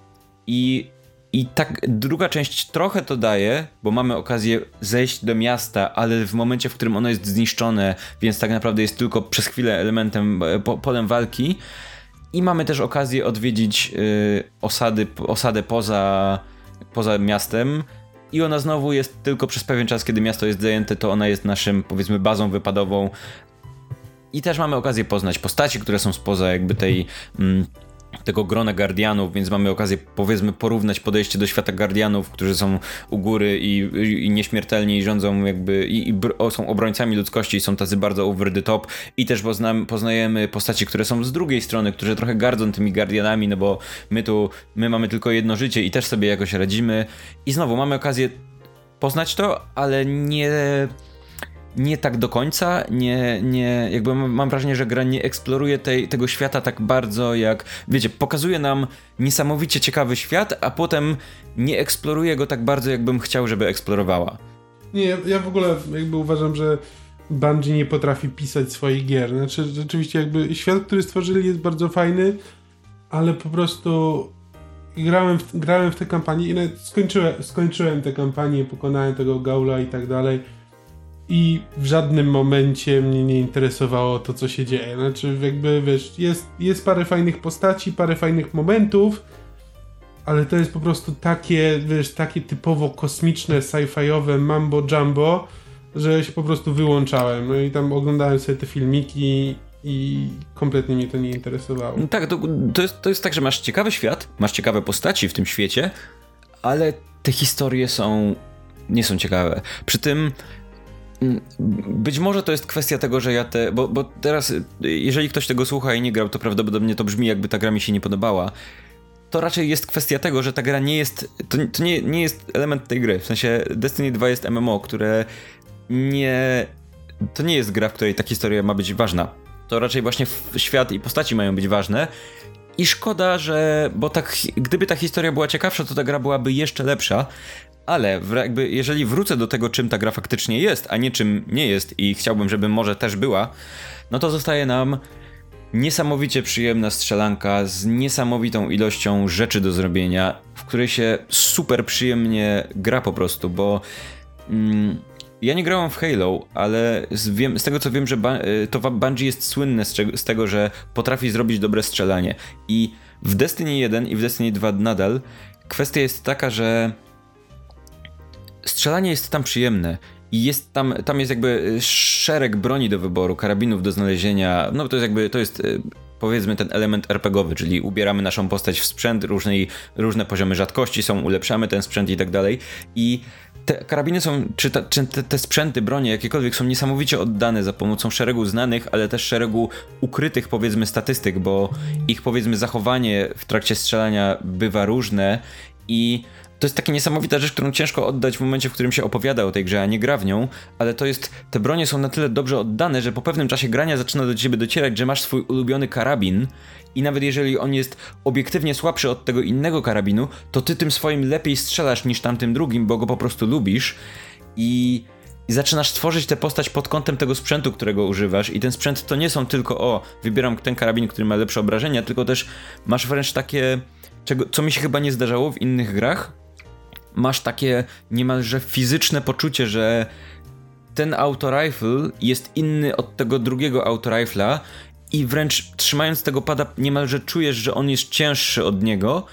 I i tak druga część trochę to daje, bo mamy okazję zejść do miasta, ale w momencie, w którym ono jest zniszczone, więc tak naprawdę jest tylko przez chwilę elementem, e, po, polem walki. I mamy też okazję odwiedzić y, osady, osadę poza poza miastem i ona znowu jest tylko przez pewien czas, kiedy miasto jest zajęte, to ona jest naszym, powiedzmy, bazą wypadową. I też mamy okazję poznać postaci, które są spoza jakby tej mm, tego grona Guardianów, więc mamy okazję powiedzmy porównać podejście do świata Guardianów, którzy są u góry i, i nieśmiertelni i rządzą jakby i, i są obrońcami ludzkości i są tacy bardzo over the top. I też poznam, poznajemy postaci, które są z drugiej strony, które trochę gardzą tymi Guardianami, no bo my tu, my mamy tylko jedno życie i też sobie jakoś radzimy. I znowu mamy okazję poznać to, ale nie nie tak do końca, nie, nie, jakby mam wrażenie, że gra nie eksploruje tej, tego świata tak bardzo jak, wiecie, pokazuje nam niesamowicie ciekawy świat, a potem nie eksploruje go tak bardzo, jakbym chciał, żeby eksplorowała. Nie, ja w ogóle jakby uważam, że Bungie nie potrafi pisać swoich gier. Znaczy, rzeczywiście jakby świat, który stworzyli jest bardzo fajny, ale po prostu grałem w, grałem w tę kampanię i skończyłem, skończyłem tę kampanię, pokonałem tego Gaula i tak dalej i w żadnym momencie mnie nie interesowało to, co się dzieje. Znaczy, jakby wiesz, jest, jest parę fajnych postaci, parę fajnych momentów, ale to jest po prostu takie, wiesz, takie typowo kosmiczne, sci-fiowe mambo jumbo, że się po prostu wyłączałem. No i tam oglądałem sobie te filmiki i kompletnie mnie to nie interesowało. No tak, to, to, jest, to jest tak, że masz ciekawy świat, masz ciekawe postaci w tym świecie, ale te historie są nie są ciekawe. Przy tym być może to jest kwestia tego, że ja te. Bo, bo teraz, jeżeli ktoś tego słucha i nie grał, to prawdopodobnie to brzmi, jakby ta gra mi się nie podobała. To raczej jest kwestia tego, że ta gra nie jest. To, to nie, nie jest element tej gry. W sensie Destiny 2 jest MMO, które nie. To nie jest gra, w której ta historia ma być ważna. To raczej właśnie świat i postaci mają być ważne. I szkoda, że. Bo tak, gdyby ta historia była ciekawsza, to ta gra byłaby jeszcze lepsza ale jakby jeżeli wrócę do tego, czym ta gra faktycznie jest, a nie czym nie jest i chciałbym, żeby może też była, no to zostaje nam niesamowicie przyjemna strzelanka z niesamowitą ilością rzeczy do zrobienia, w której się super przyjemnie gra po prostu, bo mm, ja nie grałem w Halo, ale z, wiem, z tego co wiem, że y, to Bungie jest słynne z, z, tego, że potrafi zrobić dobre strzelanie i w Destiny 1 i w Destiny 2 nadal kwestia jest taka, że strzelanie jest tam przyjemne. I jest tam, tam jest jakby szereg broni do wyboru, karabinów do znalezienia. No to jest jakby, to jest e, powiedzmy ten element RPGowy, czyli ubieramy naszą postać w sprzęt, różnej, różne poziomy rzadkości są, ulepszamy ten sprzęt i tak dalej. I te karabiny są, czy, ta, czy te, te, sprzęty, bronie, jakiekolwiek są niesamowicie oddane za pomocą szeregu znanych, ale też szeregu ukrytych powiedzmy statystyk, bo ich powiedzmy zachowanie w trakcie strzelania bywa różne i to jest taka niesamowita rzecz, którą ciężko oddać w momencie, w którym się opowiada o tej grze, a nie gra w nią, ale to jest, te bronie są na tyle dobrze oddane, że po pewnym czasie grania zaczyna do ciebie docierać, że masz swój ulubiony karabin i nawet jeżeli on jest obiektywnie słabszy od tego innego karabinu, to ty tym swoim lepiej strzelasz niż tamtym drugim, bo go po prostu lubisz i i zaczynasz tworzyć tę postać pod kątem tego sprzętu, którego używasz. I ten sprzęt to nie są tylko o, wybieram ten karabin, który ma lepsze obrażenia, tylko też masz wręcz takie, czego, co mi się chyba nie zdarzało w innych grach, masz takie niemalże fizyczne poczucie, że ten autorifle jest inny od tego drugiego autorifla i wręcz trzymając tego pada niemalże czujesz, że on jest cięższy od niego.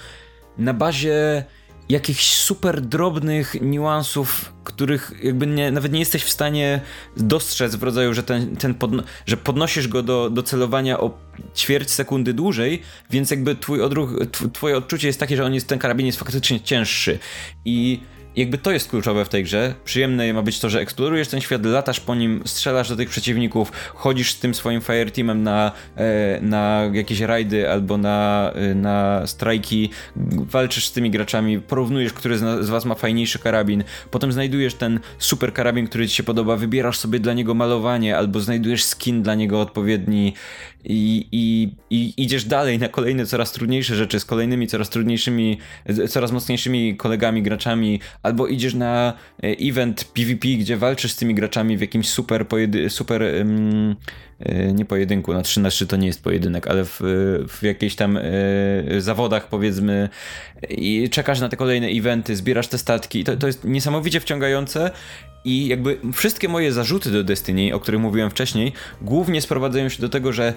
Na bazie jakichś super drobnych niuansów, których jakby nie, nawet nie jesteś w stanie dostrzec w rodzaju, że, ten, ten podno że podnosisz go do, do celowania o ćwierć sekundy dłużej, więc jakby twój odruch, twoje odczucie jest takie, że on jest, ten karabin jest faktycznie cięższy. I jakby to jest kluczowe w tej grze. Przyjemne ma być to, że eksplorujesz ten świat, latasz po nim, strzelasz do tych przeciwników, chodzisz z tym swoim fireteamem na, e, na jakieś rajdy albo na, e, na strajki, walczysz z tymi graczami, porównujesz, który z was ma fajniejszy karabin, potem znajdujesz ten super karabin, który ci się podoba, wybierasz sobie dla niego malowanie albo znajdujesz skin dla niego odpowiedni i, i, i idziesz dalej na kolejne coraz trudniejsze rzeczy z kolejnymi coraz trudniejszymi, coraz mocniejszymi kolegami, graczami, albo idziesz na e, event PvP, gdzie walczysz z tymi graczami w jakimś super, pojedy- super um, nie pojedynku, na 3 na 3 to nie jest pojedynek, ale w, w jakichś tam y, zawodach powiedzmy i czekasz na te kolejne eventy, zbierasz te statki, to, to jest niesamowicie wciągające i jakby wszystkie moje zarzuty do Destiny, o których mówiłem wcześniej, głównie sprowadzają się do tego, że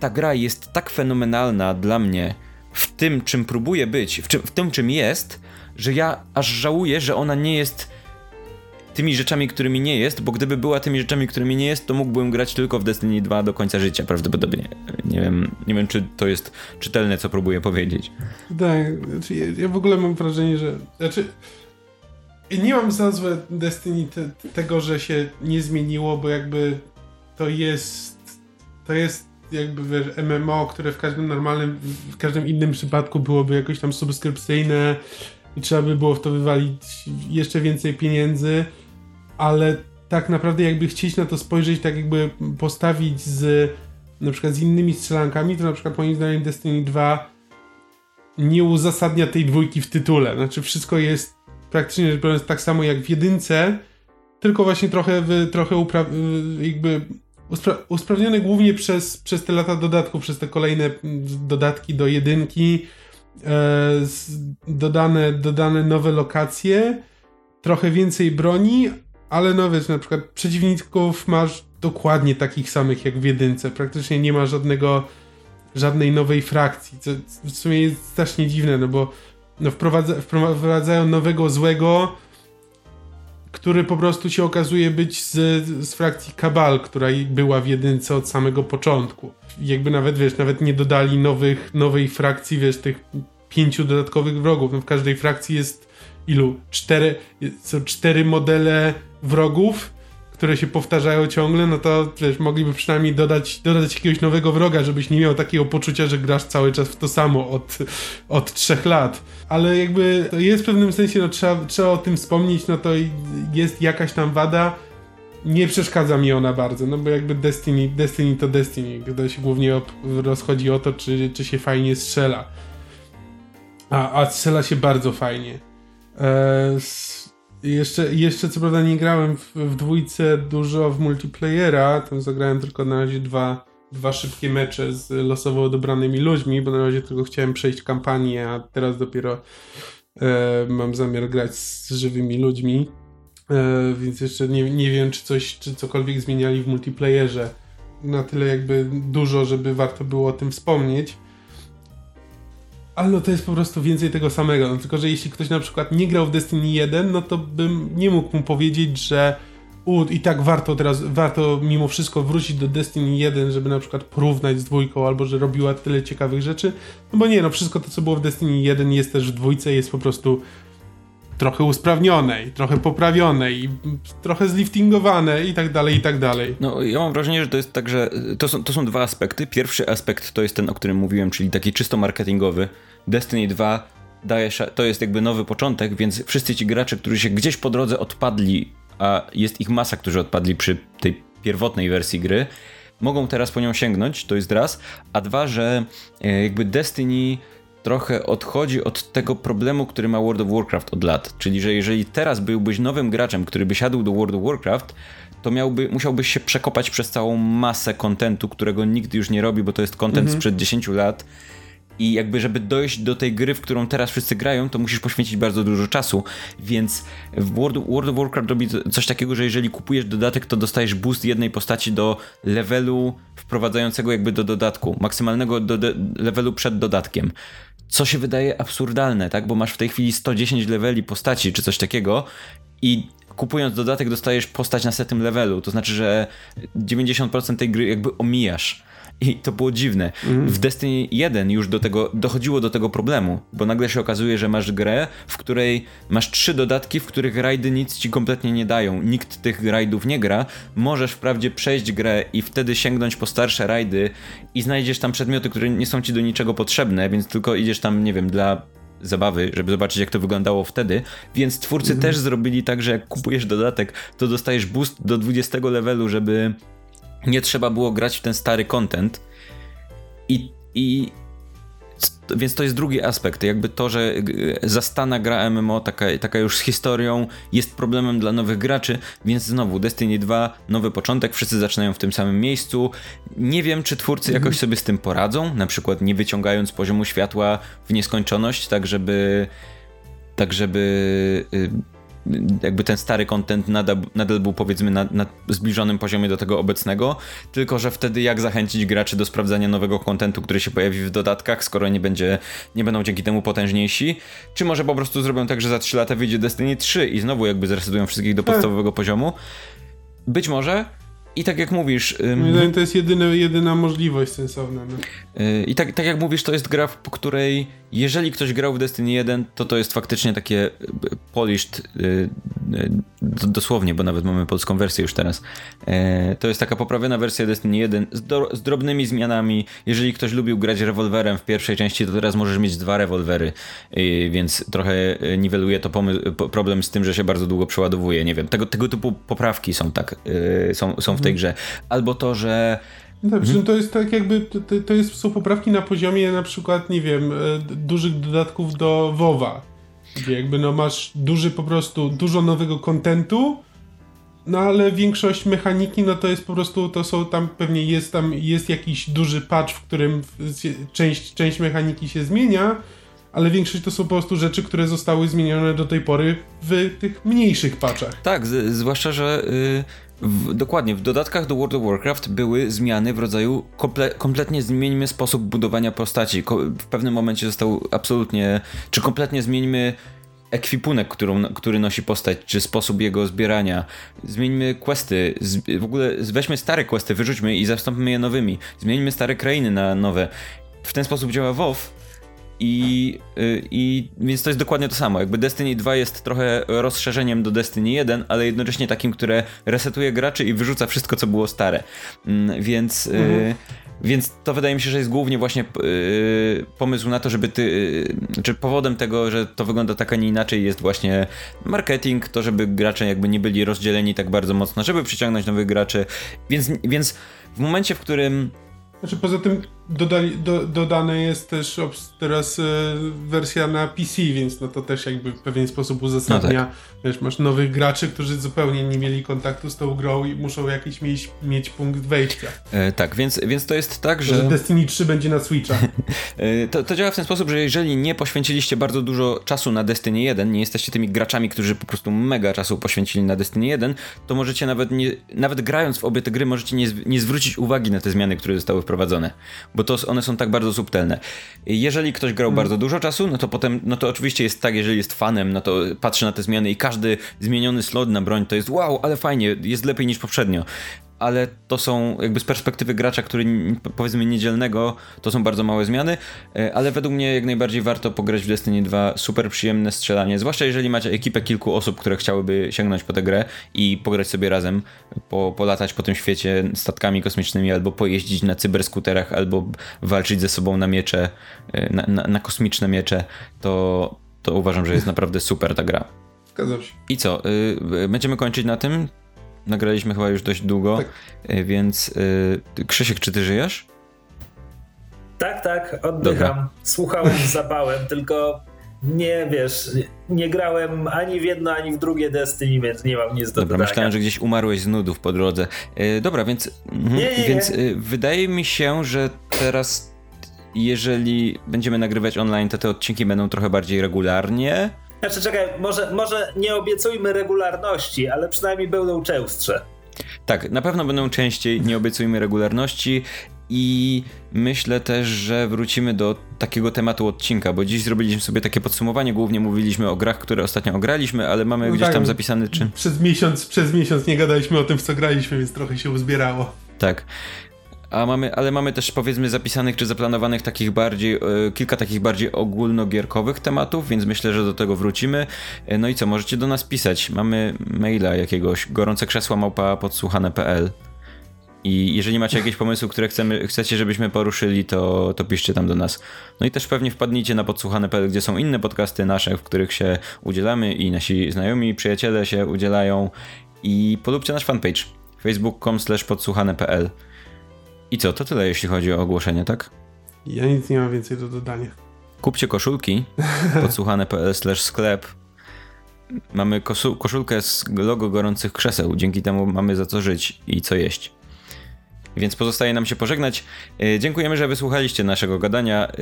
ta gra jest tak fenomenalna dla mnie w tym, czym próbuje być, w, czym, w tym, czym jest, że ja aż żałuję, że ona nie jest tymi rzeczami, którymi nie jest, bo gdyby była tymi rzeczami, którymi nie jest, to mógłbym grać tylko w Destiny 2 do końca życia prawdopodobnie. Nie wiem, nie wiem czy to jest czytelne, co próbuję powiedzieć. Tak, znaczy ja, ja w ogóle mam wrażenie, że... Znaczy, nie mam za złe Destiny te, tego, że się nie zmieniło, bo jakby to jest to jest jakby wiesz, MMO, które w każdym normalnym, w każdym innym przypadku byłoby jakoś tam subskrypcyjne i trzeba by było w to wywalić jeszcze więcej pieniędzy, ale tak naprawdę jakby chcieć na to spojrzeć, tak jakby postawić z na przykład z innymi strzelankami, to na przykład moim zdaniem Destiny 2 nie uzasadnia tej dwójki w tytule. Znaczy wszystko jest praktycznie rzecz biorąc tak samo jak w jedynce, tylko właśnie trochę, w, trochę upra- jakby uspra- usprawnione głównie przez, przez te lata dodatków, przez te kolejne dodatki do jedynki, dodane, dodane nowe lokacje, trochę więcej broni, ale no wiesz, na przykład przeciwników masz dokładnie takich samych jak w jedynce, praktycznie nie ma żadnego żadnej nowej frakcji, co w sumie jest strasznie dziwne, no bo no wprowadza, wprowadzają nowego złego, który po prostu się okazuje być z, z frakcji Kabal, która była w jedynce od samego początku. Jakby nawet, wiesz, nawet nie dodali nowych, nowej frakcji, wiesz, tych pięciu dodatkowych wrogów. No w każdej frakcji jest ilu? Cztery, są cztery modele wrogów, które się powtarzają ciągle, no to wiesz, mogliby przynajmniej dodać, dodać jakiegoś nowego wroga, żebyś nie miał takiego poczucia, że grasz cały czas w to samo od, od trzech lat. Ale jakby to jest w pewnym sensie, no trzeba, trzeba o tym wspomnieć, no to jest jakaś tam wada. Nie przeszkadza mi ona bardzo, no bo jakby Destiny, Destiny to Destiny, gdy się głównie rozchodzi o to, czy, czy się fajnie strzela. A, a strzela się bardzo fajnie. Eee, jeszcze, jeszcze co prawda nie grałem w, w dwójce dużo w multiplayera, tam zagrałem tylko na razie dwa, dwa szybkie mecze z losowo odebranymi ludźmi, bo na razie tylko chciałem przejść kampanię, a teraz dopiero e, mam zamiar grać z żywymi ludźmi, e, więc jeszcze nie, nie wiem, czy coś, czy cokolwiek zmieniali w multiplayerze na tyle jakby dużo, żeby warto było o tym wspomnieć. Ale to jest po prostu więcej tego samego. No, tylko, że jeśli ktoś na przykład nie grał w Destiny 1, no to bym nie mógł mu powiedzieć, że u, i tak warto teraz, warto mimo wszystko wrócić do Destiny 1, żeby na przykład porównać z dwójką, albo że robiła tyle ciekawych rzeczy. No bo nie, no wszystko to, co było w Destiny 1 jest też w dwójce, jest po prostu trochę usprawnione i trochę poprawione i trochę zliftingowane i tak dalej, i tak dalej. No ja mam wrażenie, że to jest tak, że to są, to są dwa aspekty. Pierwszy aspekt to jest ten, o którym mówiłem, czyli taki czysto marketingowy. Destiny 2 daje, to jest jakby nowy początek, więc wszyscy ci gracze, którzy się gdzieś po drodze odpadli, a jest ich masa, którzy odpadli przy tej pierwotnej wersji gry, mogą teraz po nią sięgnąć, to jest raz, a dwa, że e, jakby Destiny trochę odchodzi od tego problemu, który ma World of Warcraft od lat. Czyli, że jeżeli teraz byłbyś nowym graczem, który by siadł do World of Warcraft, to miałby, musiałbyś się przekopać przez całą masę kontentu, którego nikt już nie robi, bo to jest kontent mhm. sprzed 10 lat. I jakby, żeby dojść do tej gry, w którą teraz wszyscy grają, to musisz poświęcić bardzo dużo czasu. Więc w World, World of Warcraft robi coś takiego, że jeżeli kupujesz dodatek, to dostajesz boost jednej postaci do levelu wprowadzającego jakby do dodatku, maksymalnego do levelu przed dodatkiem. Co się wydaje absurdalne, tak? Bo masz w tej chwili 110 leveli postaci czy coś takiego i kupując dodatek dostajesz postać na setym levelu. To znaczy, że 90% tej gry jakby omijasz. I to było dziwne. Mm. W Destiny 1 już do tego dochodziło do tego problemu, bo nagle się okazuje, że masz grę, w której masz trzy dodatki, w których rajdy nic ci kompletnie nie dają. Nikt tych rajdów nie gra. Możesz wprawdzie przejść grę i wtedy sięgnąć po starsze rajdy i znajdziesz tam przedmioty, które nie są ci do niczego potrzebne, więc tylko idziesz tam, nie wiem, dla zabawy, żeby zobaczyć jak to wyglądało wtedy, więc twórcy mm. też zrobili tak, że jak kupujesz dodatek, to dostajesz boost do 20 levelu, żeby nie trzeba było grać w ten stary content. I, i więc to jest drugi aspekt, jakby to, że zastana gra MMO, taka, taka już z historią, jest problemem dla nowych graczy, więc znowu Destiny 2, nowy początek, wszyscy zaczynają w tym samym miejscu. Nie wiem, czy twórcy mhm. jakoś sobie z tym poradzą, na przykład nie wyciągając poziomu światła w nieskończoność, tak żeby tak żeby y, jakby ten stary content nadal, nadal był powiedzmy na, na, zbliżonym poziomie do tego obecnego, tylko że wtedy jak zachęcić graczy do sprawdzania nowego kontentu, który się pojawi w dodatkach, skoro nie będzie, nie będą dzięki temu potężniejsi, czy może po prostu zrobią tak, że za 3 lata wyjdzie Destiny 3 i znowu jakby zresetują wszystkich do tak. podstawowego poziomu. Być może, i tak jak mówisz. Um, to jest jedyne, jedyna możliwość sensowna. No. Yy, I tak, tak jak mówisz, to jest gra, po której jeżeli ktoś grał w Destiny 1, to to jest faktycznie takie y, polished, yy, dosłownie, bo nawet mamy polską wersję już teraz. Yy, to jest taka poprawiona wersja Destiny 1 z, do, z, drobnymi zmianami. Jeżeli ktoś lubił grać rewolwerem w pierwszej części, to teraz możesz mieć dwa rewolwery, więc trochę niweluje to problem z tym, że się bardzo długo przeładowuje. Nie wiem, tego, tego typu poprawki są tak, są, są w tej mhm. grze. Albo to, że no mhm. To jest tak jakby, to, to jest, są poprawki na poziomie na przykład, nie wiem, e, dużych dodatków do WoWa, gdzie jakby no masz duży po prostu, dużo nowego kontentu, no ale większość mechaniki, no to jest po prostu, to są tam, pewnie jest tam, jest jakiś duży patch, w którym część, część mechaniki się zmienia, ale większość to są po prostu rzeczy, które zostały zmienione do tej pory w tych mniejszych patchach. Tak, z, zwłaszcza, że... Yy w, dokładnie, w dodatkach do World of Warcraft były zmiany w rodzaju komple kompletnie zmieńmy sposób budowania postaci. Ko w pewnym momencie został absolutnie, czy kompletnie zmieńmy ekwipunek, którą, który nosi postać, czy sposób jego zbierania. Zmieńmy questy, w ogóle weźmy stare questy, wyrzućmy i zastąpmy je nowymi. Zmieńmy stare krainy na nowe. W ten sposób działa WoW i, y, I więc to jest dokładnie to samo. Jakby Destiny 2 jest trochę rozszerzeniem do Destiny 1, ale jednocześnie takim, które resetuje graczy i wyrzuca wszystko, co było stare. Mm, więc. Y, mhm. Więc to wydaje mi się, że jest głównie właśnie yy, pomysł na to, żeby ty. Yy, czy powodem tego, że to wygląda tak, a nie inaczej, jest właśnie marketing, to żeby gracze jakby nie byli rozdzieleni tak bardzo mocno, żeby przyciągnąć nowych graczy. Więc, więc w momencie, w którym znaczy poza tym dodali, do, dodane jest też teraz e, wersja na PC, więc no to też jakby w pewien sposób uzasadnia, no tak. wiesz, masz nowych graczy, którzy zupełnie nie mieli kontaktu z tą grą i muszą jakiś mieć, mieć punkt wejścia. E, tak, więc, więc to jest tak, że... że Destiny 3 będzie na Switcha. e, to, to działa w ten sposób, że jeżeli nie poświęciliście bardzo dużo czasu na Destiny 1, nie jesteście tymi graczami, którzy po prostu mega czasu poświęcili na Destiny 1, to możecie nawet nie, nawet grając w obie te gry, możecie nie, nie zwrócić uwagi na te zmiany, które zostały wprowadzone, bo to one są tak bardzo subtelne. Jeżeli ktoś grał hmm. bardzo dużo czasu, no to potem, no to oczywiście jest tak, jeżeli jest fanem, no to patrzy na te zmiany i każdy zmieniony slot na broń to jest wow, ale fajnie, jest lepiej niż poprzednio ale to są jakby z perspektywy gracza, który powiedzmy niedzielnego, to są bardzo małe zmiany, e, ale według mnie jak najbardziej warto pograć w Destiny 2, super przyjemne strzelanie, zwłaszcza jeżeli macie ekipę kilku osób, które chciałyby sięgnąć po tę grę i pograć sobie razem, po, polatać po tym świecie statkami kosmicznymi, albo pojeździć na cyberskuterach, albo walczyć ze sobą na miecze, e, na, na, na kosmiczne miecze, to, to uważam, że jest naprawdę super ta gra. Zgadzam się. I co, y, będziemy kończyć na tym? Nagraliśmy chyba już dość długo, tak. E, więc yy, Krzysiek, czy ty żyjesz? Tak, tak, oddycham. Dobra. Słuchałem z zapałem, tylko nie wiesz, nie grałem ani w jedno, ani w drugie Destiny, więc nie mam nic do Dobra, dodania. myślałem, że gdzieś umarłeś z nudów po drodze. Yy, dobra, więc, mhm, nie, nie, więc yy, wydaje mi się, że teraz jeżeli będziemy nagrywać online, to te odcinki będą trochę bardziej regularnie. Znaczy, czekaj, może, może nie obiecujmy regularności, ale przynajmniej będą częstsze. Tak, na pewno będą częściej, nie obiecujmy regularności. I myślę też, że wrócimy do takiego tematu odcinka, bo dziś zrobiliśmy sobie takie podsumowanie. Głównie mówiliśmy o grach, które ostatnio ograliśmy, ale mamy no gdzieś tak, tam zapisany czym. Przez miesiąc, przez miesiąc nie gadaliśmy o tym, w co graliśmy, więc trochę się uzbierało. Tak. A mamy, ale mamy też powiedzmy zapisanych czy zaplanowanych takich bardziej, e, kilka takich bardziej ogólnogierkowych tematów, więc myślę, że do tego wrócimy. E, no i co, możecie do nas pisać. Mamy maila jakiegoś gorące krzesła małpa podsłuchane.pl i jeżeli macie jakieś pomysły, które chcemy, chcecie, żebyśmy poruszyli, to, to piszcie tam do nas. No i też pewnie wpadnijcie na podsłuchane.pl, gdzie są inne podcasty nasze, w których się udzielamy i nasi znajomi przyjaciele się udzielają. I polubcie nasz fanpage facebook.com podsłuchane.pl I co, to tyle jeśli chodzi o ogłoszenie, tak? Ja nic nie mam więcej do dodania. Kupcie koszulki podsłuchane.pl sklep. Mamy koszulkę z logo gorących krzeseł, dzięki temu mamy za co żyć i co jeść. Więc pozostaje nam się pożegnać. E, dziękujemy, że wysłuchaliście naszego gadania. E,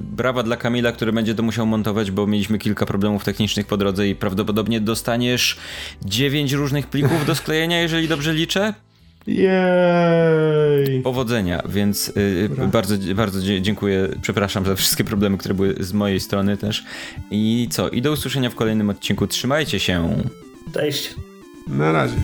brawa dla Kamila, który będzie to musiał montować, bo mieliśmy kilka problemów technicznych po drodze i prawdopodobnie dostaniesz 9 różnych plików do sklejenia, jeżeli dobrze liczę. Jej! Powodzenia, więc yy, bardzo, bardzo dziękuję. Przepraszam za wszystkie problemy, które były z mojej strony też. I co? I do usłyszenia w kolejnym odcinku. Trzymajcie się. Cześć. Na razie.